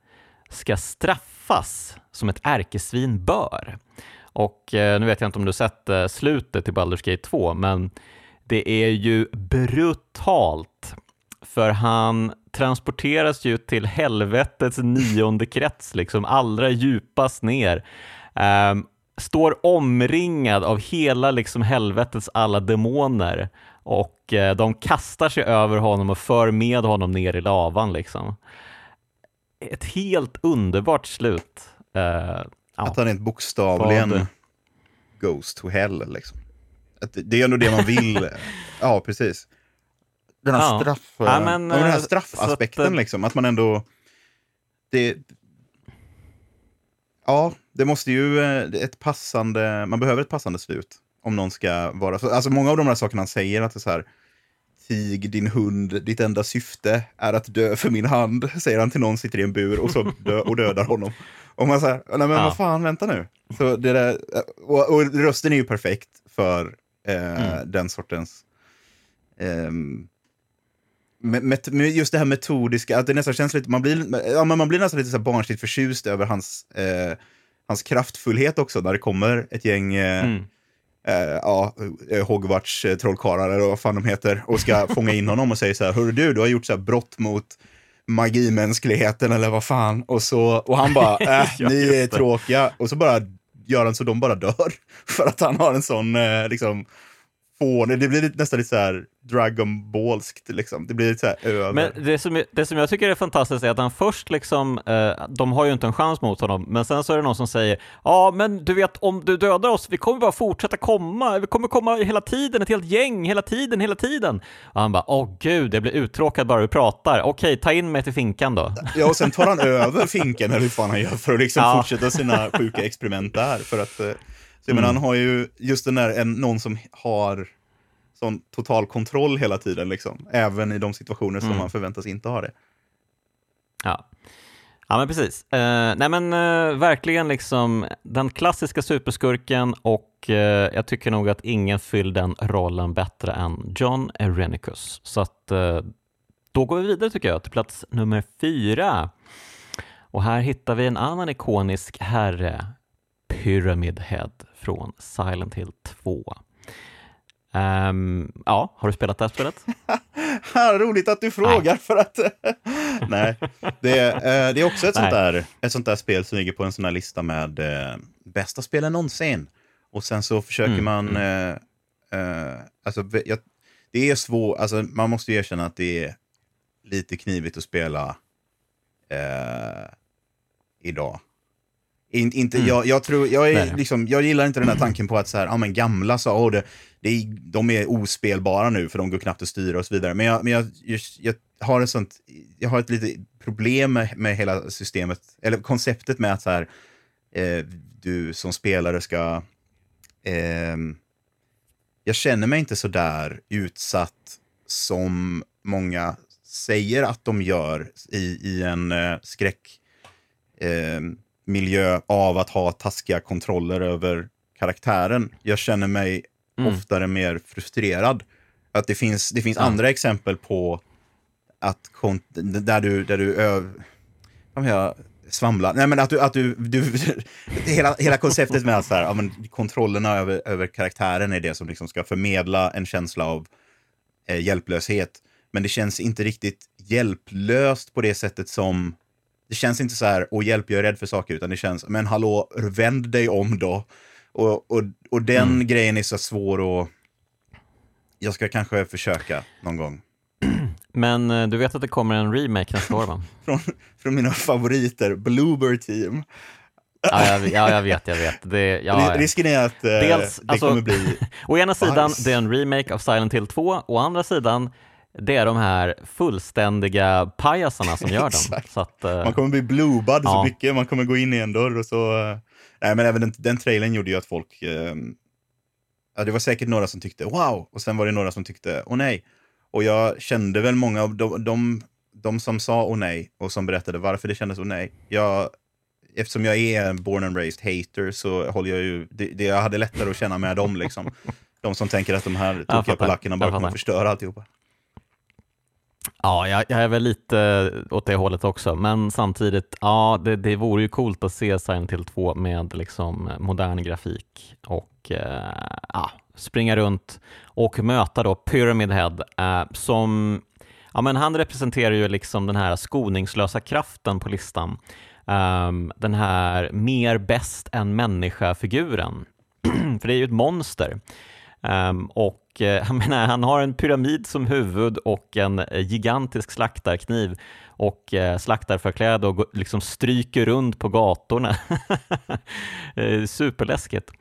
Speaker 1: ska straffas som ett ärkesvin bör. Och eh, nu vet jag inte om du sett eh, slutet till Baldur's Gate 2, men det är ju brutalt. För han transporteras ju till helvetets nionde krets, liksom allra djupast ner. Ehm, står omringad av hela liksom helvetets alla demoner och eh, de kastar sig över honom och för med honom ner i lavan. Liksom. Ett helt underbart slut. Eh, ja.
Speaker 6: Att han är ett bokstavligen
Speaker 1: Vad-
Speaker 6: Ghost to hell. Liksom. Att det- är ändå det man vill. ja, precis. Den här,
Speaker 1: Ja.
Speaker 6: straff,
Speaker 1: Ja, men,
Speaker 6: den här
Speaker 1: eh,
Speaker 6: straffaspekten,
Speaker 1: att, eh,
Speaker 6: liksom. Att man ändå... Det, ja, det måste ju... eh, Ett passande... Man behöver ett passande slut. Om någon ska vara... Alltså många av de här sakerna han säger, att det är så här... Tig, din hund, ditt enda syfte är att dö för min hand, säger han till någon sitter i en bur och, så dö, och dödar honom. Och man säger, nej men
Speaker 1: Ja.
Speaker 6: vad fan, vänta nu. Så det där, och, och rösten är ju perfekt för eh, den sortens... ehm, med, med, just det här metodiska, att det nästan känns lite, man blir, ja, men man blir nästan lite så barnsligt förtjust över hans, eh, hans kraftfullhet också, när det kommer ett gäng eh,
Speaker 1: Mm.
Speaker 6: eh, ja, eh, Hogwarts eh, trollkarlar eller vad fan de heter och ska fånga in honom och säger så här, hörru du, du har gjort så här brott mot magimänskligheten eller vad fan. Och, så, och han bara, äh, ni är tråkiga. Och så bara gör han så de bara dör. För att han har en sån, eh, liksom, fånigt. Det blir nästan lite så här Dragon Ballskt liksom. Det blir lite så här över.
Speaker 1: Men det som, det som jag tycker är fantastiskt är att han först liksom, eh, de har ju inte en chans mot honom, men sen så är det någon som säger ja men du vet om du dödar oss, vi kommer bara fortsätta komma, vi kommer komma hela tiden, ett helt gäng, hela tiden, hela tiden. Och han bara, åh gud, jag blir uttråkad bara du pratar, okej, ta in mig till finkan då.
Speaker 6: Ja, och sen tar han över finken, eller hur fan han gör, för att liksom
Speaker 1: Ja.
Speaker 6: fortsätta sina sjuka experiment där. För att, eh, så jag menar, han har ju just den där, en, någon som har sån total kontroll hela tiden, liksom. Även i de situationer som man förväntas inte ha det.
Speaker 1: Ja. Ja men precis. Eh, nej men eh, verkligen liksom den klassiska superskurken och eh, jag tycker nog att ingen fyller den rollen bättre än John Erenicus. Så att då går vi vidare tycker jag till plats nummer fyra. Och här hittar vi en annan ikonisk herre, Pyramid Head från Silent Hill 2. Ehm, ja, har du spelat det här spelet?
Speaker 6: Roligt att du frågar för att... Nej, det, är, eh, det är också ett sånt,
Speaker 1: Nej.
Speaker 6: där, ett sånt där spel som ligger på en sån här lista med eh, bästa spelen någonsin. Och sen så försöker
Speaker 1: Mm,
Speaker 6: man... Eh, eh, alltså, jag, det är svårt, alltså, man måste ju erkänna att det är lite knivigt att spela eh, idag. In, inte, jag, jag, tror, jag, är, liksom, jag gillar inte den här tanken på att så här, ja, men gamla så, åh, det, det är, de är ospelbara nu för de går knappt att styra och så vidare. Men jag, men jag, jag, jag har ett sånt, jag har ett litet problem med, med hela systemet, eller konceptet med att så här, eh, du som spelare ska... ehm, jag känner mig inte så där utsatt som många säger att de gör i, i en eh, skräck eh, miljö av att ha taskiga kontroller över karaktären. Jag känner mig
Speaker 1: Mm.
Speaker 6: oftare mer frustrerad. Att det finns, det finns
Speaker 1: Ja.
Speaker 6: andra exempel på att där du, där du öv... Jag? Svamla. Nej, men att du... Att du, du hela, hela konceptet med att så här, ja, men kontrollerna över, över karaktären är det som liksom ska förmedla en känsla av eh, hjälplöshet. Men det känns inte riktigt hjälplöst på det sättet som... Det känns inte så här, åh hjälp, jag är rädd för saker, utan det känns, men hallå, vänd dig om då. Och, och, och den grejen är så svår att... Jag ska kanske försöka någon gång.
Speaker 1: Men eh, du vet att det kommer en remake nästa år va?
Speaker 6: Från, från mina favoriter, Bloober Team.
Speaker 1: Ja, jag, ja, jag vet, jag vet. Det, ja,
Speaker 6: Ri-
Speaker 1: ja.
Speaker 6: Risken är att eh,
Speaker 1: Dels,
Speaker 6: det
Speaker 1: alltså-
Speaker 6: kommer bli...
Speaker 1: Å ena sidan, det är en remake av Silent Hill 2, å andra sidan, det är de här fullständiga pajasarna som gör dem. Så att, eh,
Speaker 6: Man kommer bli bloobad så
Speaker 1: Ja.
Speaker 6: mycket, man kommer gå in i en dörr och så... eh, Nej, men även den, den trailern gjorde ju att folk... Eh, ja, det var säkert några som tyckte wow, och sen var det några som tyckte åh nej. Och jag kände väl många av de, de, de som sa åh nej och som berättade varför det kändes åh nej. Jag, eftersom jag är en born and raised hater så håller jag ju... Det, det, jag hade lättare att känna med dem liksom. De som tänker att de här tokiga polackerna bara kommer förstöra alltihopa.
Speaker 1: Ja, jag, jag är väl lite åt det hållet också, men samtidigt, ja, det, det vore ju coolt att se Silent Hill 2 med liksom modern grafik och eh, ja, springa runt och möta då Pyramid Head eh, som, ja men han representerar ju liksom den här skoningslösa kraften på listan. Ehm, den här mer bäst än människa-figuren. För det är ju ett monster. Um, och eh, jag menar, han har en pyramid som huvud och en eh, gigantisk slaktarkniv och eh, slaktarförkläde och liksom stryker runt på gatorna. Superläskigt.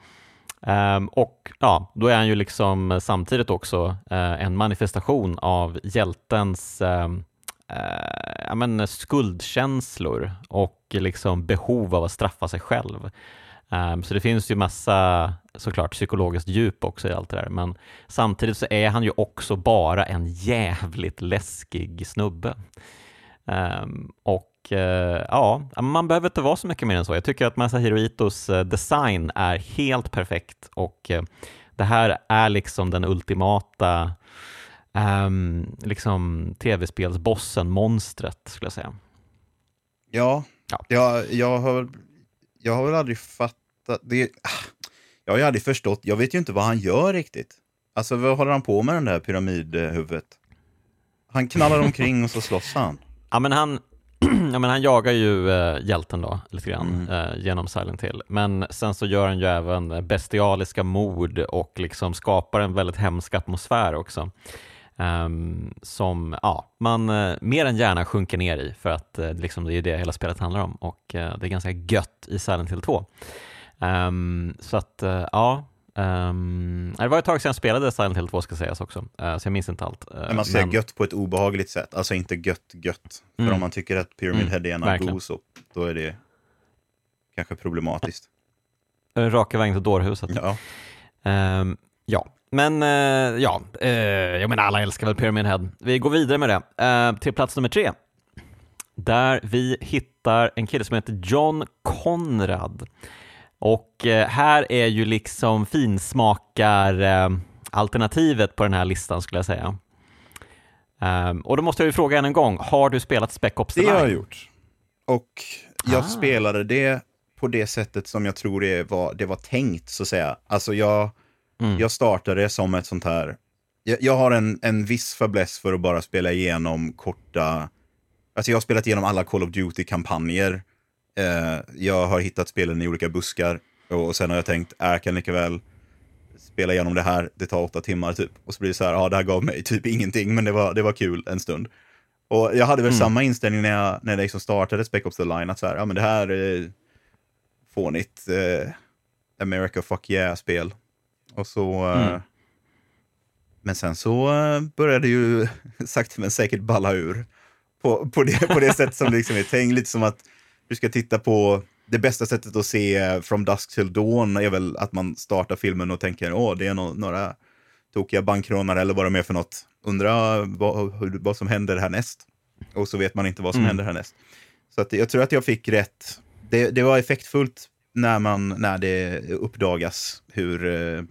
Speaker 1: Um, och ja, då är han ju liksom samtidigt också uh, en manifestation av hjältens uh, uh, ja, men skuldkänslor och liksom behov av att straffa sig själv. Ehm, så det finns ju massa såklart psykologiskt djup också i allt det där, men samtidigt så är han ju också bara en jävligt läskig snubbe. Ehm, och eh, ja, man behöver inte vara så mycket mer än så. Jag tycker att Masahiro Itos eh, design är helt perfekt och eh, det här är liksom den ultimata ehm, liksom tv-spelsbossen, monstret skulle jag säga.
Speaker 6: Ja,
Speaker 1: Ja.
Speaker 6: Jag, jag, har, jag har väl aldrig fattat... Det, ah, jag har ju aldrig förstått, jag vet ju inte vad han gör riktigt. Alltså vad håller han på med den där pyramidhuvudet? Han knallar omkring och så slåss han.
Speaker 1: Ja, men han, ja, men han jagar ju eh, hjälten då, lite grann,
Speaker 6: Mm.
Speaker 1: eh, genom Silent Hill. Men sen så gör han ju även bestialiska mord och liksom skapar en väldigt hemsk atmosfär också. Ehm, som ja, man eh, mer än gärna sjunker ner i, för att eh, liksom, det är ju det hela spelet handlar om. Och eh, det är ganska gött i Silent Hill 2. Ehm, så att, eh, ja. ehm, det var ett tag sedan jag spelade Silent Hill 2 ska sägas också, eh, så jag minns inte allt. Eh,
Speaker 6: Men man säger gött på ett obehagligt sätt, alltså inte gött gött. För
Speaker 1: Mm.
Speaker 6: om man tycker att Pyramid
Speaker 1: Mm,
Speaker 6: Head är en så då är det kanske problematiskt.
Speaker 1: Raka vägen till dårhuset.
Speaker 6: Ja.
Speaker 1: Ehm, ja, men eh, ja, uh, jag menar alla älskar väl Pyramid Head. Vi går vidare med det eh, till plats nummer tre. Där vi hittar en kille som heter John Conrad. Och eh, här är ju liksom finsmakar eh, alternativet på den här listan skulle jag säga. Ehm, och då måste jag ju fråga än en gång, har du spelat Spec Ops The
Speaker 6: Det har jag
Speaker 1: Line?
Speaker 6: gjort. Och jag
Speaker 1: Ah.
Speaker 6: spelade det på det sättet som jag tror det var, det var tänkt, så att säga. Alltså jag,
Speaker 1: Mm.
Speaker 6: jag startade som ett sånt här... Jag, jag har en, en viss fäbless för att bara spela igenom korta... Alltså jag har spelat igenom alla Call of Duty-kampanjer. Eh, jag har hittat spelen i olika buskar. Och, och sen har jag tänkt, äh, jag kan lika väl spela igenom det här, det tar åtta timmar typ. Och så blir det så här, ja det här gav mig typ ingenting, men det var, det var kul en stund. Och jag hade väl
Speaker 1: Mm.
Speaker 6: samma inställning när jag, när jag liksom startade Spec Ops The Line, att så här, ja men det här är fånigt eh, America fuck yeah-spel. Och så... eh,
Speaker 1: Mm.
Speaker 6: Men sen så eh, började ju sakta men säkert balla ur. På, på, det, på det sätt som det liksom är tänkt, lite som att du ska titta på det bästa sättet att se eh, From Dusk Till Dawn är väl att man startar filmen och tänker åh, det är no några tokiga bankrånare eller vad de är för något. Undrar vad, vad som händer härnäst. Och så vet man inte vad som
Speaker 1: Mm.
Speaker 6: händer härnäst. Så att jag tror att jag fick rätt. Det, det var effektfullt när, man, när det uppdagas hur, eh,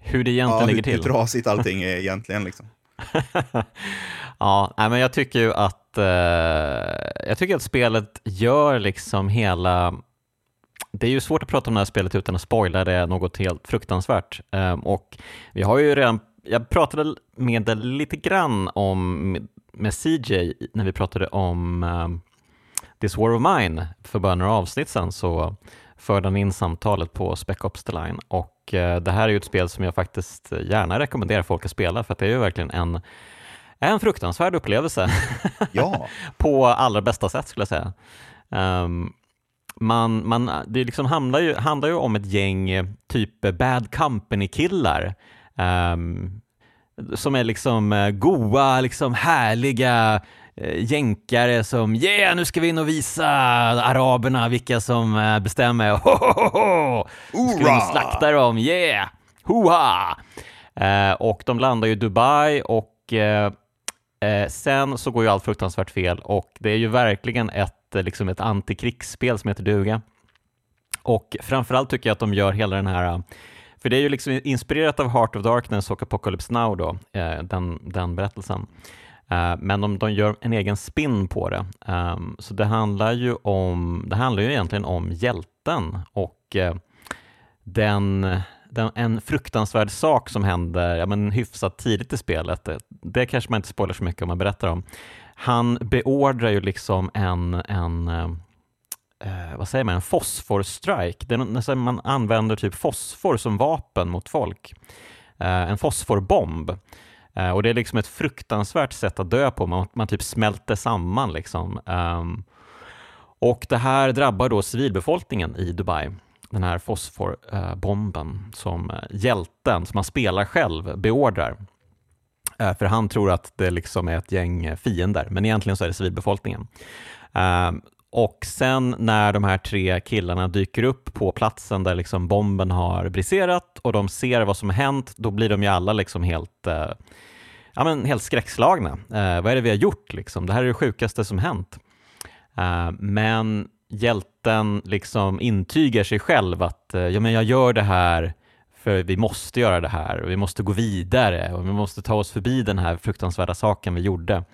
Speaker 1: Hur det egentligen
Speaker 6: ja,
Speaker 1: ligger
Speaker 6: hur,
Speaker 1: till.
Speaker 6: hur trasigt allting är egentligen. Liksom.
Speaker 1: ja, nej, men jag tycker ju att, eh, jag tycker att spelet gör liksom hela det är ju svårt att prata om det här spelet utan att spoila det något helt fruktansvärt. Eh, och vi har ju redan, jag pratade med dig lite grann om, med, med CJ när vi pratade om eh, This War of Mine för bara några avsnitt sedan så förde han in samtalet på Spec Ops The Line. Och eh, det här är ju ett spel som jag faktiskt gärna rekommenderar folk att spela för att det är ju verkligen en, en fruktansvärd upplevelse.
Speaker 6: Ja,
Speaker 1: på allra bästa sätt skulle jag säga. Ehm, man, man, det liksom handlar, ju, handlar ju om ett gäng eh, typ bad company-killar ehm, som är liksom eh, goa, liksom härliga jänkare som yeah, nu ska vi in och visa araberna vilka som eh, bestämmer. Ho, ho, ho! Nu ska vi slakta dem, yeah! Hoha! Eh, och de landar ju i Dubai och eh, Eh, sen så går ju allt fruktansvärt fel och det är ju verkligen ett, eh, liksom ett antikrigsspel som heter duga. Och framförallt tycker jag att de gör hela den här, eh, för det är ju liksom inspirerat av Heart of Darkness och Apocalypse Now då, eh, den, den berättelsen. Eh, men de, de gör en egen spin på det. Um, så det handlar ju om, det handlar ju egentligen om hjälten och eh, den, den, en fruktansvärd sak som händer ja, men hyfsat tidigt i spelet. Det, det kanske man inte spoilar så mycket om man berättar om. Han beordrar ju liksom en, en eh, eh, vad säger man, en fosforstrike. Det är man använder typ fosfor som vapen mot folk. Eh, en fosforbomb. Eh, och det är liksom ett fruktansvärt sätt att dö på. Man, man typ smälter samman liksom. Ehm, och det här drabbar då civilbefolkningen i Dubai. Den här fosforbomben som eh, hjälten, som han spelar själv, beordrar. Eh, för han tror att det liksom är ett gäng fiender, men egentligen så är det civilbefolkningen. Ehm, och sen när de här tre killarna dyker upp på platsen där liksom bomben har briserat och de ser vad som har hänt, då blir de ju alla liksom helt, eh, ja, men helt skräckslagna. Eh, vad är det vi har gjort? Liksom? Det här är det sjukaste som hänt. Eh, men hjälten liksom intygar sig själv att eh, ja, men jag gör det här för vi måste göra det här och vi måste gå vidare och vi måste ta oss förbi den här fruktansvärda saken vi gjorde.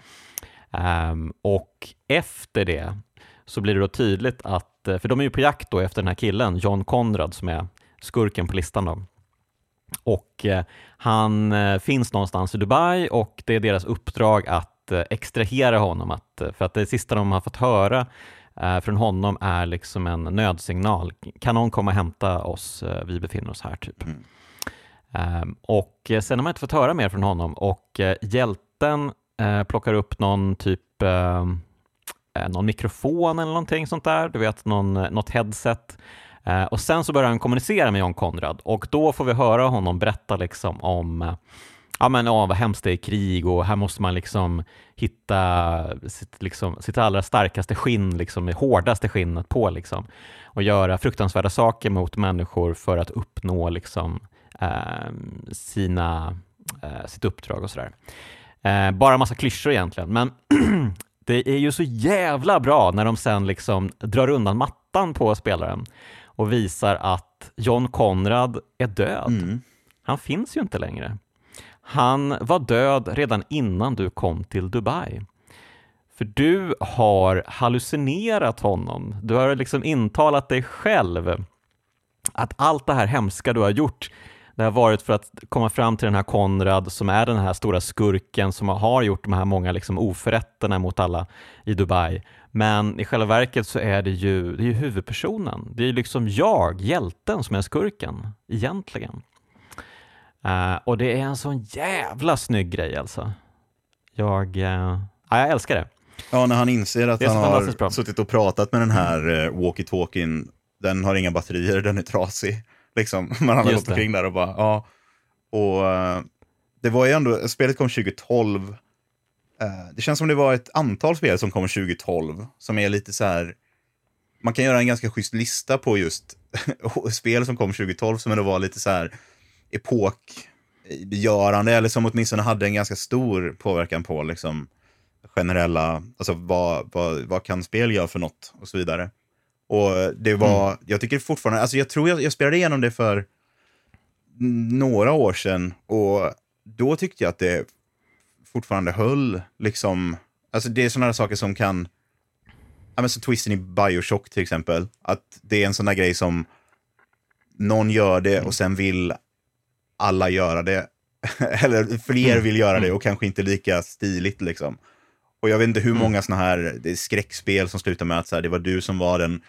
Speaker 1: Ehm, och efter det så blir det då tydligt att, eh, för de är ju på jakt då efter den här killen, John Conrad, som är skurken på listan då. Och eh, han eh, finns någonstans i Dubai och det är deras uppdrag att eh, extrahera honom, att, för att det sista de har fått höra från honom är liksom en nödsignal. Kan någon komma och hämta oss? Vi befinner oss här, typ.
Speaker 6: Mm.
Speaker 1: Ehm, och sen har man inte fått höra mer från honom och hjälten plockar upp någon typ Eh, någon mikrofon eller någonting sånt där, du vet någon, något headset. Eh, och sen så börjar han kommunicera med John Konrad och då får vi höra honom berätta liksom om eh, ja, men, oh, vad hemskt det är i krig och här måste man liksom hitta sitt, liksom, sitt allra starkaste skinn, liksom, det hårdaste skinnet på liksom, och göra fruktansvärda saker mot människor för att uppnå liksom, eh, sina, eh, sitt uppdrag och sådär. Eh, bara massa klyschor egentligen, men det är ju så jävla bra när de sen liksom drar undan mattan på spelaren och visar att John Konrad är död.
Speaker 6: Mm.
Speaker 1: Han finns ju inte längre. Han var död redan innan du kom till Dubai. För du har hallucinerat honom. Du har liksom intalat dig själv att allt det här hemska du har gjort, det har varit för att komma fram till den här Konrad som är den här stora skurken som har gjort de här många liksom oförrätterna mot alla i Dubai. Men i själva verket så är det ju, det är ju huvudpersonen. Det är liksom jag, hjälten, som är skurken egentligen. Eh, och det är en sån jävla snygg grej alltså. Jag, eh, ja, jag älskar det.
Speaker 6: Ja, när han inser att han
Speaker 1: fantastiskt bra.
Speaker 6: har suttit och pratat med den här eh, walkie-talkien, den har inga batterier, den är trasig. Liksom. Har
Speaker 1: Just
Speaker 6: gått omkring där och bara, ja. Och eh, det var ju ändå, spelet kom 2012. Eh, det känns som det var ett antal spel som kom 2012, som är lite så här, man kan göra en ganska schysst lista på just spel som kom 2012 som ändå var lite så här epokgörande, eller som åtminstone hade en ganska stor påverkan på liksom generella, alltså vad, vad, vad kan spel göra för något och så vidare. Och det var, jag tycker fortfarande, alltså jag tror jag, jag spelade igenom det för några år sedan och då tyckte jag att det fortfarande höll liksom, alltså det är sådana saker som kan, ja men så twisten i Bioshock till exempel, att det är en sån där grej som någon gör det och sen vill alla göra det. Eller fler vill göra det och kanske inte lika stiligt liksom. Och jag vet inte hur många såna här det är skräckspel som slutar med att så här, det var du som var den,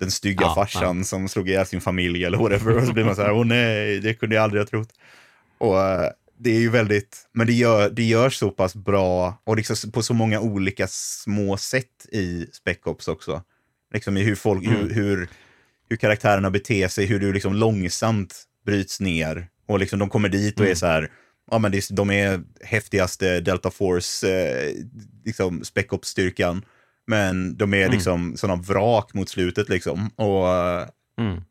Speaker 6: den stygga
Speaker 1: Ja,
Speaker 6: farsan som slog ihjäl sin familj eller whatever. Och så blir man så här, åh nej, det kunde jag aldrig ha trott. Och eh, det är ju väldigt, men det, gör, det görs så pass bra och liksom på så många olika små sätt i Spec Ops också. Liksom i hur, folk, hur, hur, hur karaktärerna beter sig, hur du liksom långsamt bryts ner. Och liksom de kommer dit och är så här, ja men det, de är häftigaste Delta Force, eh, liksom Spec Ops-styrkan. Men de är liksom sådana vrak mot slutet liksom. Och eh,
Speaker 1: Mm.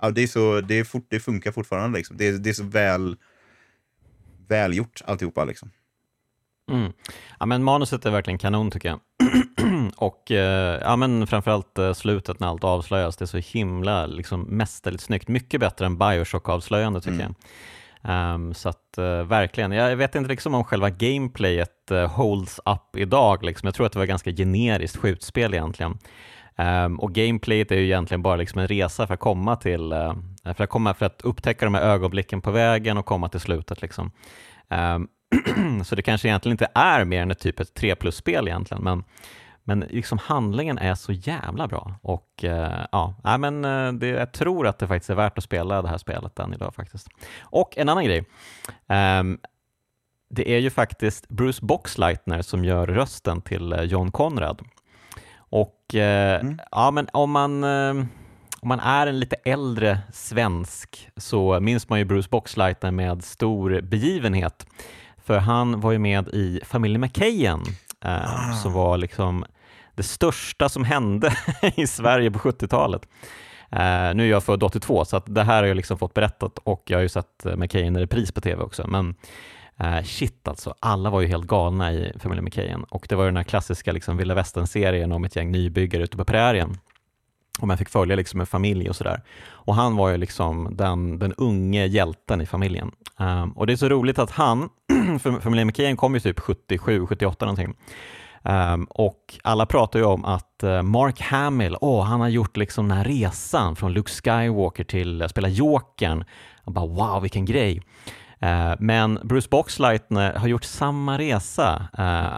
Speaker 6: ja, det, är så, det, är fort, det funkar fortfarande liksom. Det, är- det är så väl välgjort alltihopa liksom.
Speaker 1: Mm. Ja, men manuset är verkligen kanon tycker jag. och eh, ja, men framförallt eh, slutet när allt avslöjas, det är så himla liksom, mästerligt snyggt. Mycket bättre än Bioshock-avslöjande tycker jag. Um, så att uh, verkligen, jag vet inte liksom om själva gameplayet uh, holds up idag. Liksom. Jag tror att det var ganska generiskt skjutspel egentligen. Um, och gameplayet är ju egentligen bara liksom en resa för att komma till, uh, för att, komma, för att upptäcka de här ögonblicken på vägen och komma till slutet. Liksom. Um, så det kanske egentligen inte är mer än ett typ ett 3 plus-spel egentligen, men, men liksom handlingen är så jävla bra. Och eh, ja, men eh, det, jag tror att det faktiskt är värt att spela det här spelet än idag faktiskt. Och en annan grej. ehm, det är ju faktiskt Bruce Boxleitner som gör rösten till eh, John Conrad. Och eh, ja, men om man, eh, om man är en lite äldre svensk så minns man ju Bruce Boxleitner med stor begivenhet. För han var ju med i Familjen McKayen eh, som var liksom det största som hände i Sverige på 70-talet. Eh, nu är jag född 82 så att det här har jag liksom fått berättat och jag har ju sett eh, McKayen i repris på tv också. Men eh, shit alltså, alla var ju helt galna i Familjen McKayen och det var ju den här klassiska liksom, vilda västern-serien om ett gäng nybyggare ute på prärien och man fick följa liksom en familj och sådär. Och han var ju liksom den, den unge hjälten i familjen. Um, och det är så roligt att han, för familjen McKean kom ju typ 77, 78 någonting. Um, och alla pratar ju om att eh, Mark Hamill, åh, han har gjort liksom den här resan från Luke Skywalker till att spela Jokern. Och bara wow, vilken grej. Ehm, men Bruce Boxleitner har gjort samma resa.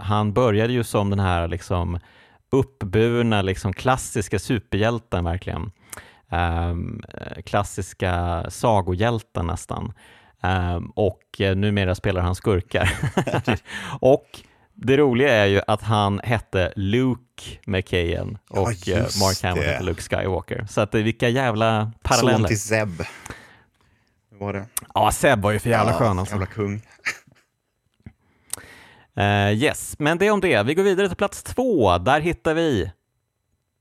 Speaker 1: Han började ju som den här liksom uppburna, liksom klassiska superhjälten verkligen. Um, klassiska sagohjälten nästan. Um, och numera spelar han skurkar. och det roliga är ju att han hette Luke McKayen och ja, Mark Hamill hette Luke Skywalker. Så att vilka jävla paralleller. Son
Speaker 6: till Zeb. Var det?
Speaker 1: Ja, Zeb var ju för jävla ja, skön alltså.
Speaker 6: Jävla kung.
Speaker 1: Uh, yes, men det om det. Vi går vidare till plats två. Där hittar vi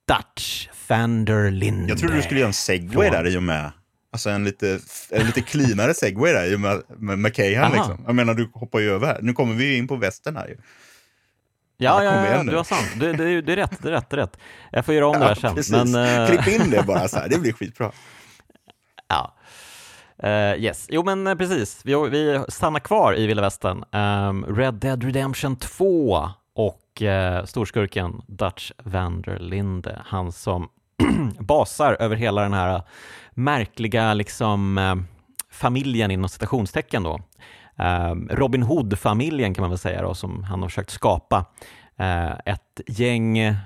Speaker 1: Dutch Vander Linde.
Speaker 6: Jag trodde du skulle göra en segway där i och med Alltså en lite, en lite cleanare segway där i och med, med McKay liksom. Jag menar, du hoppar ju över här. Nu kommer vi in på västern här ju.
Speaker 1: Ja, ja, ja, du har sant. Det, det, det, är rätt, det är rätt, det är rätt. Jag får göra om ja, det här sen. Men,
Speaker 6: uh... Klipp in det bara så här, det blir skitbra.
Speaker 1: Ja. Uh, yes, jo men uh, precis. Vi, vi stannar kvar i vilda västern. Um, Red Dead Redemption 2 och uh, storskurken Dutch Vanderlinde, han som basar över hela den här märkliga liksom familjen inom citationstecken då. Ehm, Robin Hood-familjen kan man väl säga då, som han har försökt skapa. Ett gäng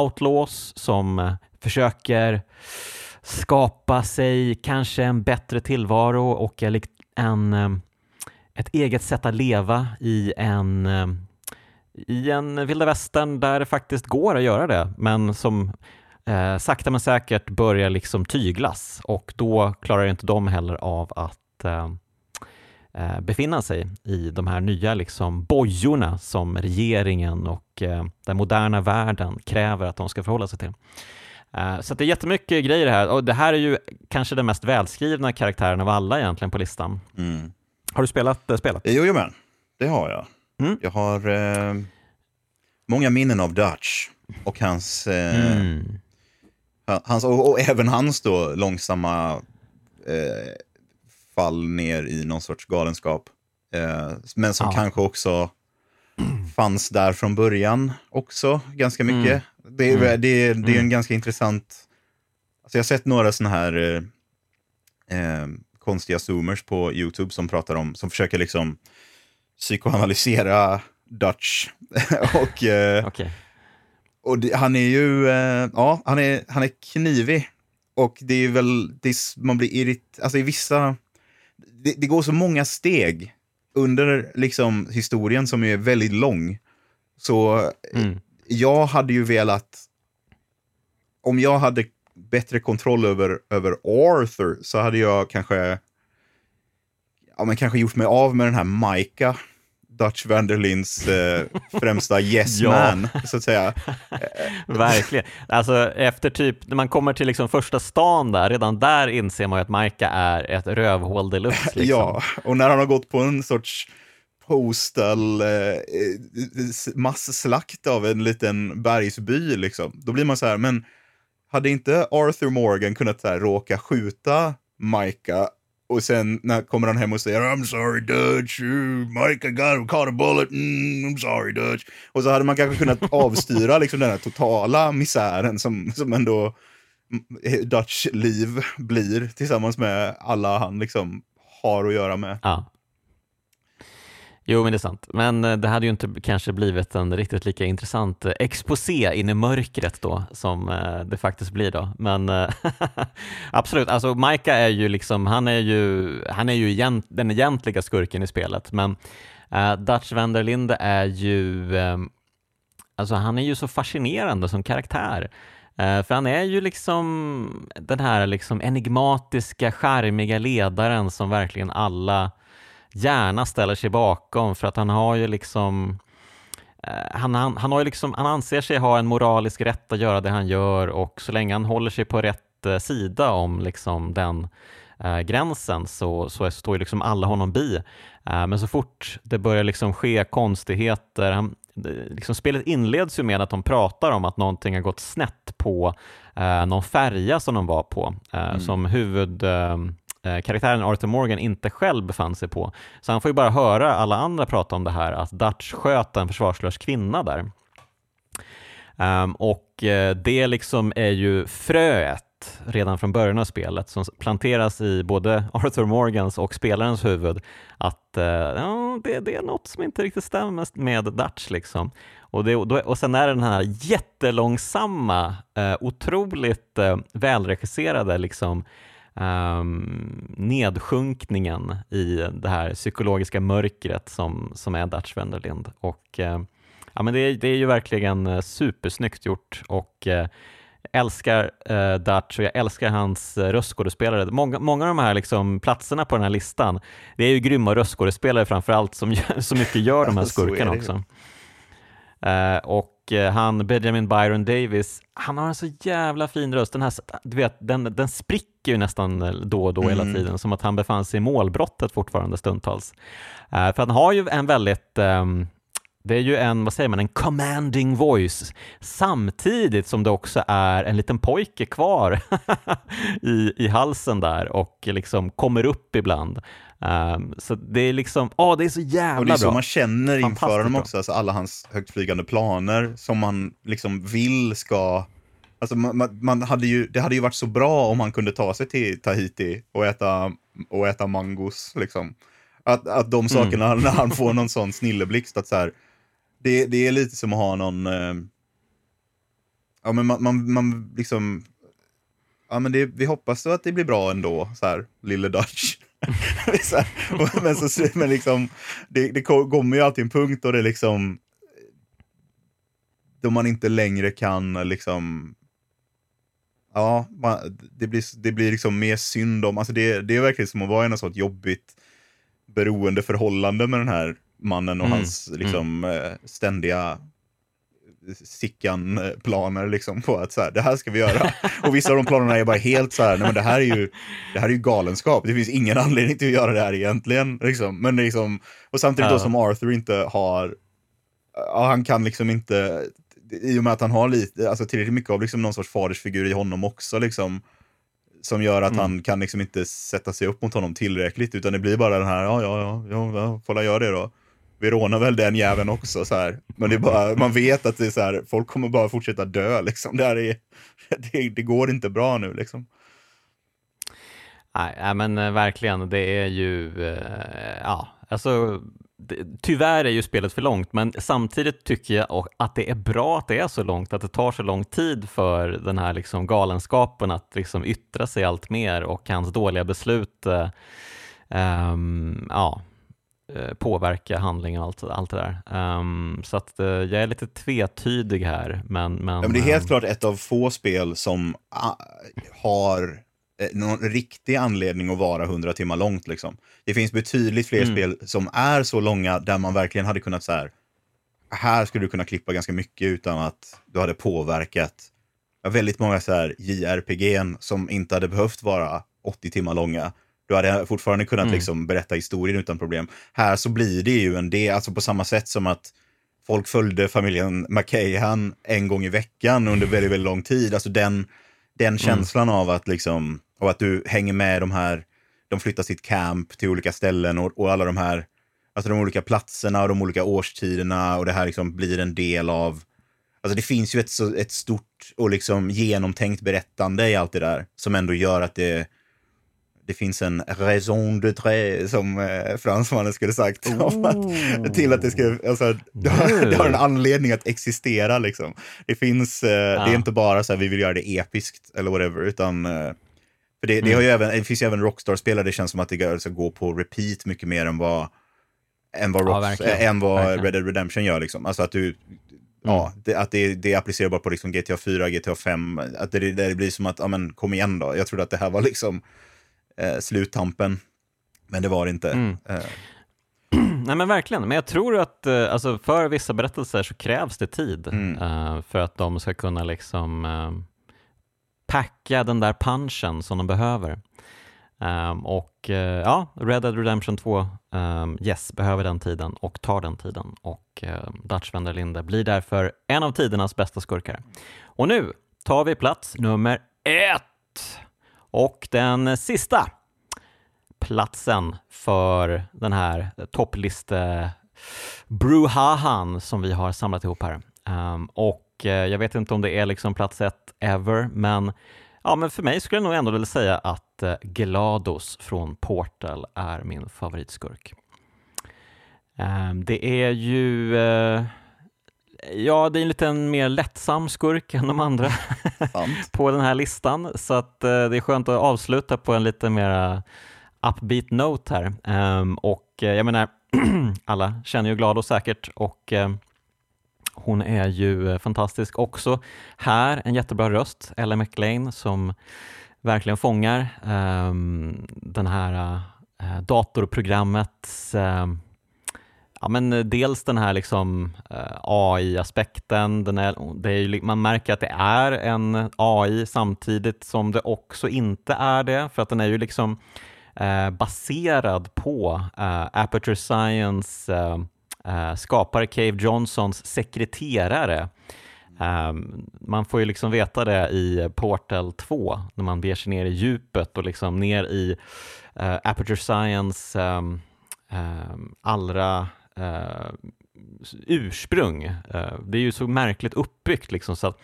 Speaker 1: outlaws som försöker skapa sig kanske en bättre tillvaro och en, eh, ett eget sätt att leva i en, eh, i en vilda västern där det faktiskt går att göra det, men som eh, sakta men säkert börjar liksom tyglas och då klarar inte de heller av att eh, eh befinna sig i de här nya liksom bojorna som regeringen och eh, den moderna världen kräver att de ska förhålla sig till. Uh, så det är jättemycket grejer här och det här är ju kanske den mest välskrivna karaktären av alla egentligen på listan. Mm. Har du spelat uh, spelet?
Speaker 6: Jo, men det har jag. Mm. Jag har uh, många minnen av Dutch och hans, mm. hans och, och, även hans då långsamma fall ner i någon sorts galenskap. men som ja. kanske också fanns där från början också ganska mycket. Det, är, mm. det, det, är en mm. ganska intressant... Alltså jag har sett några sådana här eh, eh, konstiga zoomers på YouTube som pratar om, som försöker liksom psykoanalysera Dutch. och eh, okay. och det, han är ju, eh, ja, han är, han är knivig. Och det är väl, det är, man blir irriterad, alltså i vissa, det, det, går så många steg under liksom historien som är väldigt lång. Så mm jag hade ju velat... Om jag hade bättre kontroll över, över Arthur så hade jag kanske... Ja, men kanske gjort mig av med den här Micah. Dutch Vanderlins eh, främsta yes man, så att säga.
Speaker 1: Verkligen. Alltså efter typ, när man kommer till liksom första stan där, redan där inser man ju att Micah är ett rövhål deluxe. Liksom.
Speaker 6: Ja, och när han har gått på en sorts postal eh, eh, masslakt av en liten bergsby liksom. Då blir man så här, men hade inte Arthur Morgan kunnat så här, råka skjuta Micah och sen när kommer han hem och säger I'm sorry Dutch, Micah got caught a bullet, mm, I'm sorry Dutch. Och så hade man kanske kunnat avstyra liksom den här totala misären som, som ändå Dutch liv blir tillsammans med alla han liksom har att göra med.
Speaker 1: Ja. Jo, men det är sant. Men eh, det hade ju inte kanske blivit en riktigt lika intressant eh, exposé in i mörkret då som eh, det faktiskt blir då. Men absolut, alltså Maika är ju liksom, han är ju, han är ju egent, den egentliga skurken i spelet, men uh, Dutch Vanderlinde är ju, um, alltså han är ju så fascinerande som karaktär. Uh, för han är ju liksom den här liksom enigmatiska, charmiga ledaren som verkligen alla gärna ställer sig bakom för att han har ju liksom eh, han, han, han, har ju liksom, han anser sig ha en moralisk rätt att göra det han gör och så länge han håller sig på rätt eh, sida om liksom den eh, gränsen så, så står ju liksom alla honom bi. Eh, men så fort det börjar liksom ske konstigheter, han, liksom spelet inleds ju med att de pratar om att någonting har gått snett på eh, någon färja som de var på, eh, mm. som huvud Eh, karaktären Arthur Morgan inte själv befann sig på. Så han får ju bara höra alla andra prata om det här, att Dutch sköt en försvarslös kvinna där. Um, och eh, det liksom är ju fröet redan från början av spelet som planteras i både Arthur Morgans och spelarens huvud att eh, ja, det, det, är något som inte riktigt stämmer med Dutch. Liksom. Och, det, och sen är det den här jättelångsamma, eh, otroligt eh, välregisserade liksom, um, nedsjunkningen i det här psykologiska mörkret som, som är Dutch Wenderlind. Och, uh, ja, men det, är, det är ju verkligen uh, supersnyggt gjort och uh, älskar uh, Dutch och jag älskar hans röstskådespelare. Många, många av de här liksom, platserna på den här listan, det är ju grymma röstskådespelare framför allt som så mycket gör de här skurkarna också. Uh, och han Benjamin Byron Davis, han har en så jävla fin röst. Den, här, du vet, den, den spricker ju nästan då och då mm. hela tiden, som att han befann sig i målbrottet fortfarande stundtals. Uh, för han har ju en väldigt um, det är ju en, vad säger man, en commanding voice samtidigt som det också är en liten pojke kvar i, i halsen där och liksom kommer upp ibland. Um, så det är liksom, åh, oh, det är så jävla bra. Och
Speaker 6: det är så bra. man känner inför honom också, alltså alla hans högtflygande planer som man liksom vill ska Alltså man, man, hade ju, det hade ju varit så bra om han kunde ta sig till Tahiti och äta, och äta mangos. Liksom. Att, att de mm. sakerna, mm. när han får någon sån snilleblixt, att så här, det, det är lite som att ha någon... Eh, ja, men man, man, man liksom... Ja, men det, vi hoppas att det blir bra ändå, så här, lille Dutch. men, så, men liksom, det, det kommer ju alltid en punkt då det liksom då man inte längre kan liksom ja, man, det, blir, det blir liksom mer synd om, alltså det, det är verkligen som att vara i något sånt jobbigt beroendeförhållande med den här mannen och mm. hans liksom mm. ständiga Sickan-planer liksom på att så här, det här ska vi göra. Och vissa av de planerna är bara helt så här, nej men det här är ju, det här är ju galenskap. Det finns ingen anledning till att göra det här egentligen. Liksom. Men liksom, och samtidigt ja. då som Arthur inte har, ja, han kan liksom inte, i och med att han har lite, alltså tillräckligt mycket av liksom någon sorts fadersfigur i honom också, liksom, som gör att mm. han kan liksom inte sätta sig upp mot honom tillräckligt, utan det blir bara den här, ja, ja, ja, ja, ja får jag göra det då vi rånar väl den jäveln också. Så här. Men det är bara, man vet att det är så här, folk kommer bara fortsätta dö. Liksom. Det, är, det, det går inte bra nu. Liksom.
Speaker 1: Nej, men eh, verkligen, det är ju, eh, ja, alltså tyvärr är ju spelet för långt, men samtidigt tycker jag att det är bra att det är så långt, att det tar så lång tid för den här liksom galenskapen att liksom yttra sig allt mer och hans dåliga beslut um, ja, påverka handlingen och allt, allt det där. Um, så att uh, jag är lite tvetydig här. Men, men, ja,
Speaker 6: men det är helt uh, klart ett av få spel som uh, har eh, någon riktig anledning att vara 100 timmar långt. Liksom. Det finns betydligt fler mm. spel som är så långa där man verkligen hade kunnat så här, här skulle du kunna klippa ganska mycket utan att du hade påverkat väldigt många så här JRPG som inte hade behövt vara 80 timmar långa du hade fortfarande kunnat mm. liksom berätta historien utan problem. Här så blir det ju en del, alltså på samma sätt som att folk följde familjen McKayhan en gång i veckan under väldigt, väldigt lång tid. Alltså den, den mm. känslan mm. av att liksom, av att du hänger med de här, de flyttar sitt camp till olika ställen och, och alla de här, alltså de olika platserna och de olika årstiderna och det här liksom blir en del av Alltså det finns ju ett, ett stort och liksom genomtänkt berättande i allt det där som ändå gör att det, det finns en raison de tré som eh, fransmannen skulle sagt. Att, till att det ska, alltså, det har, det har, en anledning att existera liksom. Det finns, eh, ja. det är inte bara så här, vi vill göra det episkt eller whatever, utan eh, för det, det, mm. även, det finns ju även Rockstar-spel det känns som att det ska gå på repeat mycket mer än vad, än vad, Rocks, ja, än vad Red Dead Redemption gör. Liksom. Alltså att du, mm. ja, det, att det, det är applicerbart på liksom GTA 4, GTA 5, att det, det blir som att, ja men kom igen då, jag trodde att det här var liksom eh, sluttampen. Men det var det inte. Mm. Eh.
Speaker 1: Nej men verkligen, men jag tror att eh, alltså, för vissa berättelser så krävs det tid mm. uh, för att de ska kunna liksom uh, packa den där punchen som de behöver. Um, och uh, ja, Red Dead Redemption 2, um, yes, behöver den tiden och tar den tiden och uh, Dutch Wenderlinde blir därför en av tidernas bästa skurkar. Och nu tar vi plats nummer ett. Och den sista platsen för den här toppliste bruhahan som vi har samlat ihop här. Um, och eh, jag vet inte om det är liksom plats ett ever, men ja, men för mig skulle jag nog ändå vilja säga att eh, GLaDOS från Portal är min favoritskurk. Ehm, det är ju eh, Ja, det är en lite mer lättsam skurk än de andra på den här listan, så att det är skönt att avsluta på en lite mer upbeat note här. Ehm, och jag menar, alla känner ju GLaDOS säkert och hon är ju eh, fantastisk också. Här, en jättebra röst, Ella McLean, som verkligen fångar um, den här datorprogrammets Ja, men eh, dels den här liksom, eh, AI-aspekten, man märker att det är en AI samtidigt som det också inte är det, för att den är ju liksom eh, baserad på Aperture Science eh, skapare Cave Johnsons sekreterare. Man får ju liksom veta det i Portal 2 när man beger sig ner i djupet och liksom ner i Aperture Science allra eh, ursprung. Eh, det är ju så märkligt uppbyggt liksom så att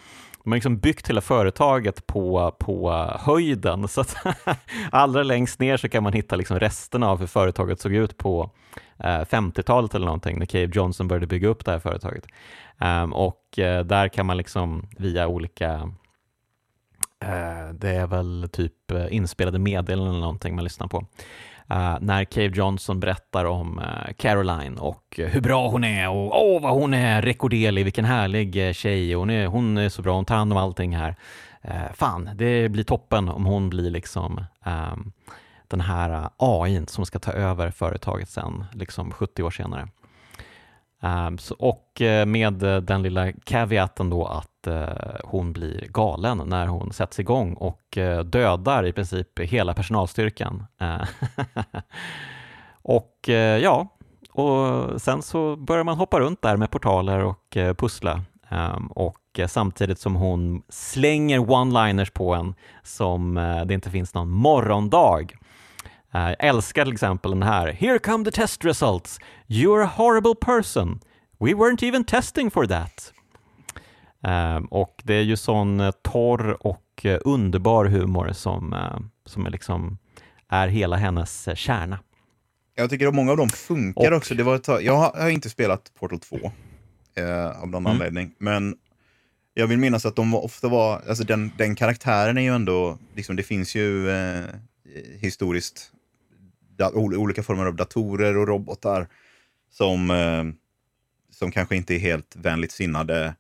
Speaker 1: de har liksom byggt hela företaget på, på höjden, så att allra längst ner så kan man hitta liksom resterna av hur företaget såg ut på eh, 50-talet eller någonting, när Cave Johnson började bygga upp det här företaget. Um, och eh, där kan man liksom via olika det är väl typ inspelade meddelanden eller någonting man lyssnar på. Uh, när Cave Johnson berättar om uh, Caroline och eh, hur bra hon är och åh oh, vad hon är rekorderlig, vilken härlig tjej, hon är, hon är så bra, hon tar hand om allting här. fan, det blir toppen om hon blir liksom um, den här AI som ska ta över företaget sen, liksom 70 år senare. Ehm, så, och eh, med eh, den lilla caveaten då att eh, hon blir galen när hon sätts igång och dödar i princip hela personalstyrkan. Ehm, och ja, och sen så börjar man hoppa runt där med portaler och pussla. Ehm, och samtidigt som hon slänger one-liners på en som det inte finns någon morgondag. Jag älskar till exempel den här. Here come the test results. You're a horrible person. We weren't even testing for that. Ehm, och det är ju sån eh, torr och eh, underbar humor som, eh, som är, liksom, är hela hennes kärna.
Speaker 6: Jag tycker att många av dem funkar och, också. Det var ett, jag har, inte spelat Portal 2 eh, av någon mm. anledning, men jag vill minnas att de ofta var, alltså den, den karaktären är ju ändå, liksom, det finns ju eh, historiskt olika former av datorer och robotar som, eh, som kanske inte är helt vänligt sinnade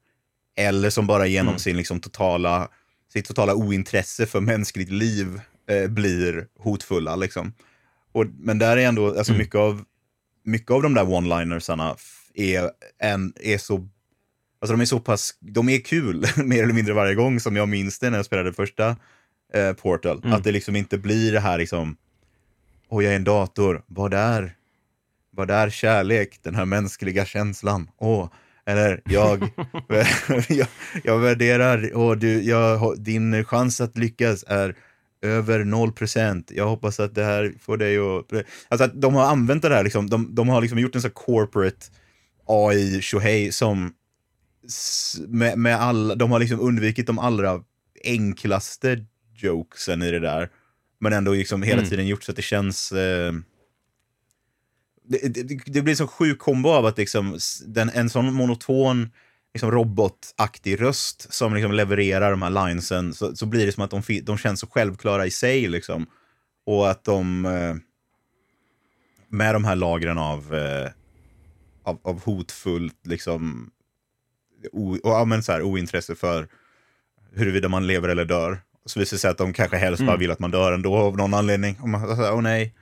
Speaker 6: eller som bara genom mm. sin liksom totala, sitt totala ointresse för mänskligt liv eh, blir hotfulla. Liksom. Och, men där är ändå, alltså mm. mycket, av, mycket av de där one-linersarna är, är så Alltså de är så pass, de är kul mer eller mindre varje gång som jag minns det när jag spelade första eh, Portal. Mm. Att det liksom inte blir det här liksom, åh jag är en dator, vad är, vad är kärlek, den här mänskliga känslan? Åh, eller jag, jag, jag värderar, och du, jag, din chans att lyckas är över 0 procent. Jag hoppas att det här får dig att... Alltså att de har använt det här, liksom, de, de har liksom gjort en sån corporate AI tjohej som med, med all, de har liksom undvikit de allra enklaste jokesen i det där. Men ändå liksom hela mm. tiden gjort så att det känns... Eh, det, det, det, blir så sjuk kombo av att liksom, den, en sån monoton liksom robotaktig röst som liksom levererar de här linesen så, så blir det som att de, de känns så självklara i sig. Liksom. Och att de eh, med de här lagren av, eh, av, av hotfullt liksom, o, och, ja, men så här, ointresse för huruvida man lever eller dör. Så visar det sig att de kanske helst mm. bara vill att man dör ändå av någon anledning. Och man säger, åh nej.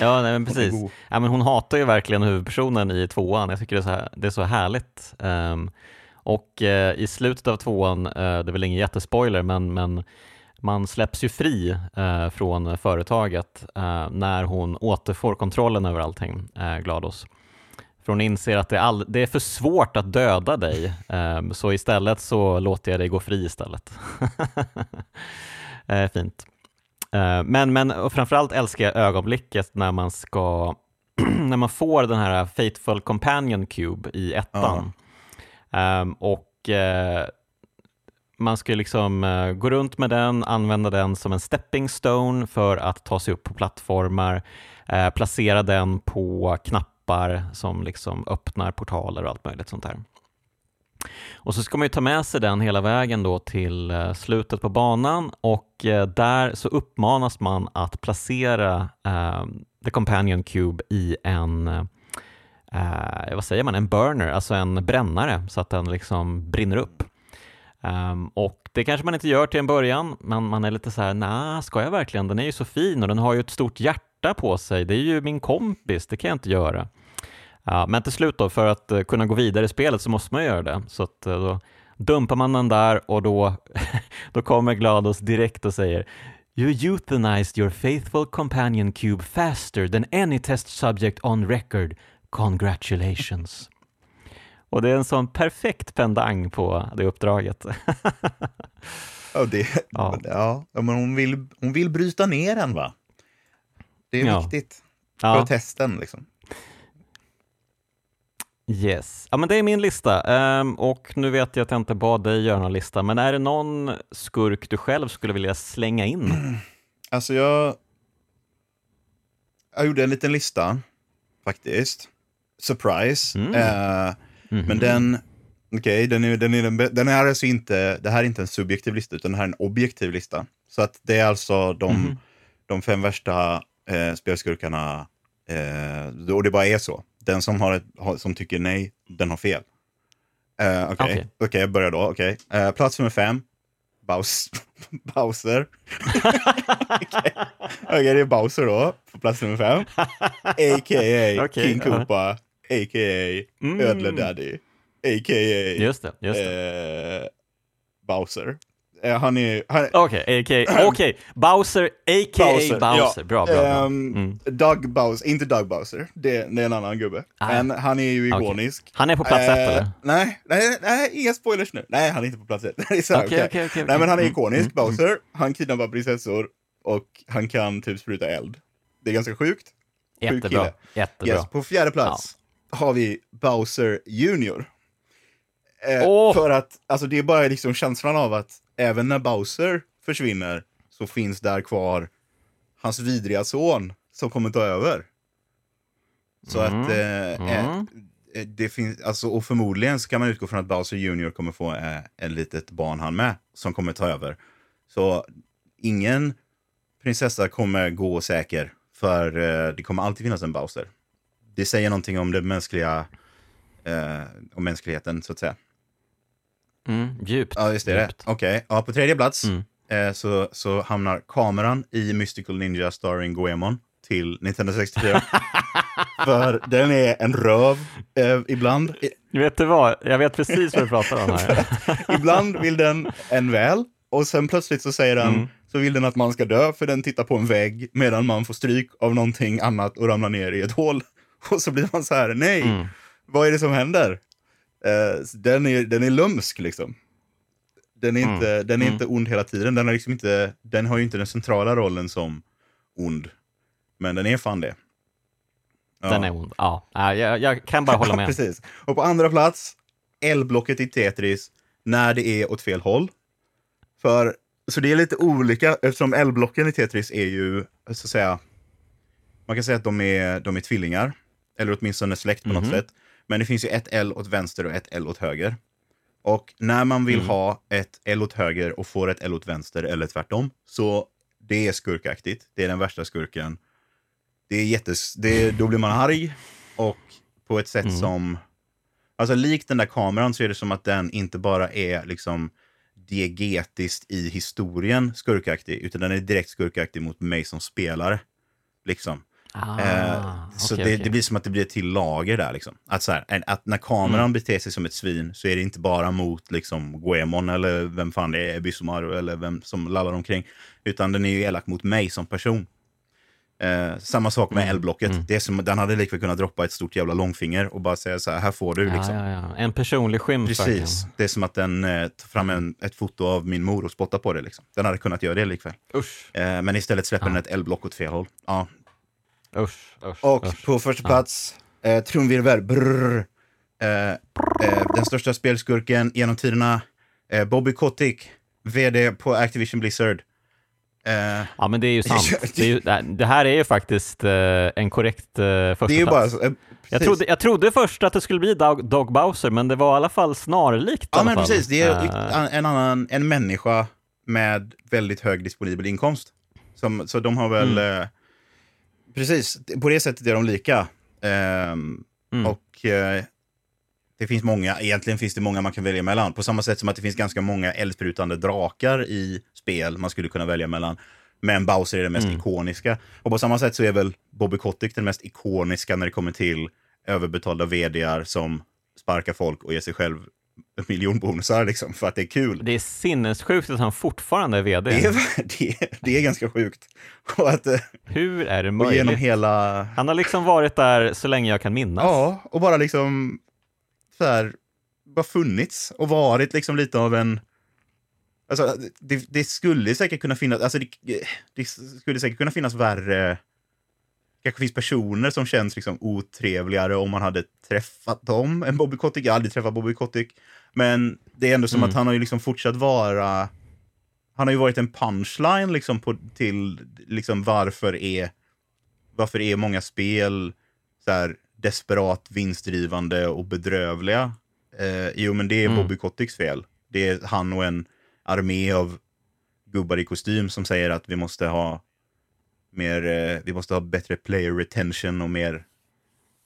Speaker 1: Ja, nej, men precis. Ja, men hon hatar ju verkligen huvudpersonen i tvåan. Jag tycker det är så, här, det är så härligt. Um, och uh, i slutet av tvåan, uh, det är väl ingen jättespoiler, men, men man släpps ju fri uh, från företaget när hon återfår kontrollen över allting, GLaDOS. För hon inser att det är, all, det är för svårt att döda dig, um, så istället så låter jag dig gå fri istället. fint. Eh, men, men framförallt älskar jag ögonblicket när man ska när man får den här Fateful Companion Cube i ettan. Ja. Um, och uh, man ska liksom eh, gå runt med den, använda den som en stepping stone för att ta sig upp på plattformar, eh, placera den på knappar som liksom öppnar portaler och allt möjligt sånt där. Och så ska man ju ta med sig den hela vägen då till eh, slutet på banan och eh, där så uppmanas man att placera eh, The Companion Cube i en eh, eh, vad säger man, en burner, alltså en brännare så att den liksom brinner upp. Um, och det kanske man inte gör till en början, men man är lite så här, nej, ska jag verkligen? Den är ju så fin och den har ju ett stort hjärta på sig. Det är ju min kompis, det kan jag inte göra. Ja, men till slut då, för att uh, kunna gå vidare i spelet så måste man göra det. Så att, uh, då dumpar man den där och då, då kommer GLaDOS direkt och säger You euthanized your faithful companion cube faster than any test subject on record. Congratulations. Och det är en sån perfekt pendang på det uppdraget.
Speaker 6: ja, det, ja. ja, men hon vill, hon vill bryta ner den va? Det är ja. viktigt för ja. testen liksom.
Speaker 1: Yes, ja men det är min lista um, och nu vet jag att jag inte bad dig göra någon lista, men är det någon skurk du själv skulle vilja slänga in?
Speaker 6: Alltså jag, jag gjorde en liten lista faktiskt. Surprise. Mm. Uh, mm -hmm. Men den, okej, okay, den, är, den, är, den, den är alltså inte, det här är inte en subjektiv lista, utan det här är en objektiv lista. Så att det är alltså de, mm -hmm. de fem värsta eh, spelskurkarna, eh, och det bara är så den som, har ett, som tycker nej, den har fel. Uh, Okej, okay. okay. okay, jag börjar då. Okay. Uh, eh, plats nummer fem, Baus Bowser. Okej, okay. det är Bowser då, på plats nummer fem. A.k.a. King Koopa, a.k.a. Mm. Ödle Daddy, a.k.a.
Speaker 1: Just det, just det. Uh,
Speaker 6: Bowser. Eh, han är...
Speaker 1: Okej, okay, okay. okay. Bowser, a.k.a. Bowser. Bowser. Ja. Bra, bra. bra. Um,
Speaker 6: mm. Doug Bowser, inte Doug Bowser, det, det är en annan gubbe. Ah. Men han är ju ikonisk. Okay.
Speaker 1: Han är på plats uh, ett eller?
Speaker 6: Nej, nej, nej, inga spoilers nu. Nej, han är inte på plats ett. Okej, okej, okej. Nej, men han är ikonisk, mm. Bowser. Han kidnappar prinsessor och han kan typ spruta eld. Det är ganska sjukt.
Speaker 1: Jättebra. Jättebra. Yes,
Speaker 6: på fjärde plats ja. har vi Bowser Junior. Eh, oh. För att, alltså det är bara liksom känslan av att även när Bowser försvinner så finns där kvar hans vidriga son som kommer ta över. Så mm. att eh, eh mm. eh, det finns, alltså, och förmodligen så kan man utgå från att Bowser Junior kommer få eh, en litet barn han med som kommer ta över. Så ingen prinsessa kommer gå säker, för eh, det kommer alltid finnas en Bowser. Det säger någonting om det mänskliga, eh, om mänskligheten så att säga.
Speaker 1: Mm, djupt.
Speaker 6: Ja, just det. Okej, okay. ja, på tredje plats mm. eh, så, så hamnar kameran i Mystical Ninja starring Goemon till 1964. För den är en röv eh, ibland.
Speaker 1: Vet du vad, jag vet precis vad du pratar om här.
Speaker 6: ibland vill den en väl och sen plötsligt så säger den, mm. så vill den att man ska dö för den tittar på en vägg medan man får stryk av någonting annat och ramlar ner i ett hål. Och så blir man så här, nej, mm. vad är det som händer? Uh, den, är, den är lumsk liksom. Den är, mm. inte, den är mm. inte ond hela tiden. Den, är liksom inte, den har ju inte den centrala rollen som ond. Men den är fan det.
Speaker 1: Ja. Den är ond, ja. Jag, jag kan bara hålla med.
Speaker 6: Precis. Och på andra plats, L-blocket i Tetris, när det är åt fel håll. För, så det är lite olika, eftersom L-blocken i Tetris är ju, så att säga, man kan säga att de är, de är tvillingar. Eller åtminstone släkt på mm -hmm. något mhm. sätt. Men det finns ju ett L åt vänster och ett L åt höger. Och när man vill mm. ha ett L åt höger och får ett L åt vänster eller tvärtom, så det är skurkaktigt. Det är den värsta skurken. Det är jättes... Det, då blir man arg och på ett sätt mm. som... Alltså likt den där kameran så är det som att den inte bara är liksom diegetiskt i historien skurkaktig, utan den är direkt skurkaktig mot mig som spelare. Liksom. Ah, eh, så okay, det, okay. det, blir som att det blir ett till lager där. Liksom. Att, så här, att när kameran mm. beter sig som ett svin så är det inte bara mot liksom, Goemon eller vem fan det är, Bysomaru eller vem som lallar omkring. Utan den är ju elak mot mig som person. Eh, samma sak med mm. L-blocket. Mm. Det är som, den hade likväl kunnat droppa ett stort jävla långfinger och bara säga så här, här får du. Ja, liksom.
Speaker 1: ja, ja. En personlig skymf.
Speaker 6: Precis. Det är som att den eh, tar fram en, ett foto av min mor och spottar på det. Liksom. Den hade kunnat göra det likväl. Eh, men istället släpper den ett L-block åt fel håll. Ja,
Speaker 1: Usch, usch,
Speaker 6: och
Speaker 1: usch.
Speaker 6: på första plats, ja. eh, trumvirvel, brrr, eh, eh, den största spelskurken genom tiderna, Eh, Bobby Kotick, vd på Activision Blizzard. Eh,
Speaker 1: Ja, men det är ju sant. Det, är ju, det här är ju faktiskt eh, en korrekt eh, första
Speaker 6: det är bara...
Speaker 1: plats.
Speaker 6: eh,
Speaker 1: Jag trodde, jag trodde först att det skulle bli Dog, Dog Bowser, men det var i alla fall snarlikt.
Speaker 6: Ja, men
Speaker 1: fall.
Speaker 6: precis. Det är en annan en människa med väldigt hög disponibel inkomst. Som, så de har väl...
Speaker 1: Mm.
Speaker 6: Precis, på det sättet är de lika. Ehm,
Speaker 1: Mm.
Speaker 6: Och eh, det finns många, egentligen finns det många man kan välja mellan. På samma sätt som att det finns ganska många eldsprutande drakar i spel man skulle kunna välja mellan. Men Bowser är den mest
Speaker 1: Mm.
Speaker 6: ikoniska. Och på samma sätt så är väl Bobby Kotick den mest ikoniska när det kommer till överbetalda vdar som sparkar folk och ger sig själv miljonbonusar liksom, för att det är kul.
Speaker 1: Det är sinnessjukt att han fortfarande är VD.
Speaker 6: Det är, det, är, det är ganska sjukt. Och, att, eh,
Speaker 1: Hur är det
Speaker 6: och genom
Speaker 1: möjligt?
Speaker 6: hela...
Speaker 1: Han har liksom varit där så länge jag kan minnas.
Speaker 6: Ja, och bara liksom så här, bara funnits och varit liksom lite av en... Alltså, det, det skulle säkert kunna finnas, alltså det, det skulle säkert kunna finnas värre... kanske finns personer som känns liksom otrevligare om man hade träffat dem än Bobby Kotick. Jag har aldrig träffat Bobby Kotick. Men det är ändå som
Speaker 1: Mm.
Speaker 6: att han har ju liksom fortsatt vara... Han har ju varit en punchline liksom på, till liksom varför är, varför är många spel så här desperat vinstdrivande och bedrövliga. Eh, jo, men det är
Speaker 1: Mm.
Speaker 6: Bobby Kotticks fel. Det är han och en armé av gubbar i kostym som säger att vi måste ha mer, eh, vi måste ha bättre player retention och mer,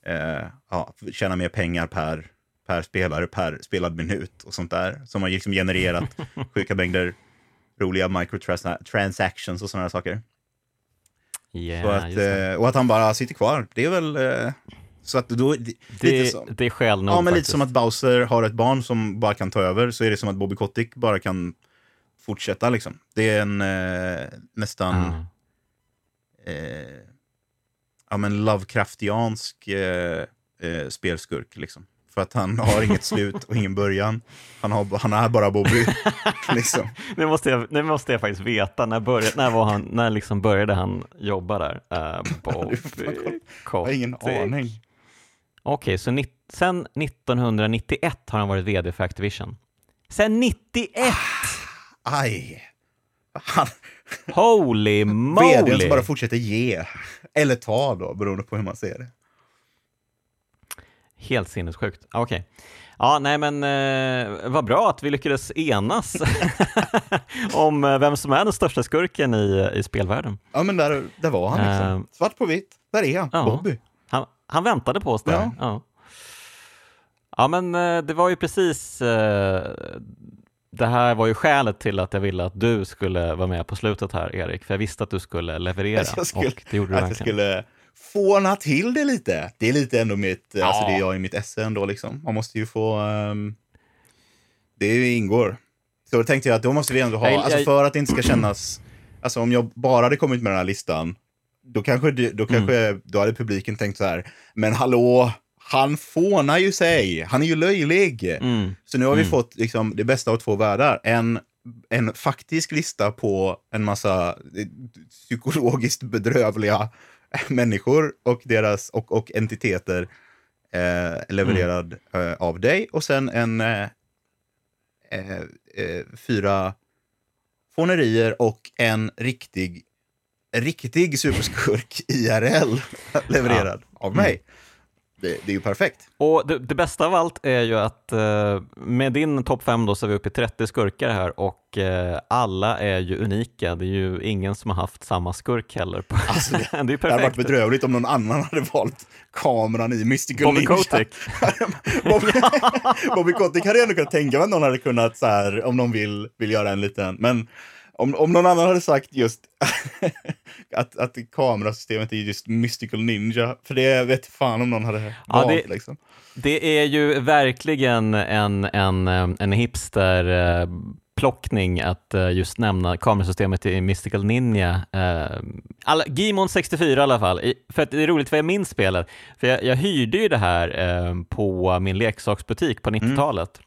Speaker 6: eh, ja, tjäna mer pengar per, per spelare per spelad minut och sånt där. Som har liksom genererat sjuka mängder roliga microtransactions och sådana saker.
Speaker 1: Yeah,
Speaker 6: Så att, eh, och att han bara sitter kvar. Det är väl... Eh, så att då... Det,
Speaker 1: det,
Speaker 6: lite som,
Speaker 1: det är skäl nog
Speaker 6: ja, men lite
Speaker 1: faktiskt.
Speaker 6: som att Bowser har ett barn som bara kan ta över, så är det som att Bobby Kotick bara kan fortsätta liksom. Det är en eh, nästan...
Speaker 1: Ah.
Speaker 6: Eh, ja, men Lovecraftiansk eh, eh, spelskurk liksom. För att han har inget slut och ingen början. Han, har, han är bara Bobby. liksom.
Speaker 1: Nu måste jag, nu måste jag faktiskt veta, när, började, när, var han, när liksom började han jobba där? Uh, Bobby
Speaker 6: Jag har ingen aning.
Speaker 1: Okej, så ni, sen 1991 har han varit vd för Activision. Sen 91!
Speaker 6: Aj! Han,
Speaker 1: Holy
Speaker 6: vdn
Speaker 1: moly!
Speaker 6: som bara fortsätter ge. Eller ta då, beroende på hur man ser det.
Speaker 1: Helt sinnessjukt. Okej. Ja, nej men eh, vad bra att vi lyckades enas om eh, vem som är den största skurken i, i spelvärlden.
Speaker 6: Ja, men där, där var han liksom.
Speaker 1: Ehm.
Speaker 6: Svart på vitt. Där är han.
Speaker 1: Ja.
Speaker 6: Bobby.
Speaker 1: Han, han väntade på oss där.
Speaker 6: Ja.
Speaker 1: Ja, ja. men eh, det var ju precis eh, det här var ju skälet till att jag ville att du skulle vara med på slutet här, Erik, för jag visste att du skulle leverera
Speaker 6: jag skulle,
Speaker 1: och det gjorde du verkligen.
Speaker 6: Fåna till det lite. Det är lite ändå mitt,
Speaker 1: Ja.
Speaker 6: alltså det är jag i mitt esse ändå liksom. Man måste ju få, ehm, det ingår. Så då tänkte jag att då måste vi ändå ha,
Speaker 1: Jag-
Speaker 6: alltså
Speaker 1: jag-
Speaker 6: för att det inte ska kännas, alltså om jag bara hade kommit med den här listan, då kanske, då kanske, då hade publiken tänkt så här, men hallå, han fånar ju sig, han är ju löjlig.
Speaker 1: Mm.
Speaker 6: Så nu har vi
Speaker 1: Mm.
Speaker 6: fått liksom, det bästa av två världar. En, en faktisk lista på en massa eh, psykologiskt bedrövliga människor och deras och, och entiteter eh, levererad eh, av dig. Och sen en eh, eh, eh, fyra fånerier och en riktig, riktig superskurk IRL levererad av mig. Det, det är ju perfekt.
Speaker 1: Och det, det bästa av allt är ju att eh, med din topp 5 då så är vi uppe i 30 skurkar här och eh, alla är ju unika. Det är ju ingen som har haft samma skurk heller. På.
Speaker 6: Alltså,
Speaker 1: det är ju
Speaker 6: Det hade varit
Speaker 1: perfekt.
Speaker 6: bedrövligt om någon annan hade valt kameran i Mystical
Speaker 1: Bobby
Speaker 6: Ninja.
Speaker 1: Kotick.
Speaker 6: Bobby, Bobby Kotick hade jag ändå kunnat tänka mig att någon hade kunnat så här, om någon vill, vill göra en liten, men om, om någon annan hade sagt just att, att kamerasystemet är just Mystical Ninja, för det vet fan om någon hade
Speaker 1: Ja,
Speaker 6: valt
Speaker 1: det-
Speaker 6: liksom.
Speaker 1: Det är ju verkligen en, en, eh, en hipster eh, plockning att eh, just nämna kamerasystemet i Mystical Ninja. Alla, Gimon 64 i alla fall, för att det är roligt för jag minns spelet. För jag, jag hyrde ju det här på min leksaksbutik på 90-talet.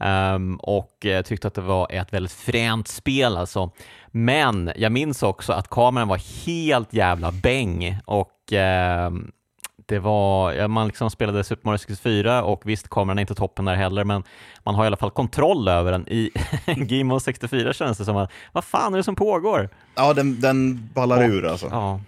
Speaker 1: Ehm, och tyckte att det var ett väldigt fränt spel alltså. Men jag minns också att kameran var helt jävla bäng och ehm, det var, man liksom spelade Super Mario 64 och visst, kameran är inte toppen där heller, men man har i alla fall kontroll över den. I Game 64 känns det som att, vad fan är det som pågår?
Speaker 6: Ja, den, den ballar
Speaker 1: Och-
Speaker 6: ur alltså.
Speaker 1: Ja.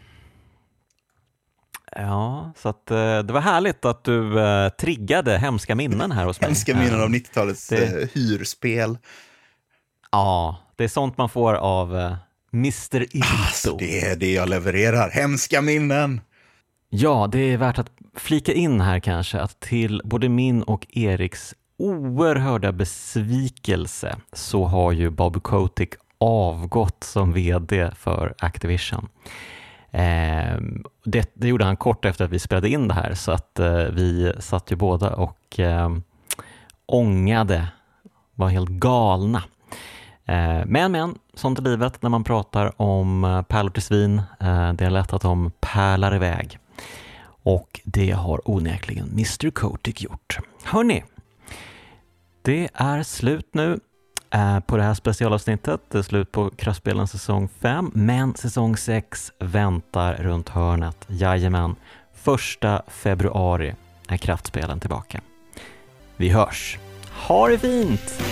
Speaker 1: Ja, så att eh, det var härligt att du eh, triggade hemska minnen här hos mig.
Speaker 6: Hemska minnen av 90-talets
Speaker 1: det-
Speaker 6: eh, hyrspel.
Speaker 1: Ja, det är sånt man får av Mr. Ito.
Speaker 6: Alltså, det är det jag levererar. Hemska minnen!
Speaker 1: Ja, det är värt att flika in här kanske att till både min och Eriks oerhörda besvikelse så har ju Bobby Kotick avgått som vd för Activision. Ehm, det, det gjorde han kort efter att vi spelade in det här så att eh, vi satt ju båda och eh, ångade, var helt galna. Eh, Men, men, sånt är livet när man pratar om eh, pärlor till svin. Eh, Det är lätt att de pärlar iväg. Och det har onekligen Mr Kotick gjort. Hörni, det är slut nu Eh, på det här specialavsnittet. Det är slut på Kraftspelen säsong 5, men säsong 6 väntar runt hörnet. Jajamän, första februari är Kraftspelen tillbaka. Vi hörs. Ha det fint!